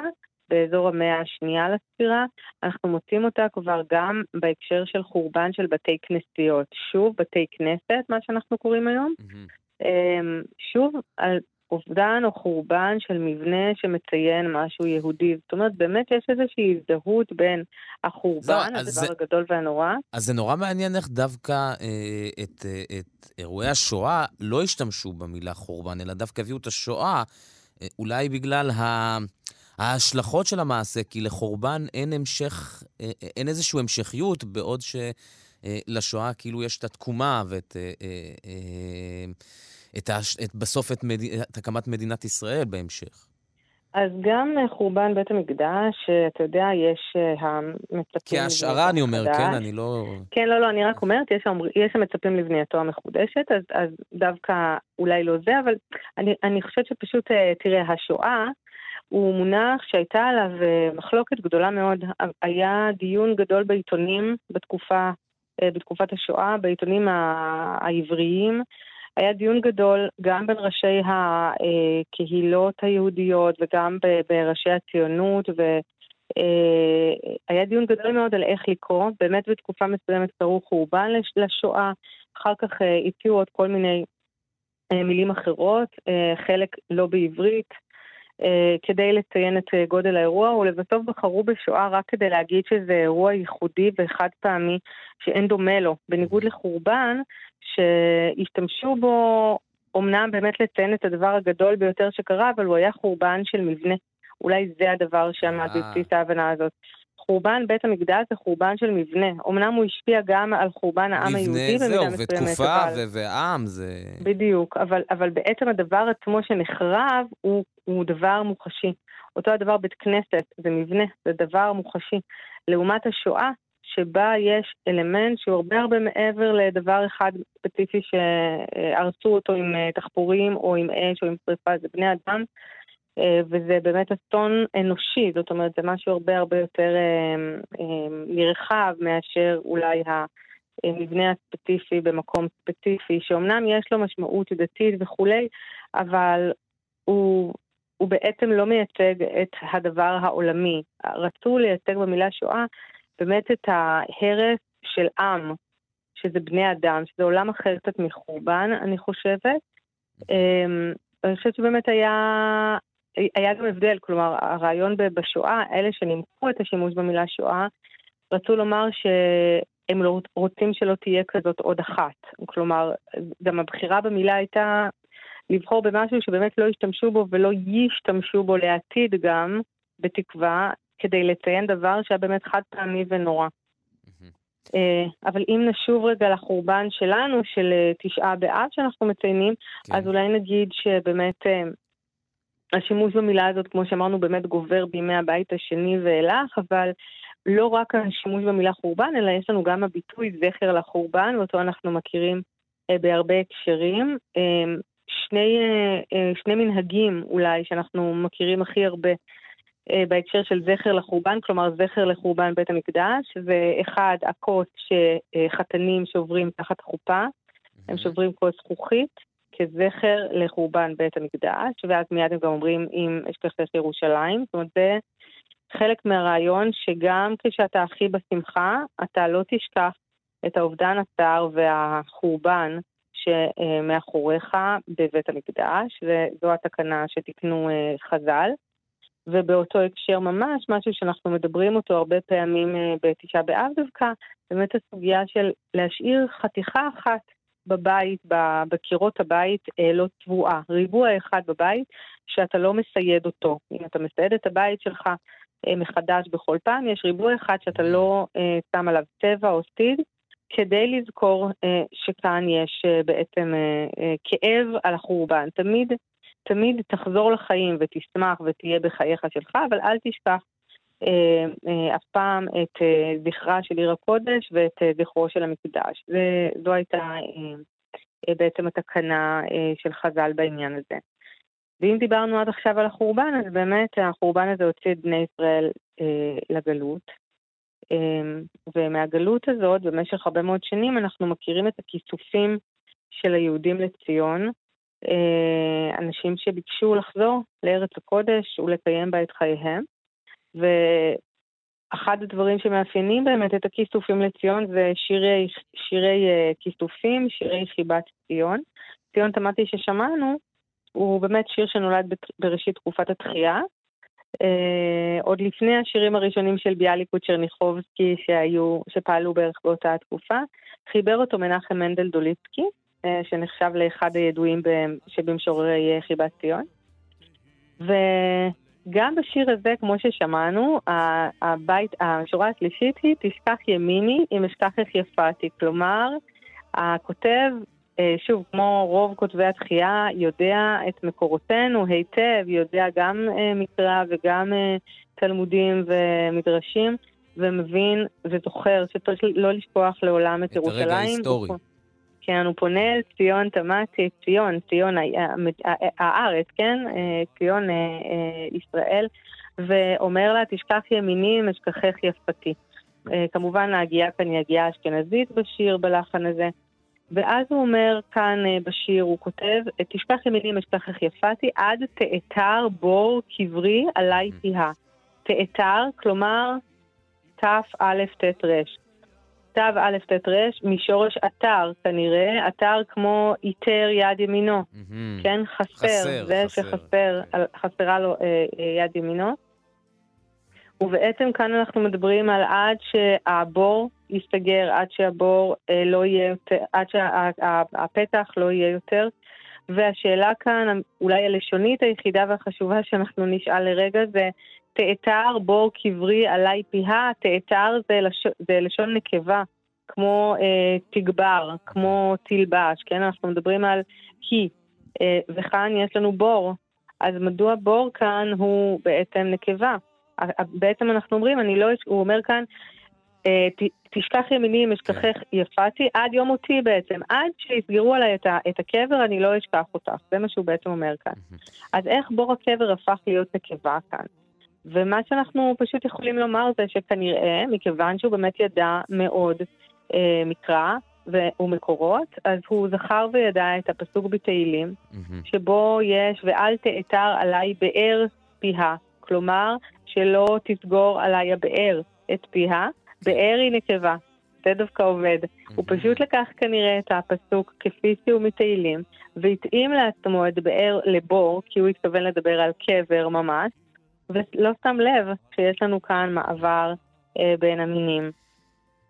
באזור המאה השנייה לספירה, אנחנו מוצאים אותה כבר גם בהקשר של חורבן של בתי כנסיות. שוב, בתי כנסת, מה שאנחנו קוראים היום. Mm-hmm. שוב, על אובדן או חורבן של מבנה שמציין משהו יהודי. זאת אומרת, באמת יש איזושהי הזדהות בין החורבן, זו, הדבר זה, הגדול והנורא. אז זה נורא מעניין איך דווקא אה, את, אה, את אירועי השואה לא השתמשו במילה חורבן, אלא דווקא הביאו את השואה, אה, אולי בגלל ה... ההשלכות של המעשה, כי לחורבן אין המשך, אה, אה, אין איזושהי המשכיות, בעוד שלשואה כאילו יש את התקומה ואת... אה, את הש... את, בסוף את, מד... את הקמת מדינת ישראל בהמשך. אז גם חורבן בית המקדש, אתה יודע, יש המצפים... כהשערה אני אומר, מחדש. כן? אני לא... כן, לא, לא, אני רק אומרת, יש, יש המצפים לבנייתו המחודשת, אז, אז דווקא אולי לא זה, אבל אני, אני חושבת שפשוט, תראה, השואה הוא מונח שהייתה עליו מחלוקת גדולה מאוד. היה דיון גדול בעיתונים בתקופה, בתקופת השואה, בעיתונים העבריים. היה דיון גדול גם בין ראשי הקהילות היהודיות וגם בראשי הציונות, והיה דיון גדול מאוד על איך לקרוא. באמת בתקופה מסוימת קראו חורבן לשואה, אחר כך הציעו עוד כל מיני מילים אחרות, חלק לא בעברית. כדי לציין את גודל האירוע, ולבסוף בחרו בשואה רק כדי להגיד שזה אירוע ייחודי וחד פעמי שאין דומה לו, בניגוד לחורבן, שהשתמשו בו אמנם באמת לציין את הדבר הגדול ביותר שקרה, אבל הוא היה חורבן של מבנה. אולי זה הדבר שעמד אה. בבסיס ההבנה הזאת. חורבן בית המקדש זה חורבן של מבנה. אמנם הוא השפיע גם על חורבן העם היהודי במידה מסוימת. מבנה זהו, ותקופה אבל... ועם זה... בדיוק, אבל, אבל בעצם הדבר עצמו שנחרב הוא, הוא דבר מוחשי. אותו הדבר בית כנסת, זה מבנה, זה דבר מוחשי. לעומת השואה, שבה יש אלמנט שהוא הרבה הרבה מעבר לדבר אחד ספציפי שהרסו אותו עם אה, תחפורים או עם אש או עם שרפה, זה בני אדם, אה, וזה באמת אסון אנושי, זאת אומרת זה משהו הרבה הרבה יותר אה, נרחב מאשר אולי המבנה הספציפי במקום ספציפי, שאומנם יש לו משמעות דתית וכולי, אבל הוא, הוא בעצם לא מייצג את הדבר העולמי. רצו לייצג במילה שואה באמת את ההרס של עם, שזה בני אדם, שזה עולם אחר קצת מחורבן, אני חושבת. אמ, אני חושבת שבאמת היה, היה גם הבדל, כלומר, הרעיון בשואה, אלה שנימקו את השימוש במילה שואה, רצו לומר שהם לא רוצים שלא תהיה כזאת עוד אחת. כלומר, גם הבחירה במילה הייתה לבחור במשהו שבאמת לא ישתמשו בו ולא ישתמשו בו לעתיד גם, בתקווה, כדי לציין דבר שהיה באמת חד פעמי ונורא. אה, אבל אם נשוב רגע לחורבן שלנו, של אה, תשעה באב שאנחנו מציינים, כן. אז אולי נגיד שבאמת אה, השימוש במילה הזאת, כמו שאמרנו, באמת גובר בימי הבית השני ואילך, אבל לא רק השימוש במילה חורבן, אלא יש לנו גם הביטוי זכר לחורבן, ואותו אנחנו מכירים בהרבה הקשרים. שני, שני מנהגים אולי שאנחנו מכירים הכי הרבה אה, בהקשר של זכר לחורבן, כלומר זכר לחורבן בית המקדש, ואחד, הכוס שחתנים שוברים תחת החופה, הם שוברים כוס זכוכית כזכר לחורבן בית המקדש, ואז מיד הם גם אומרים אם אשכחך ירושלים, זאת אומרת זה חלק מהרעיון שגם כשאתה הכי בשמחה, אתה לא תשכח את האובדן הצער והחורבן שמאחוריך בבית המקדש, וזו התקנה שתיקנו אה, חז"ל. ובאותו הקשר ממש, משהו שאנחנו מדברים אותו הרבה פעמים אה, בתשעה באב דווקא, באמת הסוגיה של להשאיר חתיכה אחת בבית, בקירות הבית, אה, לא צבועה. ריבוע אחד בבית שאתה לא מסייד אותו. אם אתה מסייד את הבית שלך אה, מחדש בכל פעם, יש ריבוע אחד שאתה לא שם עליו צבע או סטיד, כדי לזכור שכאן יש בעצם כאב על החורבן. תמיד תמיד תחזור לחיים ותשמח ותהיה בחייך שלך, אבל אל תשכח אה, אה, אף פעם את אה, זכרה של עיר הקודש ואת אה, זכרו של המקדש. וזו הייתה אה, אה, בעצם התקנה אה, של חז"ל בעניין הזה. ואם דיברנו עד עכשיו על החורבן, אז באמת החורבן הזה הוציא את בני ישראל אה, לגלות. ומהגלות הזאת, במשך הרבה מאוד שנים, אנחנו מכירים את הכיסופים של היהודים לציון, אה, אנשים שביקשו לחזור לארץ הקודש ולקיים בה את חייהם. ואחד הדברים שמאפיינים באמת את הכיסופים לציון זה שירי, שירי אה, כיסופים, שירי חיבת ציון. ציון תמתי ששמענו הוא באמת שיר שנולד בראשית תקופת התחייה. אה, עוד לפני השירים הראשונים של ביאליק וצ'רניחובסקי שהיו, שפעלו בערך באותה התקופה, חיבר אותו מנחם מנדל דוליצקי, אה, שנחשב לאחד הידועים שבמשוררי אה, חיבת ציון. וגם בשיר הזה, כמו ששמענו, הבית, השורה השלישית היא תשכח ימיני אם אשכח איך יפתי. כלומר, הכותב, שוב, כמו רוב כותבי התחייה, יודע את מקורותינו היטב, יודע גם מקרא וגם תלמודים ומדרשים, ומבין וזוכר שצריך לא לשכוח לעולם את, את ירושלים. את הרגע ההיסטורי. כן, הוא פונה אל ציון תמ"תי, ציון, ציון הארץ, כן? אה, ציון אה, אה, ישראל, ואומר לה, תשכח ימיני, משכחך יפתי. כמובן ההגייה כאן היא הגייה אשכנזית בשיר, בלחן הזה. ואז הוא אומר כאן בשיר, הוא כותב, תשכח ימיני משכחך יפתי, עד תאתר בור קברי עלי תיהה. תאתר, כלומר תא ט' ר'. ט' ר' משורש אתר כנראה, אתר כמו איתר יד ימינו. כן? חסר, זה חסר. שחסר, חסרה לו אה, אה, יד ימינו. ובעצם כאן אנחנו מדברים על עד שהבור ייסגר, עד שהבור אה, לא יהיה יותר, עד שהפתח שה, לא יהיה יותר. והשאלה כאן, אולי הלשונית היחידה והחשובה שאנחנו נשאל לרגע זה, תאתר בור קברי עלי פיה, תאתר זה, לש... זה לשון נקבה, כמו אה, תגבר, כמו תלבש, כן? אנחנו מדברים על כי, אה, וכאן יש לנו בור. אז מדוע בור כאן הוא בעצם נקבה? בעצם אנחנו אומרים, אני לא, הוא אומר כאן, תשכח ימיני אם אשכחך יפתי, עד יום מותי בעצם, עד שיסגרו עליי את, את הקבר, אני לא אשכח אותך, זה מה שהוא בעצם אומר כאן. אז איך בור הקבר הפך להיות נקבה כאן? ומה שאנחנו פשוט יכולים לומר זה שכנראה, מכיוון שהוא באמת ידע מאוד אה, מקרא ומקורות, אז הוא זכר וידע את הפסוק בתהילים. שבו יש ואל תאתר עליי באר פיה, כלומר שלא תסגור עליי הבאר את פיה, באר היא נקבה, זה דווקא עובד. הוא פשוט לקח כנראה את הפסוק כפי שהוא מתהילים, והתאים לעצמו את באר לבור, כי הוא התכוון לדבר על קבר ממש, ולא שם לב שיש לנו כאן מעבר אה, בין המינים.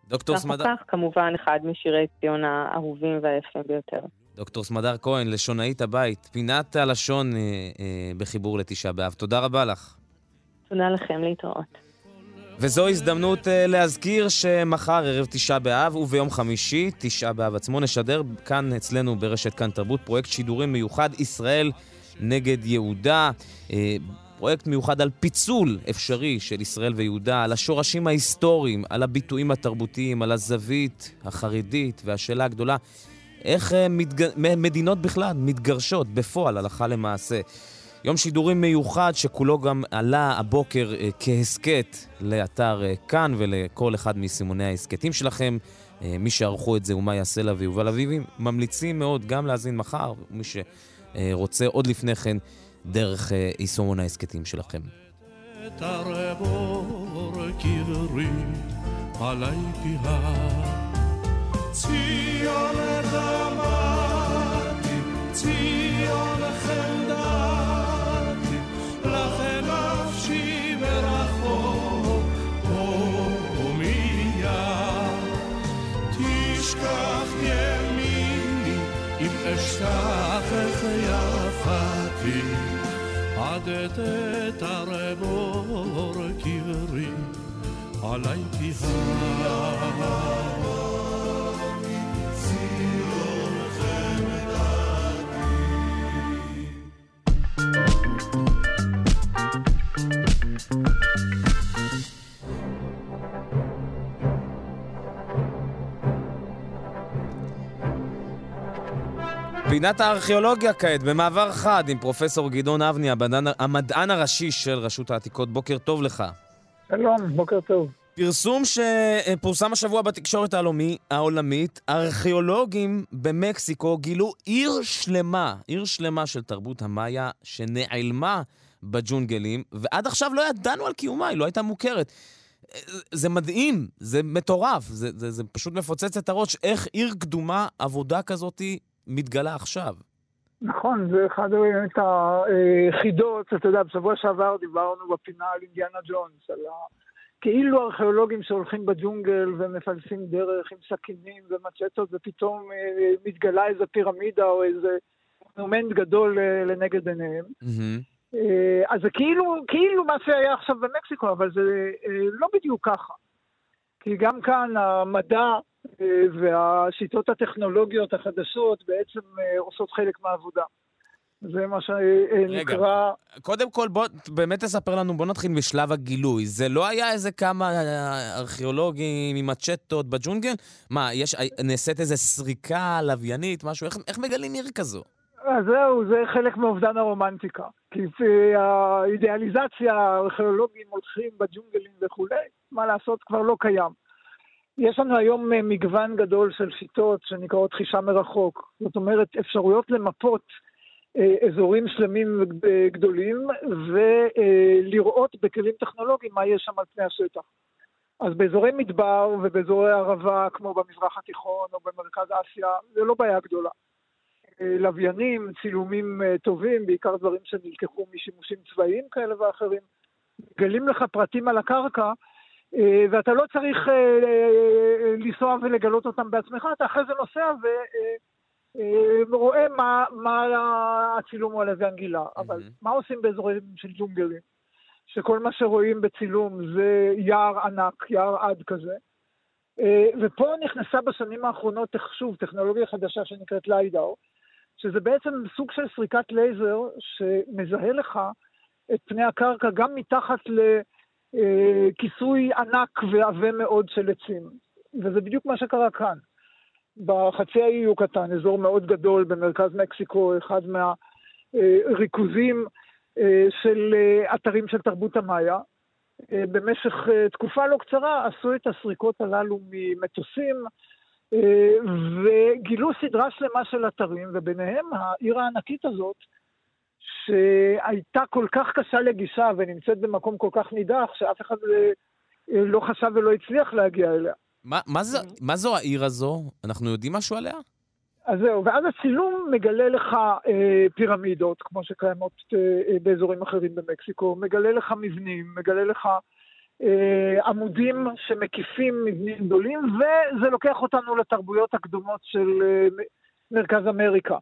דוקטור סמדר... כך כמובן אחד משירי ציון האהובים והיפים ביותר. דוקטור סמדר כהן, לשונאית הבית, פינת הלשון אה, אה, בחיבור לתשעה באב. תודה רבה לך. תודה לכם, להתראות. וזו הזדמנות אה, להזכיר שמחר ערב תשעה באב וביום חמישי, תשעה באב עצמו, נשדר כאן אצלנו ברשת כאן תרבות פרויקט שידורים מיוחד ישראל נגד יהודה. אה, פרויקט מיוחד על פיצול אפשרי של ישראל ויהודה, על השורשים ההיסטוריים, על הביטויים התרבותיים, על הזווית החרדית, והשאלה הגדולה, איך אה, מתג... מדינות בכלל מתגרשות בפועל, הלכה למעשה. יום שידורים מיוחד שכולו גם עלה הבוקר אה, כהסכת לאתר אה, כאן ולכל אחד מסימוני ההסכתים שלכם. מי שערכו את זה ומה יעשה לה ויובל אביבי, ממליצים מאוד גם להאזין מחר, מי שרוצה עוד לפני כן דרך אה, יישומון ההסכתים שלכם. ציון דמתי, ציון אשכח איך יפתי. עדת את הרבור קברי עלי תיהר פינת הארכיאולוגיה כעת, במעבר חד עם פרופסור גדעון אבני, המדען, המדען הראשי של רשות העתיקות. בוקר טוב לך. שלום, בוקר טוב. פרסום שפורסם השבוע בתקשורת העולמי, העולמית, ארכיאולוגים במקסיקו גילו עיר שלמה, עיר שלמה של תרבות המאיה שנעלמה בג'ונגלים, ועד עכשיו לא ידענו על קיומה, היא לא הייתה מוכרת. זה מדהים, זה מטורף, זה, זה, זה פשוט מפוצץ את הראש, איך עיר קדומה, עבודה כזאת מתגלה עכשיו. נכון, זה אחד באמת היחידות, אתה יודע, בשבוע שעבר דיברנו בפינה על אינדיאנה ג'ונס, על ה... כאילו ארכיאולוגים שהולכים בג'ונגל ומפלסים דרך עם סכינים ומצ'טות, ופתאום אה, מתגלה איזה פירמידה או איזה מונומנט גדול אה, לנגד עיניהם. Mm-hmm. אז זה כאילו, כאילו מה שהיה עכשיו במקסיקו, אבל זה לא בדיוק ככה. כי גם כאן המדע והשיטות הטכנולוגיות החדשות בעצם אה, עושות חלק מהעבודה. זה מה שנקרא... רגע, קודם כל בוא באמת תספר לנו, בוא נתחיל בשלב הגילוי. זה לא היה איזה כמה ארכיאולוגים עם מצ'טות בג'ונגל? מה, יש, נעשית איזה סריקה לוויינית, משהו? איך, איך מגלים עיר כזו? אז זהו, זה חלק מאובדן הרומנטיקה. כי האידיאליזציה, הארכיאולוגים הולכים בג'ונגלים וכולי, מה לעשות, כבר לא קיים. יש לנו היום מגוון גדול של שיטות שנקראות חישה מרחוק. זאת אומרת, אפשרויות למפות אזורים שלמים גדולים ולראות בכלים טכנולוגיים מה יש שם על פני השטח. אז באזורי מדבר ובאזורי ערבה, כמו במזרח התיכון או במרכז אסיה, זה לא בעיה גדולה. לוויינים, צילומים טובים, בעיקר דברים שנלקחו משימושים צבאיים כאלה ואחרים, מגלים לך פרטים על הקרקע, ואתה לא צריך לנסוע ולגלות אותם בעצמך, אתה אחרי זה נוסע ו... רואה מה, מה הצילום הוא על לוויין גילה. Mm-hmm. אבל מה עושים באזורים של ג'ונגלים? שכל מה שרואים בצילום זה יער ענק, יער עד כזה. ופה נכנסה בשנים האחרונות, שוב, טכנולוגיה חדשה שנקראת ליידאו, שזה בעצם סוג של סריקת לייזר שמזהה לך את פני הקרקע גם מתחת לכיסוי ענק ועבה מאוד של עצים. וזה בדיוק מה שקרה כאן. בחצי האי יוקטן, אזור מאוד גדול במרכז מקסיקו, אחד מהריכוזים של אתרים של תרבות המאיה. במשך תקופה לא קצרה עשו את הסריקות הללו ממטוסים וגילו סדרה שלמה של אתרים, וביניהם העיר הענקית הזאת, שהייתה כל כך קשה לגישה ונמצאת במקום כל כך נידח, שאף אחד לא חשב ולא הצליח להגיע אליה. מה, מה, זה, מה זו העיר הזו? אנחנו יודעים משהו עליה? אז זהו, ואז הצילום מגלה לך אה, פירמידות, כמו שקיימות אה, באזורים אחרים במקסיקו, מגלה לך מבנים, מגלה לך אה, עמודים שמקיפים מבנים גדולים, וזה לוקח אותנו לתרבויות הקדומות של אה, מרכז אמריקה.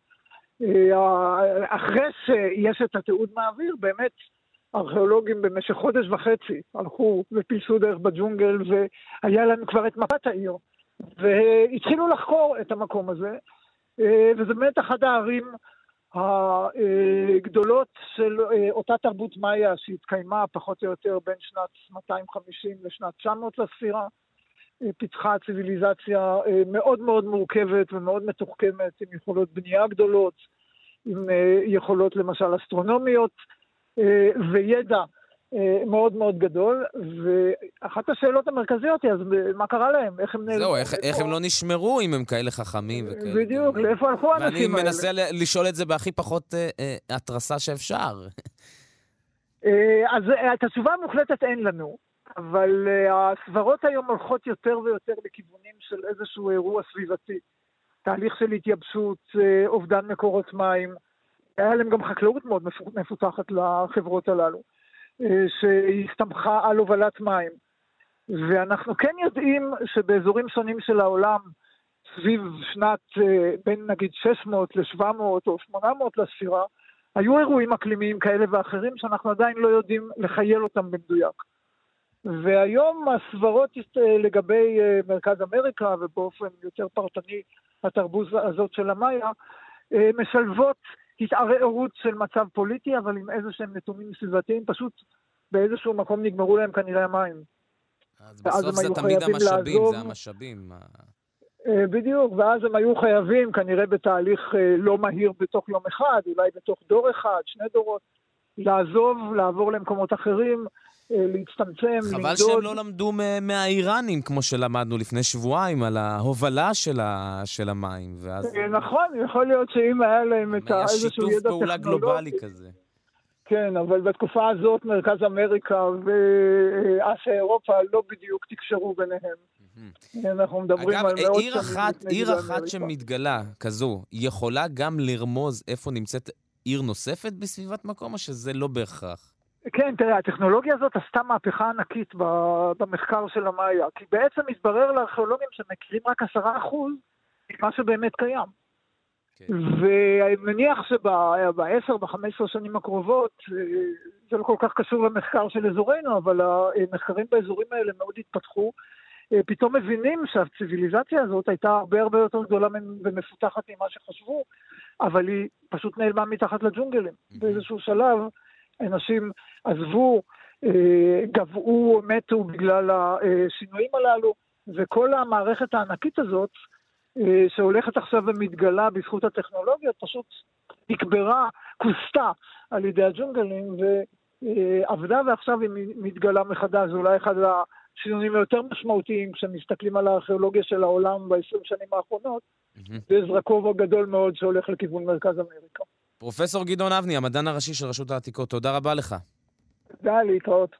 אה, אחרי שיש את התיעוד מהאוויר, באמת ארכיאולוגים במשך חודש וחצי הלכו ופילסו דרך בג'ונגל, והיה להם כבר את מפת העיר. והתחילו לחקור את המקום הזה, וזה באמת אחד הערים הגדולות של אותה תרבות מאיה שהתקיימה פחות או יותר בין שנת 250 לשנת 900 לספירה. פיתחה ציוויליזציה מאוד מאוד מורכבת ומאוד מתוחכמת, עם יכולות בנייה גדולות, עם יכולות למשל אסטרונומיות. וידע מאוד מאוד גדול, ואחת השאלות המרכזיות היא, אז מה קרה להם? איך הם נעלמו? זהו, איך, איך הם לא נשמרו אם הם כאלה חכמים וכאלה? בדיוק, לאיפה הלכו האנשים האלה? ואני מנסה לשאול את זה בהכי פחות התרסה שאפשר. אז את התשובה המוחלטת אין לנו, אבל הסברות היום הולכות יותר ויותר לכיוונים של איזשהו אירוע סביבתי. תהליך של התייבשות, אובדן מקורות מים. היה להם גם חקלאות מאוד מפותחת לחברות הללו, שהסתמכה על הובלת מים. ואנחנו כן יודעים שבאזורים שונים של העולם, סביב שנת בין נגיד 600 ל-700 או 800 לספירה, היו אירועים אקלימיים כאלה ואחרים שאנחנו עדיין לא יודעים לחייל אותם במדויק. והיום הסברות לגבי מרכז אמריקה, ובאופן יותר פרטני התרבות הזאת של המאיה, משלבות התערערות של מצב פוליטי, אבל עם איזה שהם נתונים סביבתיים, פשוט באיזשהו מקום נגמרו להם כנראה המים. אז בסוף זה תמיד המשאבים, לעזוב. זה המשאבים. בדיוק, ואז הם היו חייבים, כנראה בתהליך לא מהיר בתוך יום אחד, אולי בתוך דור אחד, שני דורות, לעזוב, לעבור למקומות אחרים, אה, להצטמצם, חבל למדוד. שהם לא למדו מהאיראנים, כמו שלמדנו לפני שבועיים, על ההובלה של, ה... של המים. ואז אה, נכון, יכול להיות שאם היה להם את ה- היה איזשהו שיתוף ידע פעולה טכנולוגי. גלובלי כזה. כן, אבל בתקופה הזאת מרכז אמריקה ואסיה אירופה לא בדיוק תקשרו ביניהם. אנחנו מדברים אגב, על מאות שנים אחת, לפני עיר אחת. שמתגלה כזו, יכולה גם לרמוז איפה נמצאת עיר נוספת בסביבת מקום, או שזה לא בהכרח? כן, תראה, הטכנולוגיה הזאת עשתה מהפכה ענקית במחקר של המאיה, כי בעצם התברר לארכיאולוגים שמכירים רק עשרה אחוז ממה שבאמת קיים. ואני מניח שב-10, ב-15 שנים הקרובות, אה, זה לא כל כך קשור למחקר של אזורנו, אבל המחקרים באזורים האלה מאוד התפתחו. אה, פתאום מבינים שהציוויליזציה הזאת הייתה הרבה הרבה יותר גדולה ומפותחת ממה שחשבו, אבל היא פשוט נעלמה מתחת לג'ונגלים. באיזשהו שלב אנשים עזבו, אה, גבעו, מתו בגלל השינויים הללו, וכל המערכת הענקית הזאת, אה, שהולכת עכשיו ומתגלה בזכות הטכנולוגיות, פשוט נקברה, כוסתה על ידי הג'ונגלים, ועבדה ועכשיו היא מתגלה מחדש. זה אולי אחד השינויים היותר משמעותיים כשמסתכלים על הארכיאולוגיה של העולם ב-20 שנים האחרונות, ויש זרקוב גדול מאוד שהולך לכיוון מרכז אמריקה. פרופסור גדעון אבני, המדען הראשי של רשות העתיקות, תודה רבה לך. תודה, להתראות.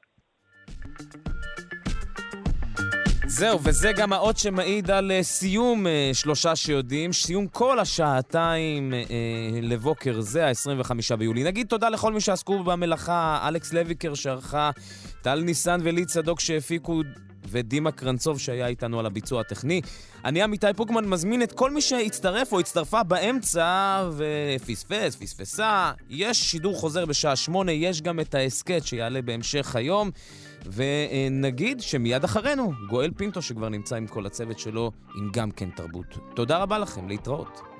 זהו, וזה גם האות שמעיד על אה, סיום אה, שלושה שיודעים, סיום כל השעתיים אה, לבוקר זה, ה-25 ביולי. נגיד תודה לכל מי שעסקו במלאכה, אלכס לויקר שערכה, טל ניסן ולי צדוק שהפיקו, ודימה קרנצוב שהיה איתנו על הביצוע הטכני. אני עמיתי פוקמן מזמין את כל מי שהצטרף או הצטרפה באמצע ופספס, פספסה. יש שידור חוזר בשעה שמונה, יש גם את ההסכת שיעלה בהמשך היום. ונגיד שמיד אחרינו, גואל פינטו שכבר נמצא עם כל הצוות שלו, עם גם כן תרבות. תודה רבה לכם, להתראות.